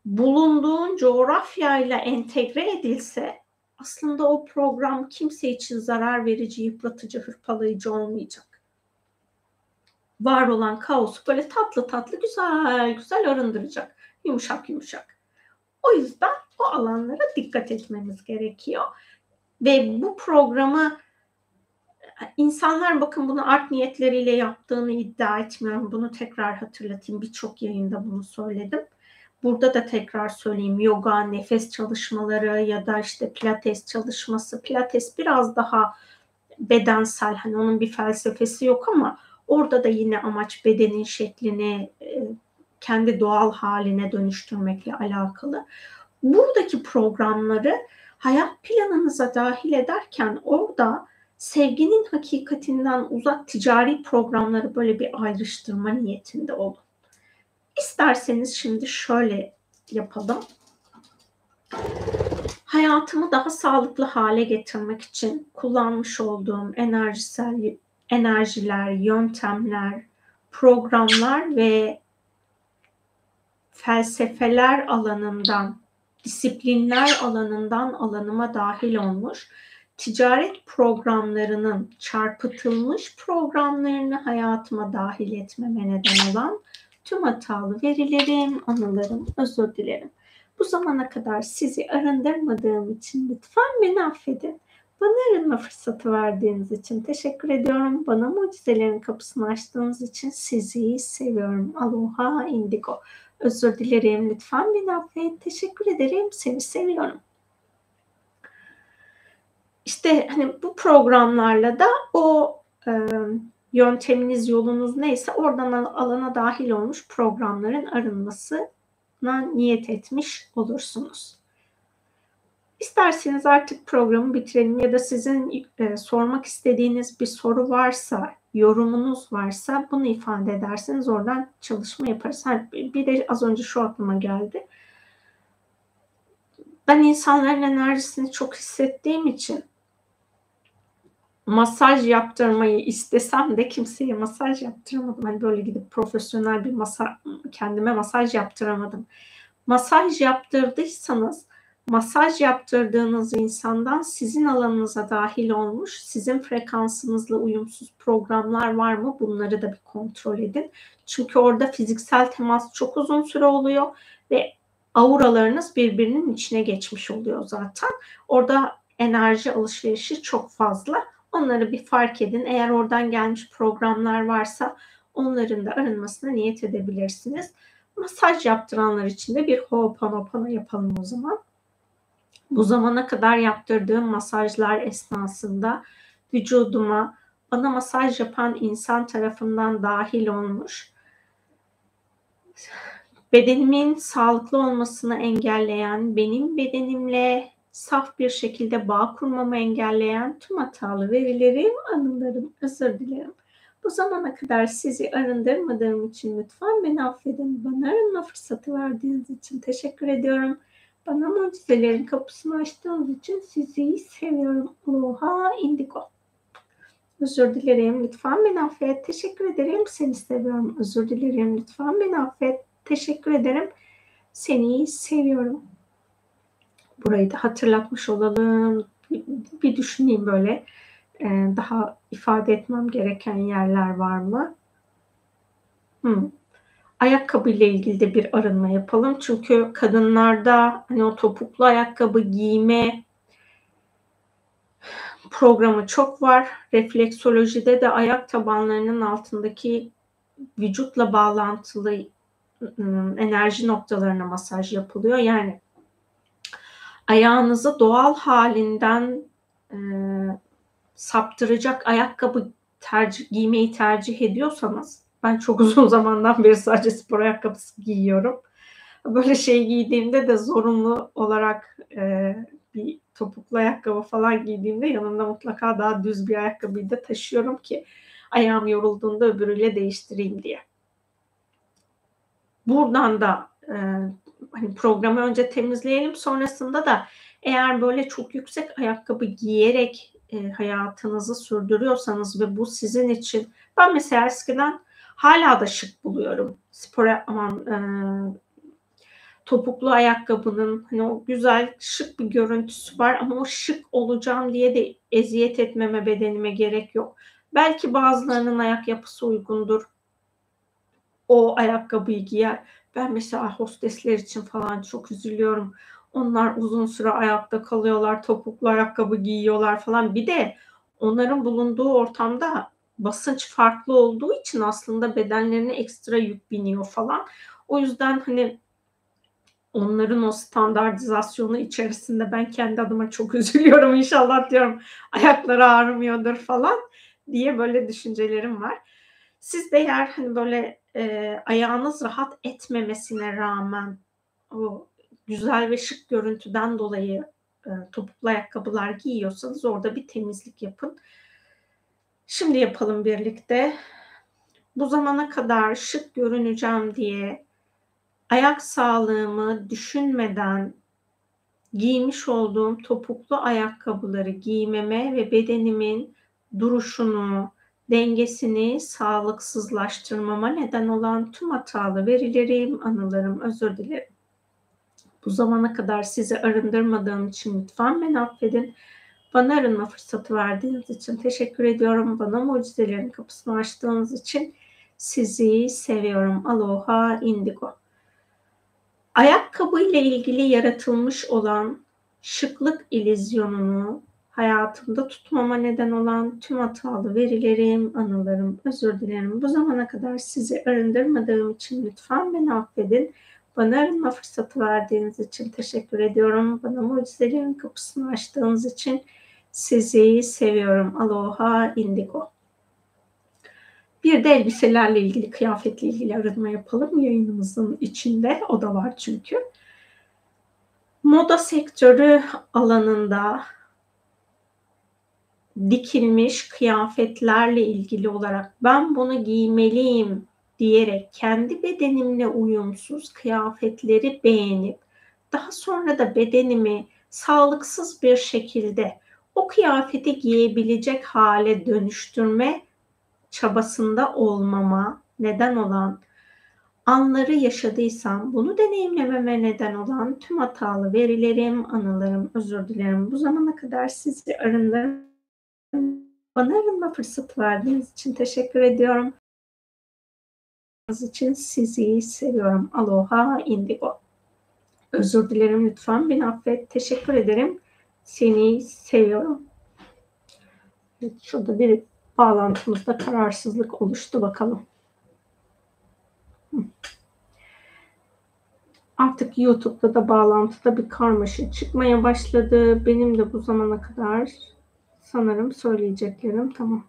bulunduğun coğrafyayla entegre edilse aslında o program kimse için zarar verici, yıpratıcı, hırpalayıcı olmayacak. Var olan kaosu böyle tatlı tatlı güzel güzel arındıracak. Yumuşak yumuşak. O yüzden o alanlara dikkat etmemiz gerekiyor. Ve bu programı insanlar bakın bunu art niyetleriyle yaptığını iddia etmiyorum. Bunu tekrar hatırlatayım. Birçok yayında bunu söyledim. Burada da tekrar söyleyeyim yoga, nefes çalışmaları ya da işte pilates çalışması. Pilates biraz daha bedensel hani onun bir felsefesi yok ama orada da yine amaç bedenin şeklini e, kendi doğal haline dönüştürmekle alakalı. Buradaki programları hayat planınıza dahil ederken orada sevginin hakikatinden uzak ticari programları böyle bir ayrıştırma niyetinde olun. İsterseniz şimdi şöyle yapalım. Hayatımı daha sağlıklı hale getirmek için kullanmış olduğum enerjisel enerjiler, yöntemler, programlar ve felsefeler alanından, disiplinler alanından alanıma dahil olmuş ticaret programlarının çarpıtılmış programlarını hayatıma dahil etmeme neden olan tüm hatalı verilerim, anılarım, özür dilerim. Bu zamana kadar sizi arındırmadığım için lütfen beni affedin. Bana arınma fırsatı verdiğiniz için teşekkür ediyorum. Bana mucizelerin kapısını açtığınız için sizi seviyorum. Aloha indigo. Özür dilerim. Lütfen beni affet. Teşekkür ederim. Seni seviyorum. İşte hani bu programlarla da o e, yönteminiz, yolunuz neyse oradan alana dahil olmuş programların arınmasına niyet etmiş olursunuz. İsterseniz artık programı bitirelim ya da sizin e, sormak istediğiniz bir soru varsa, yorumunuz varsa bunu ifade ederseniz oradan çalışma yaparız. Ha, bir de az önce şu aklıma geldi. Ben insanların enerjisini çok hissettiğim için masaj yaptırmayı istesem de kimseye masaj yaptıramadım. Hani böyle gidip profesyonel bir masa kendime masaj yaptıramadım. Masaj yaptırdıysanız masaj yaptırdığınız insandan sizin alanınıza dahil olmuş, sizin frekansınızla uyumsuz programlar var mı? Bunları da bir kontrol edin. Çünkü orada fiziksel temas çok uzun süre oluyor ve auralarınız birbirinin içine geçmiş oluyor zaten. Orada enerji alışverişi çok fazla. Onları bir fark edin. Eğer oradan gelmiş programlar varsa onların da arınmasına niyet edebilirsiniz. Masaj yaptıranlar için de bir ho'oponopono yapalım o zaman. Bu zamana kadar yaptırdığım masajlar esnasında vücuduma bana masaj yapan insan tarafından dahil olmuş. Bedenimin sağlıklı olmasını engelleyen, benim bedenimle saf bir şekilde bağ kurmamı engelleyen tüm hatalı verilerim, anılarım, özür dilerim. Bu zamana kadar sizi arındırmadığım için lütfen beni affedin. Bana arınma fırsatı verdiğiniz için teşekkür ediyorum. Bana mucizelerin kapısını açtığınız için sizi seviyorum. Aloha indigo. Özür dilerim. Lütfen beni affet. Teşekkür ederim. Seni seviyorum. Özür dilerim. Lütfen beni affet. Teşekkür ederim. Seni seviyorum. Burayı da hatırlatmış olalım. Bir, düşüneyim böyle. Ee, daha ifade etmem gereken yerler var mı? Hmm. Ayakkabı ilgili de bir arınma yapalım. Çünkü kadınlarda hani o topuklu ayakkabı giyme programı çok var. Refleksolojide de ayak tabanlarının altındaki vücutla bağlantılı ıı, enerji noktalarına masaj yapılıyor. Yani ayağınızı doğal halinden e, saptıracak ayakkabı tercih, giymeyi tercih ediyorsanız ben çok uzun [LAUGHS] zamandan beri sadece spor ayakkabısı giyiyorum. Böyle şey giydiğimde de zorunlu olarak e, bir topuklu ayakkabı falan giydiğimde yanımda mutlaka daha düz bir ayakkabıyı da taşıyorum ki ayağım yorulduğunda öbürüyle değiştireyim diye. Buradan da e, hani programı önce temizleyelim sonrasında da eğer böyle çok yüksek ayakkabı giyerek e, hayatınızı sürdürüyorsanız ve bu sizin için ben mesela eskiden hala da şık buluyorum. Spor aman e, topuklu ayakkabının hani o güzel şık bir görüntüsü var ama o şık olacağım diye de eziyet etmeme bedenime gerek yok. Belki bazılarının ayak yapısı uygundur. O ayakkabıyı giyer. Ben mesela hostesler için falan çok üzülüyorum. Onlar uzun süre ayakta kalıyorlar, topuklu ayakkabı giyiyorlar falan. Bir de onların bulunduğu ortamda basınç farklı olduğu için aslında bedenlerine ekstra yük biniyor falan. O yüzden hani onların o standartizasyonu içerisinde ben kendi adıma çok [LAUGHS] üzülüyorum inşallah diyorum ayakları ağrımıyordur falan diye böyle düşüncelerim var. Siz de eğer hani böyle e, ayağınız rahat etmemesine rağmen o güzel ve şık görüntüden dolayı e, topuklu ayakkabılar giyiyorsanız orada bir temizlik yapın. Şimdi yapalım birlikte. Bu zamana kadar şık görüneceğim diye ayak sağlığımı düşünmeden giymiş olduğum topuklu ayakkabıları giymeme ve bedenimin duruşunu, dengesini sağlıksızlaştırmama neden olan tüm hatalı verilerim, anılarım, özür dilerim. Bu zamana kadar sizi arındırmadığım için lütfen beni affedin. Bana arınma fırsatı verdiğiniz için teşekkür ediyorum. Bana mucizelerin kapısını açtığınız için sizi seviyorum. Aloha indigo. Ayakkabı ile ilgili yaratılmış olan şıklık ilizyonunu hayatımda tutmama neden olan tüm hatalı verilerim, anılarım, özür dilerim. Bu zamana kadar sizi arındırmadığım için lütfen beni affedin. Bana arınma fırsatı verdiğiniz için teşekkür ediyorum. Bana mucizelerin kapısını açtığınız için sizi seviyorum. Aloha indigo. Bir de elbiselerle ilgili, kıyafetle ilgili arınma yapalım yayınımızın içinde. O da var çünkü. Moda sektörü alanında dikilmiş kıyafetlerle ilgili olarak ben bunu giymeliyim diyerek kendi bedenimle uyumsuz kıyafetleri beğenip daha sonra da bedenimi sağlıksız bir şekilde o kıyafeti giyebilecek hale dönüştürme çabasında olmama neden olan anları yaşadıysam bunu deneyimlememe neden olan tüm hatalı verilerim, anılarım, özür dilerim. Bu zamana kadar sizi arındırın. Bana arınma fırsatı verdiğiniz için teşekkür ediyorum. için sizi seviyorum. Aloha indigo. Özür dilerim lütfen beni affet. Teşekkür ederim. Seni seviyorum. Evet, şurada bir bağlantımızda kararsızlık oluştu bakalım. Artık YouTube'da da bağlantıda bir karmaşa çıkmaya başladı. Benim de bu zamana kadar sanırım söyleyeceklerim tamam.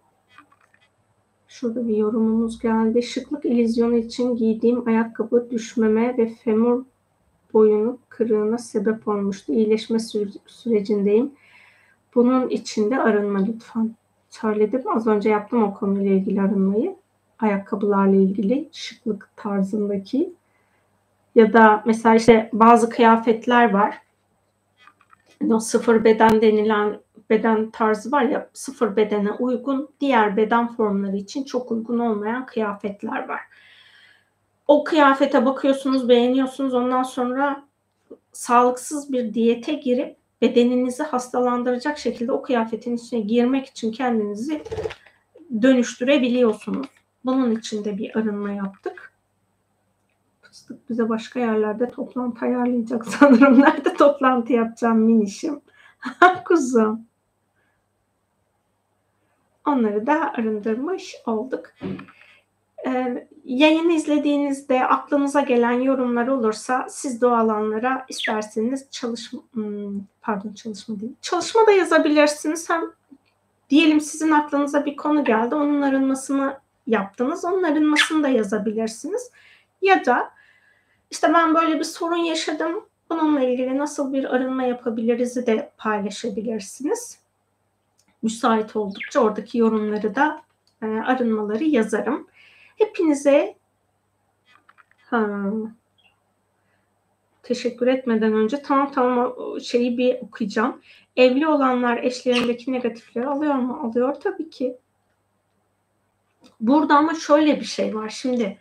Şurada bir yorumumuz geldi. Şıklık ilizyonu için giydiğim ayakkabı düşmeme ve femur boyunu kırığına sebep olmuştu. İyileşme sürecindeyim. Bunun içinde arınma lütfen. söyledim. Az önce yaptım o konuyla ilgili arınmayı. Ayakkabılarla ilgili şıklık tarzındaki ya da mesela işte bazı kıyafetler var. O sıfır beden denilen beden tarzı var ya sıfır bedene uygun diğer beden formları için çok uygun olmayan kıyafetler var. O kıyafete bakıyorsunuz beğeniyorsunuz ondan sonra sağlıksız bir diyete girip bedeninizi hastalandıracak şekilde o kıyafetin içine girmek için kendinizi dönüştürebiliyorsunuz. Bunun için de bir arınma yaptık. Fıstık bize başka yerlerde toplantı ayarlayacak sanırım. [LAUGHS] Nerede toplantı yapacağım minişim? [LAUGHS] Kuzum. Onları da arındırmış olduk. Ee, yayını izlediğinizde aklınıza gelen yorumlar olursa siz de o alanlara isterseniz çalışma hmm, pardon çalışma değil çalışma da yazabilirsiniz. Hem diyelim sizin aklınıza bir konu geldi onun arınmasını yaptınız. Onun arınmasını da yazabilirsiniz. Ya da işte ben böyle bir sorun yaşadım. Bununla ilgili nasıl bir arınma yapabiliriz de paylaşabilirsiniz. Müsait oldukça oradaki yorumları da e, arınmaları yazarım. Hepinize ha, teşekkür etmeden önce tamam tamam şeyi bir okuyacağım. Evli olanlar eşlerindeki negatifleri alıyor mu? Alıyor tabii ki. Burada ama şöyle bir şey var. Şimdi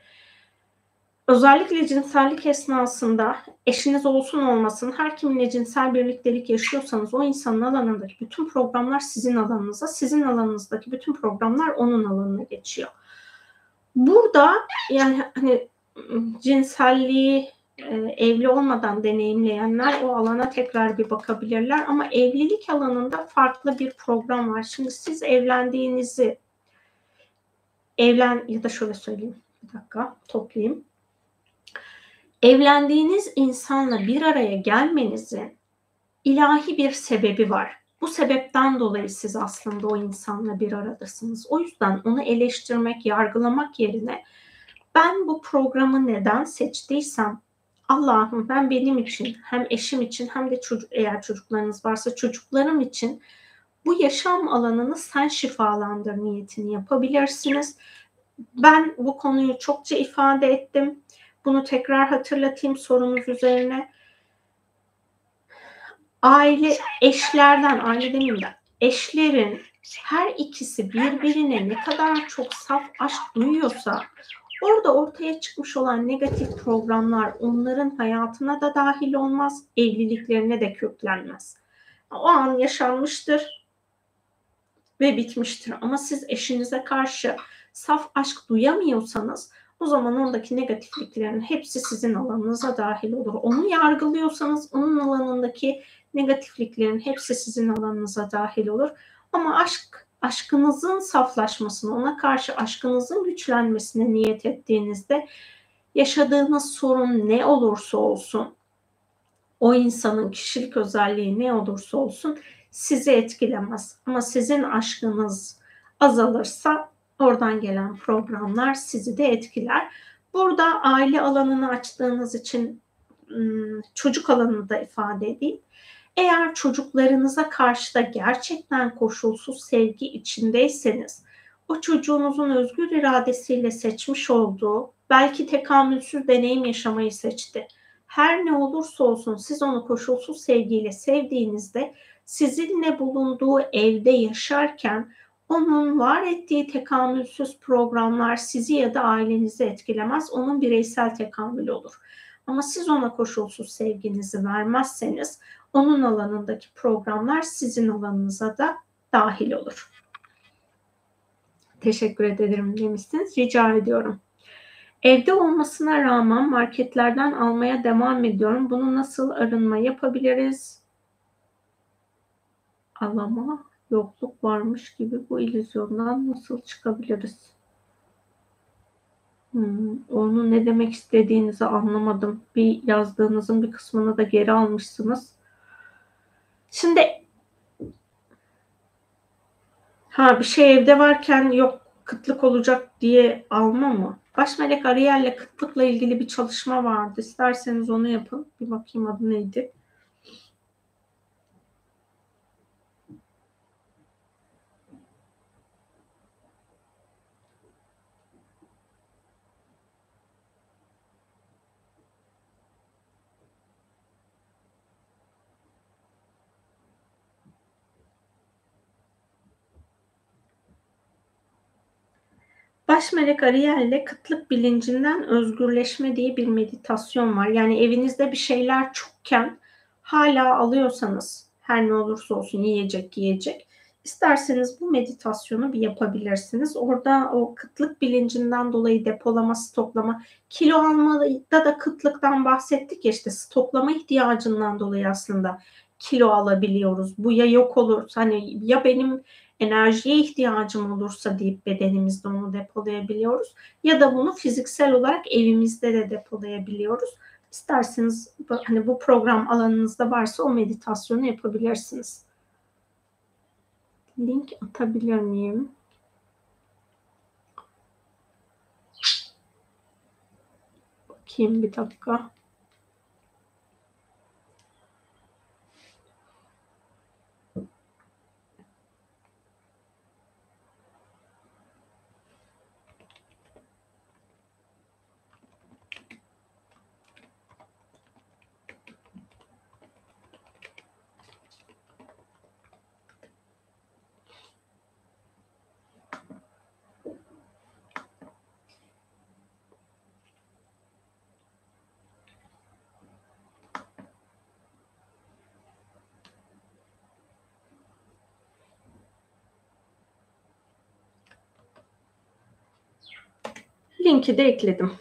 özellikle cinsellik esnasında eşiniz olsun olmasın her kiminle cinsel birliktelik yaşıyorsanız o insanın alanındaki bütün programlar sizin alanınıza, sizin alanınızdaki bütün programlar onun alanına geçiyor. Burada yani hani cinselliği e, evli olmadan deneyimleyenler o alana tekrar bir bakabilirler ama evlilik alanında farklı bir program var. Şimdi siz evlendiğinizi evlen ya da şöyle söyleyeyim bir dakika toplayayım. Evlendiğiniz insanla bir araya gelmenizin ilahi bir sebebi var. Bu sebepten dolayı siz aslında o insanla bir aradasınız. O yüzden onu eleştirmek, yargılamak yerine ben bu programı neden seçtiysem Allah'ım ben benim için hem eşim için hem de çocuk eğer çocuklarınız varsa çocuklarım için bu yaşam alanını sen şifalandır niyetini yapabilirsiniz. Ben bu konuyu çokça ifade ettim. Bunu tekrar hatırlatayım sorunuz üzerine aile eşlerden, aile demeyeyim de eşlerin her ikisi birbirine ne kadar çok saf aşk duyuyorsa orada ortaya çıkmış olan negatif programlar onların hayatına da dahil olmaz, evliliklerine de köklenmez. O an yaşanmıştır ve bitmiştir. Ama siz eşinize karşı saf aşk duyamıyorsanız o zaman ondaki negatifliklerin hepsi sizin alanınıza dahil olur. Onu yargılıyorsanız onun alanındaki negatifliklerin hepsi sizin alanınıza dahil olur. Ama aşk, aşkınızın saflaşmasını, ona karşı aşkınızın güçlenmesine niyet ettiğinizde yaşadığınız sorun ne olursa olsun, o insanın kişilik özelliği ne olursa olsun sizi etkilemez. Ama sizin aşkınız azalırsa oradan gelen programlar sizi de etkiler. Burada aile alanını açtığınız için çocuk alanını da ifade edeyim. Eğer çocuklarınıza karşı da gerçekten koşulsuz sevgi içindeyseniz, o çocuğunuzun özgür iradesiyle seçmiş olduğu, belki tekamülsüz deneyim yaşamayı seçti. Her ne olursa olsun siz onu koşulsuz sevgiyle sevdiğinizde sizinle bulunduğu evde yaşarken onun var ettiği tekamülsüz programlar sizi ya da ailenizi etkilemez. Onun bireysel tekamülü olur. Ama siz ona koşulsuz sevginizi vermezseniz onun alanındaki programlar sizin alanınıza da dahil olur. Teşekkür ederim demişsiniz. Rica ediyorum. Evde olmasına rağmen marketlerden almaya devam ediyorum. Bunu nasıl arınma yapabiliriz? Alama, yokluk varmış gibi bu illüzyondan nasıl çıkabiliriz? Hmm, onu ne demek istediğinizi anlamadım. Bir yazdığınızın bir kısmını da geri almışsınız. Şimdi ha bir şey evde varken yok kıtlık olacak diye alma mı? Baş melek Ariel'le kıtlıkla ilgili bir çalışma vardı. İsterseniz onu yapın. Bir bakayım adı neydi? Baş melek Ariel ile kıtlık bilincinden özgürleşme diye bir meditasyon var. Yani evinizde bir şeyler çokken hala alıyorsanız her ne olursa olsun yiyecek yiyecek isterseniz bu meditasyonu bir yapabilirsiniz. Orada o kıtlık bilincinden dolayı depolama, stoklama, kilo almada da kıtlıktan bahsettik ya işte stoklama ihtiyacından dolayı aslında kilo alabiliyoruz. Bu ya yok olur hani ya benim enerjiye ihtiyacım olursa deyip bedenimizde onu depolayabiliyoruz ya da bunu fiziksel olarak evimizde de depolayabiliyoruz. İsterseniz hani bu program alanınızda varsa o meditasyonu yapabilirsiniz. Link atabilir miyim? Bakayım bir dakika. Linki de ekledim.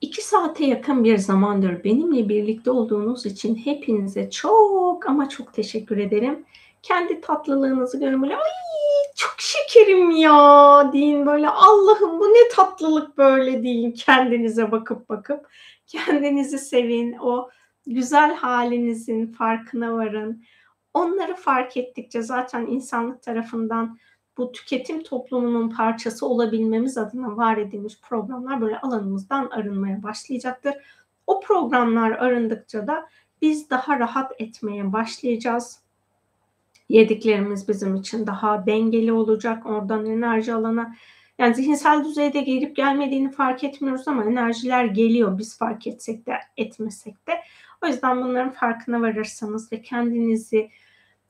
İki saate yakın bir zamandır benimle birlikte olduğunuz için hepinize çok ama çok teşekkür ederim. Kendi tatlılığınızı görün böyle ay çok şekerim ya deyin böyle. Allah'ım bu ne tatlılık böyle deyin kendinize bakıp bakıp. Kendinizi sevin. O güzel halinizin farkına varın Onları fark ettikçe zaten insanlık tarafından bu tüketim toplumunun parçası olabilmemiz adına var edilmiş programlar böyle alanımızdan arınmaya başlayacaktır. O programlar arındıkça da biz daha rahat etmeye başlayacağız. Yediklerimiz bizim için daha dengeli olacak. Oradan enerji alana yani zihinsel düzeyde gelip gelmediğini fark etmiyoruz ama enerjiler geliyor biz fark etsek de etmesek de. O yüzden bunların farkına varırsanız ve kendinizi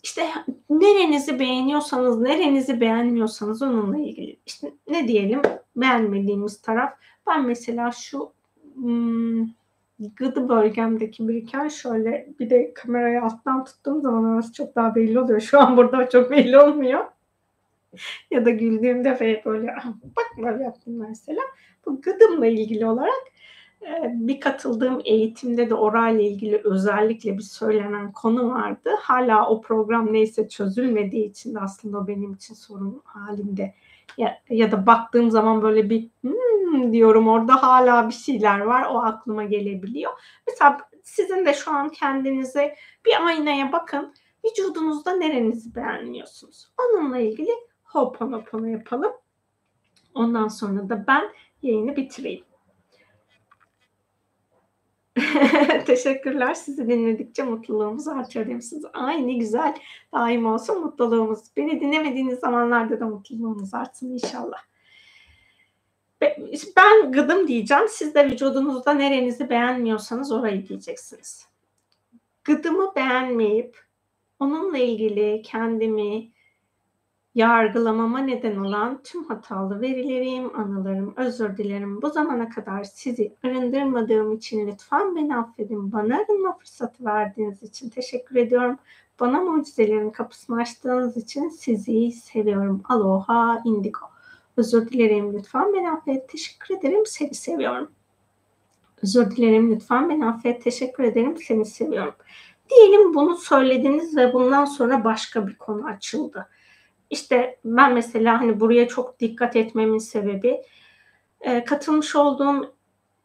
işte nerenizi beğeniyorsanız, nerenizi beğenmiyorsanız onunla ilgili. İşte ne diyelim beğenmediğimiz taraf. Ben mesela şu hmm, gıdı bölgemdeki biriken şöyle bir de kamerayı alttan tuttuğum zaman orası çok daha belli oluyor. Şu an burada çok belli olmuyor. ya da güldüğümde böyle bak böyle yaptım mesela. Bu gıdımla ilgili olarak bir katıldığım eğitimde de oral ile ilgili özellikle bir söylenen konu vardı. Hala o program neyse çözülmediği için de aslında benim için sorun halinde. Ya, ya da baktığım zaman böyle bir hmm, diyorum orada hala bir şeyler var o aklıma gelebiliyor. Mesela sizin de şu an kendinize bir aynaya bakın. Vücudunuzda nerenizi beğenmiyorsunuz? Onunla ilgili hoponopono yapalım. Ondan sonra da ben yayını bitireyim. [LAUGHS] Teşekkürler. Sizi dinledikçe mutluluğumuz artıyor demişsiniz. Ay ne güzel. Daim olsun mutluluğumuz. Beni dinlemediğiniz zamanlarda da mutluluğumuz artsın inşallah. Ben gıdım diyeceğim. Siz de vücudunuzda nerenizi beğenmiyorsanız orayı diyeceksiniz. Gıdımı beğenmeyip onunla ilgili kendimi yargılamama neden olan tüm hatalı verilerim, anılarım, özür dilerim. Bu zamana kadar sizi arındırmadığım için lütfen beni affedin. Bana arınma fırsatı verdiğiniz için teşekkür ediyorum. Bana mucizelerin kapısını açtığınız için sizi seviyorum. Aloha indigo. Özür dilerim lütfen beni affet. Teşekkür ederim. Seni seviyorum. Özür dilerim lütfen beni affet. Teşekkür ederim. Seni seviyorum. Diyelim bunu söylediniz ve bundan sonra başka bir konu açıldı işte ben mesela hani buraya çok dikkat etmemin sebebi e, katılmış olduğum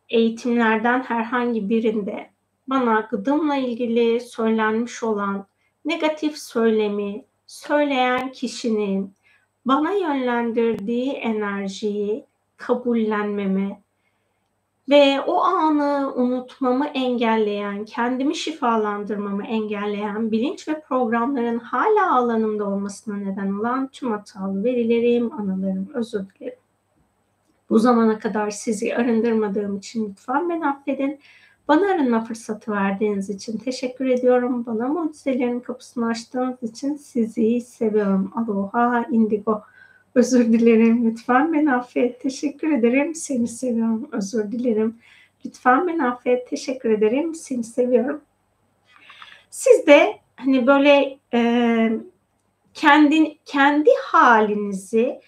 eğitimlerden herhangi birinde bana gıdımla ilgili söylenmiş olan negatif söylemi söyleyen kişinin bana yönlendirdiği enerjiyi kabullenmeme ve o anı unutmamı engelleyen, kendimi şifalandırmamı engelleyen bilinç ve programların hala alanımda olmasına neden olan tüm hatalı verilerim, anılarım, özür dilerim. Bu zamana kadar sizi arındırmadığım için lütfen beni affedin. Bana arınma fırsatı verdiğiniz için teşekkür ediyorum. Bana mucizelerin kapısını açtığınız için sizi seviyorum. Aloha indigo. Özür dilerim. Lütfen beni affet. Teşekkür ederim. Seni seviyorum. Özür dilerim. Lütfen beni affet. Teşekkür ederim. Seni seviyorum. Siz de hani böyle e, kendi kendi halinizi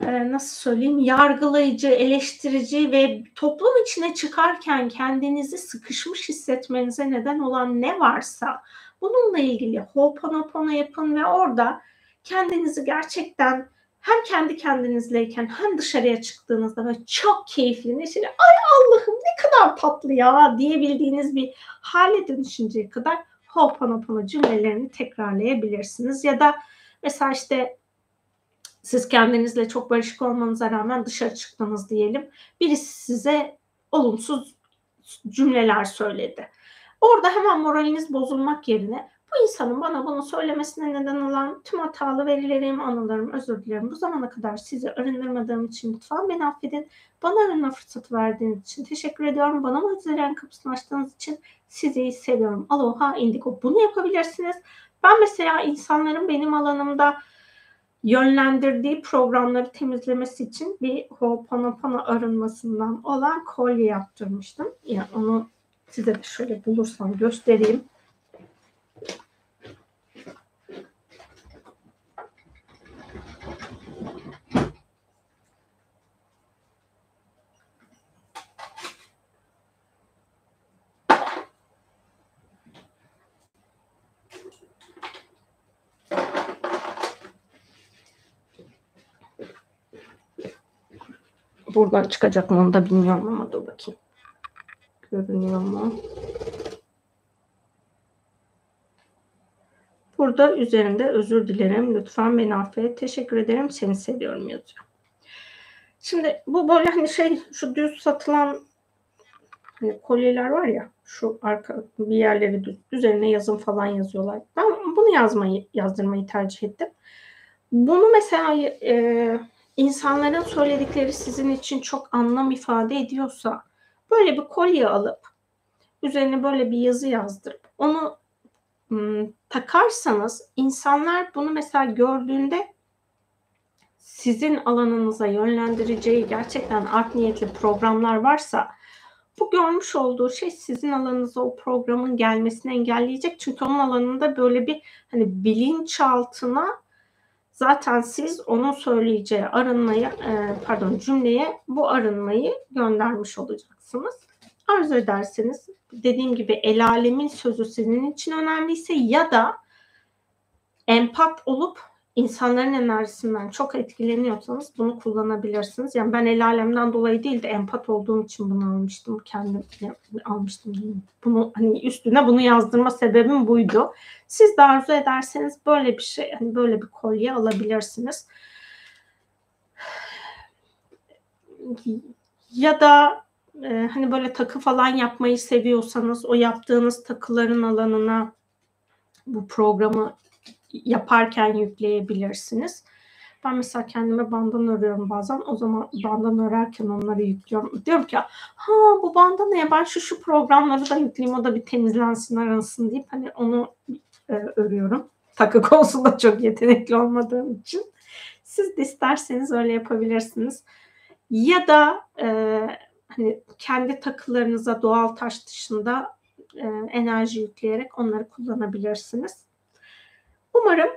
e, nasıl söyleyeyim yargılayıcı, eleştirici ve toplum içine çıkarken kendinizi sıkışmış hissetmenize neden olan ne varsa bununla ilgili ho'oponopono yapın ve orada kendinizi gerçekten hem kendi kendinizleyken hem dışarıya çıktığınızda böyle çok keyifli, neşeli, ay Allah'ım ne kadar tatlı ya diyebildiğiniz bir hale dönüşünceye kadar Ho'oponopono cümlelerini tekrarlayabilirsiniz. Ya da mesela işte siz kendinizle çok barışık olmanıza rağmen dışarı çıktınız diyelim. Birisi size olumsuz cümleler söyledi. Orada hemen moraliniz bozulmak yerine bu insanın bana bunu söylemesine neden olan tüm hatalı verilerim, anılarım, özür dilerim. Bu zamana kadar sizi arındırmadığım için lütfen beni affedin. Bana arınma fırsatı verdiğiniz için teşekkür ediyorum. Bana mucizelerin kapısını açtığınız için sizi seviyorum. Aloha Indigo. Bunu yapabilirsiniz. Ben mesela insanların benim alanımda yönlendirdiği programları temizlemesi için bir Ho'oponopono arınmasından olan kolye yaptırmıştım. Yani onu size de şöyle bulursam göstereyim. Buradan çıkacak mı onu da bilmiyorum ama dur bakayım. Görünüyor mu? Burada üzerinde özür dilerim. Lütfen beni affet. Teşekkür ederim. Seni seviyorum yazıyor. Şimdi bu böyle hani şey şu düz satılan hani kolyeler var ya şu arka bir yerleri düz üzerine yazım falan yazıyorlar. Ben bunu yazmayı yazdırmayı tercih ettim. Bunu mesela e, insanların söyledikleri sizin için çok anlam ifade ediyorsa böyle bir kolye alıp üzerine böyle bir yazı yazdırıp onu ım, takarsanız insanlar bunu mesela gördüğünde sizin alanınıza yönlendireceği gerçekten art niyetli programlar varsa bu görmüş olduğu şey sizin alanınıza o programın gelmesini engelleyecek. Çünkü onun alanında böyle bir hani bilinçaltına zaten siz onun söyleyeceği arınmayı e, pardon cümleye bu arınmayı göndermiş olacaksınız. Arzu ederseniz dediğim gibi el alemin sözü sizin için önemliyse ya da empat olup insanların enerjisinden çok etkileniyorsanız bunu kullanabilirsiniz. Yani ben el alemden dolayı değil de empat olduğum için bunu almıştım. Kendim almıştım. Bunu hani üstüne bunu yazdırma sebebim buydu. Siz de arzu ederseniz böyle bir şey, hani böyle bir kolye alabilirsiniz. Ya da e, hani böyle takı falan yapmayı seviyorsanız o yaptığınız takıların alanına bu programı yaparken yükleyebilirsiniz. Ben mesela kendime bandan örüyorum bazen. O zaman bandan örerken onları yüklüyorum. Diyorum ki ha bu bandanaya ben şu şu programları da yükleyeyim o da bir temizlensin arasın deyip hani onu e, örüyorum. Takı konusunda çok yetenekli olmadığım için. Siz de isterseniz öyle yapabilirsiniz. Ya da e, hani kendi takılarınıza doğal taş dışında e, enerji yükleyerek onları kullanabilirsiniz. Umarım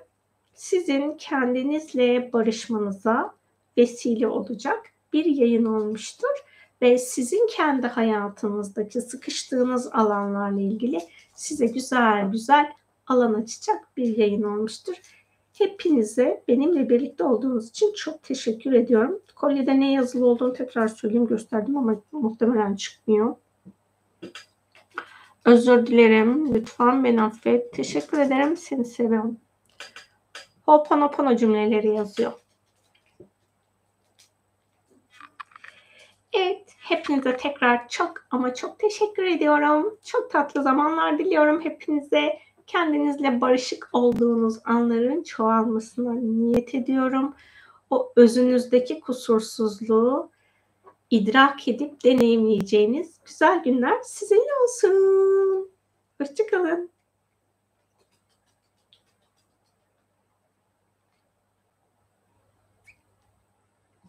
sizin kendinizle barışmanıza vesile olacak bir yayın olmuştur ve sizin kendi hayatınızdaki sıkıştığınız alanlarla ilgili size güzel güzel alan açacak bir yayın olmuştur. Hepinize benimle birlikte olduğunuz için çok teşekkür ediyorum. Kolyede ne yazılı olduğunu tekrar söyleyeyim gösterdim ama muhtemelen çıkmıyor. Özür dilerim. Lütfen beni affet. Teşekkür ederim. Seni seviyorum. Ho'oponopono cümleleri yazıyor. Evet, hepinize tekrar çok ama çok teşekkür ediyorum. Çok tatlı zamanlar diliyorum hepinize. Kendinizle barışık olduğunuz anların çoğalmasına niyet ediyorum. O özünüzdeki kusursuzluğu idrak edip deneyimleyeceğiniz güzel günler sizinle olsun. Hoşça kalın.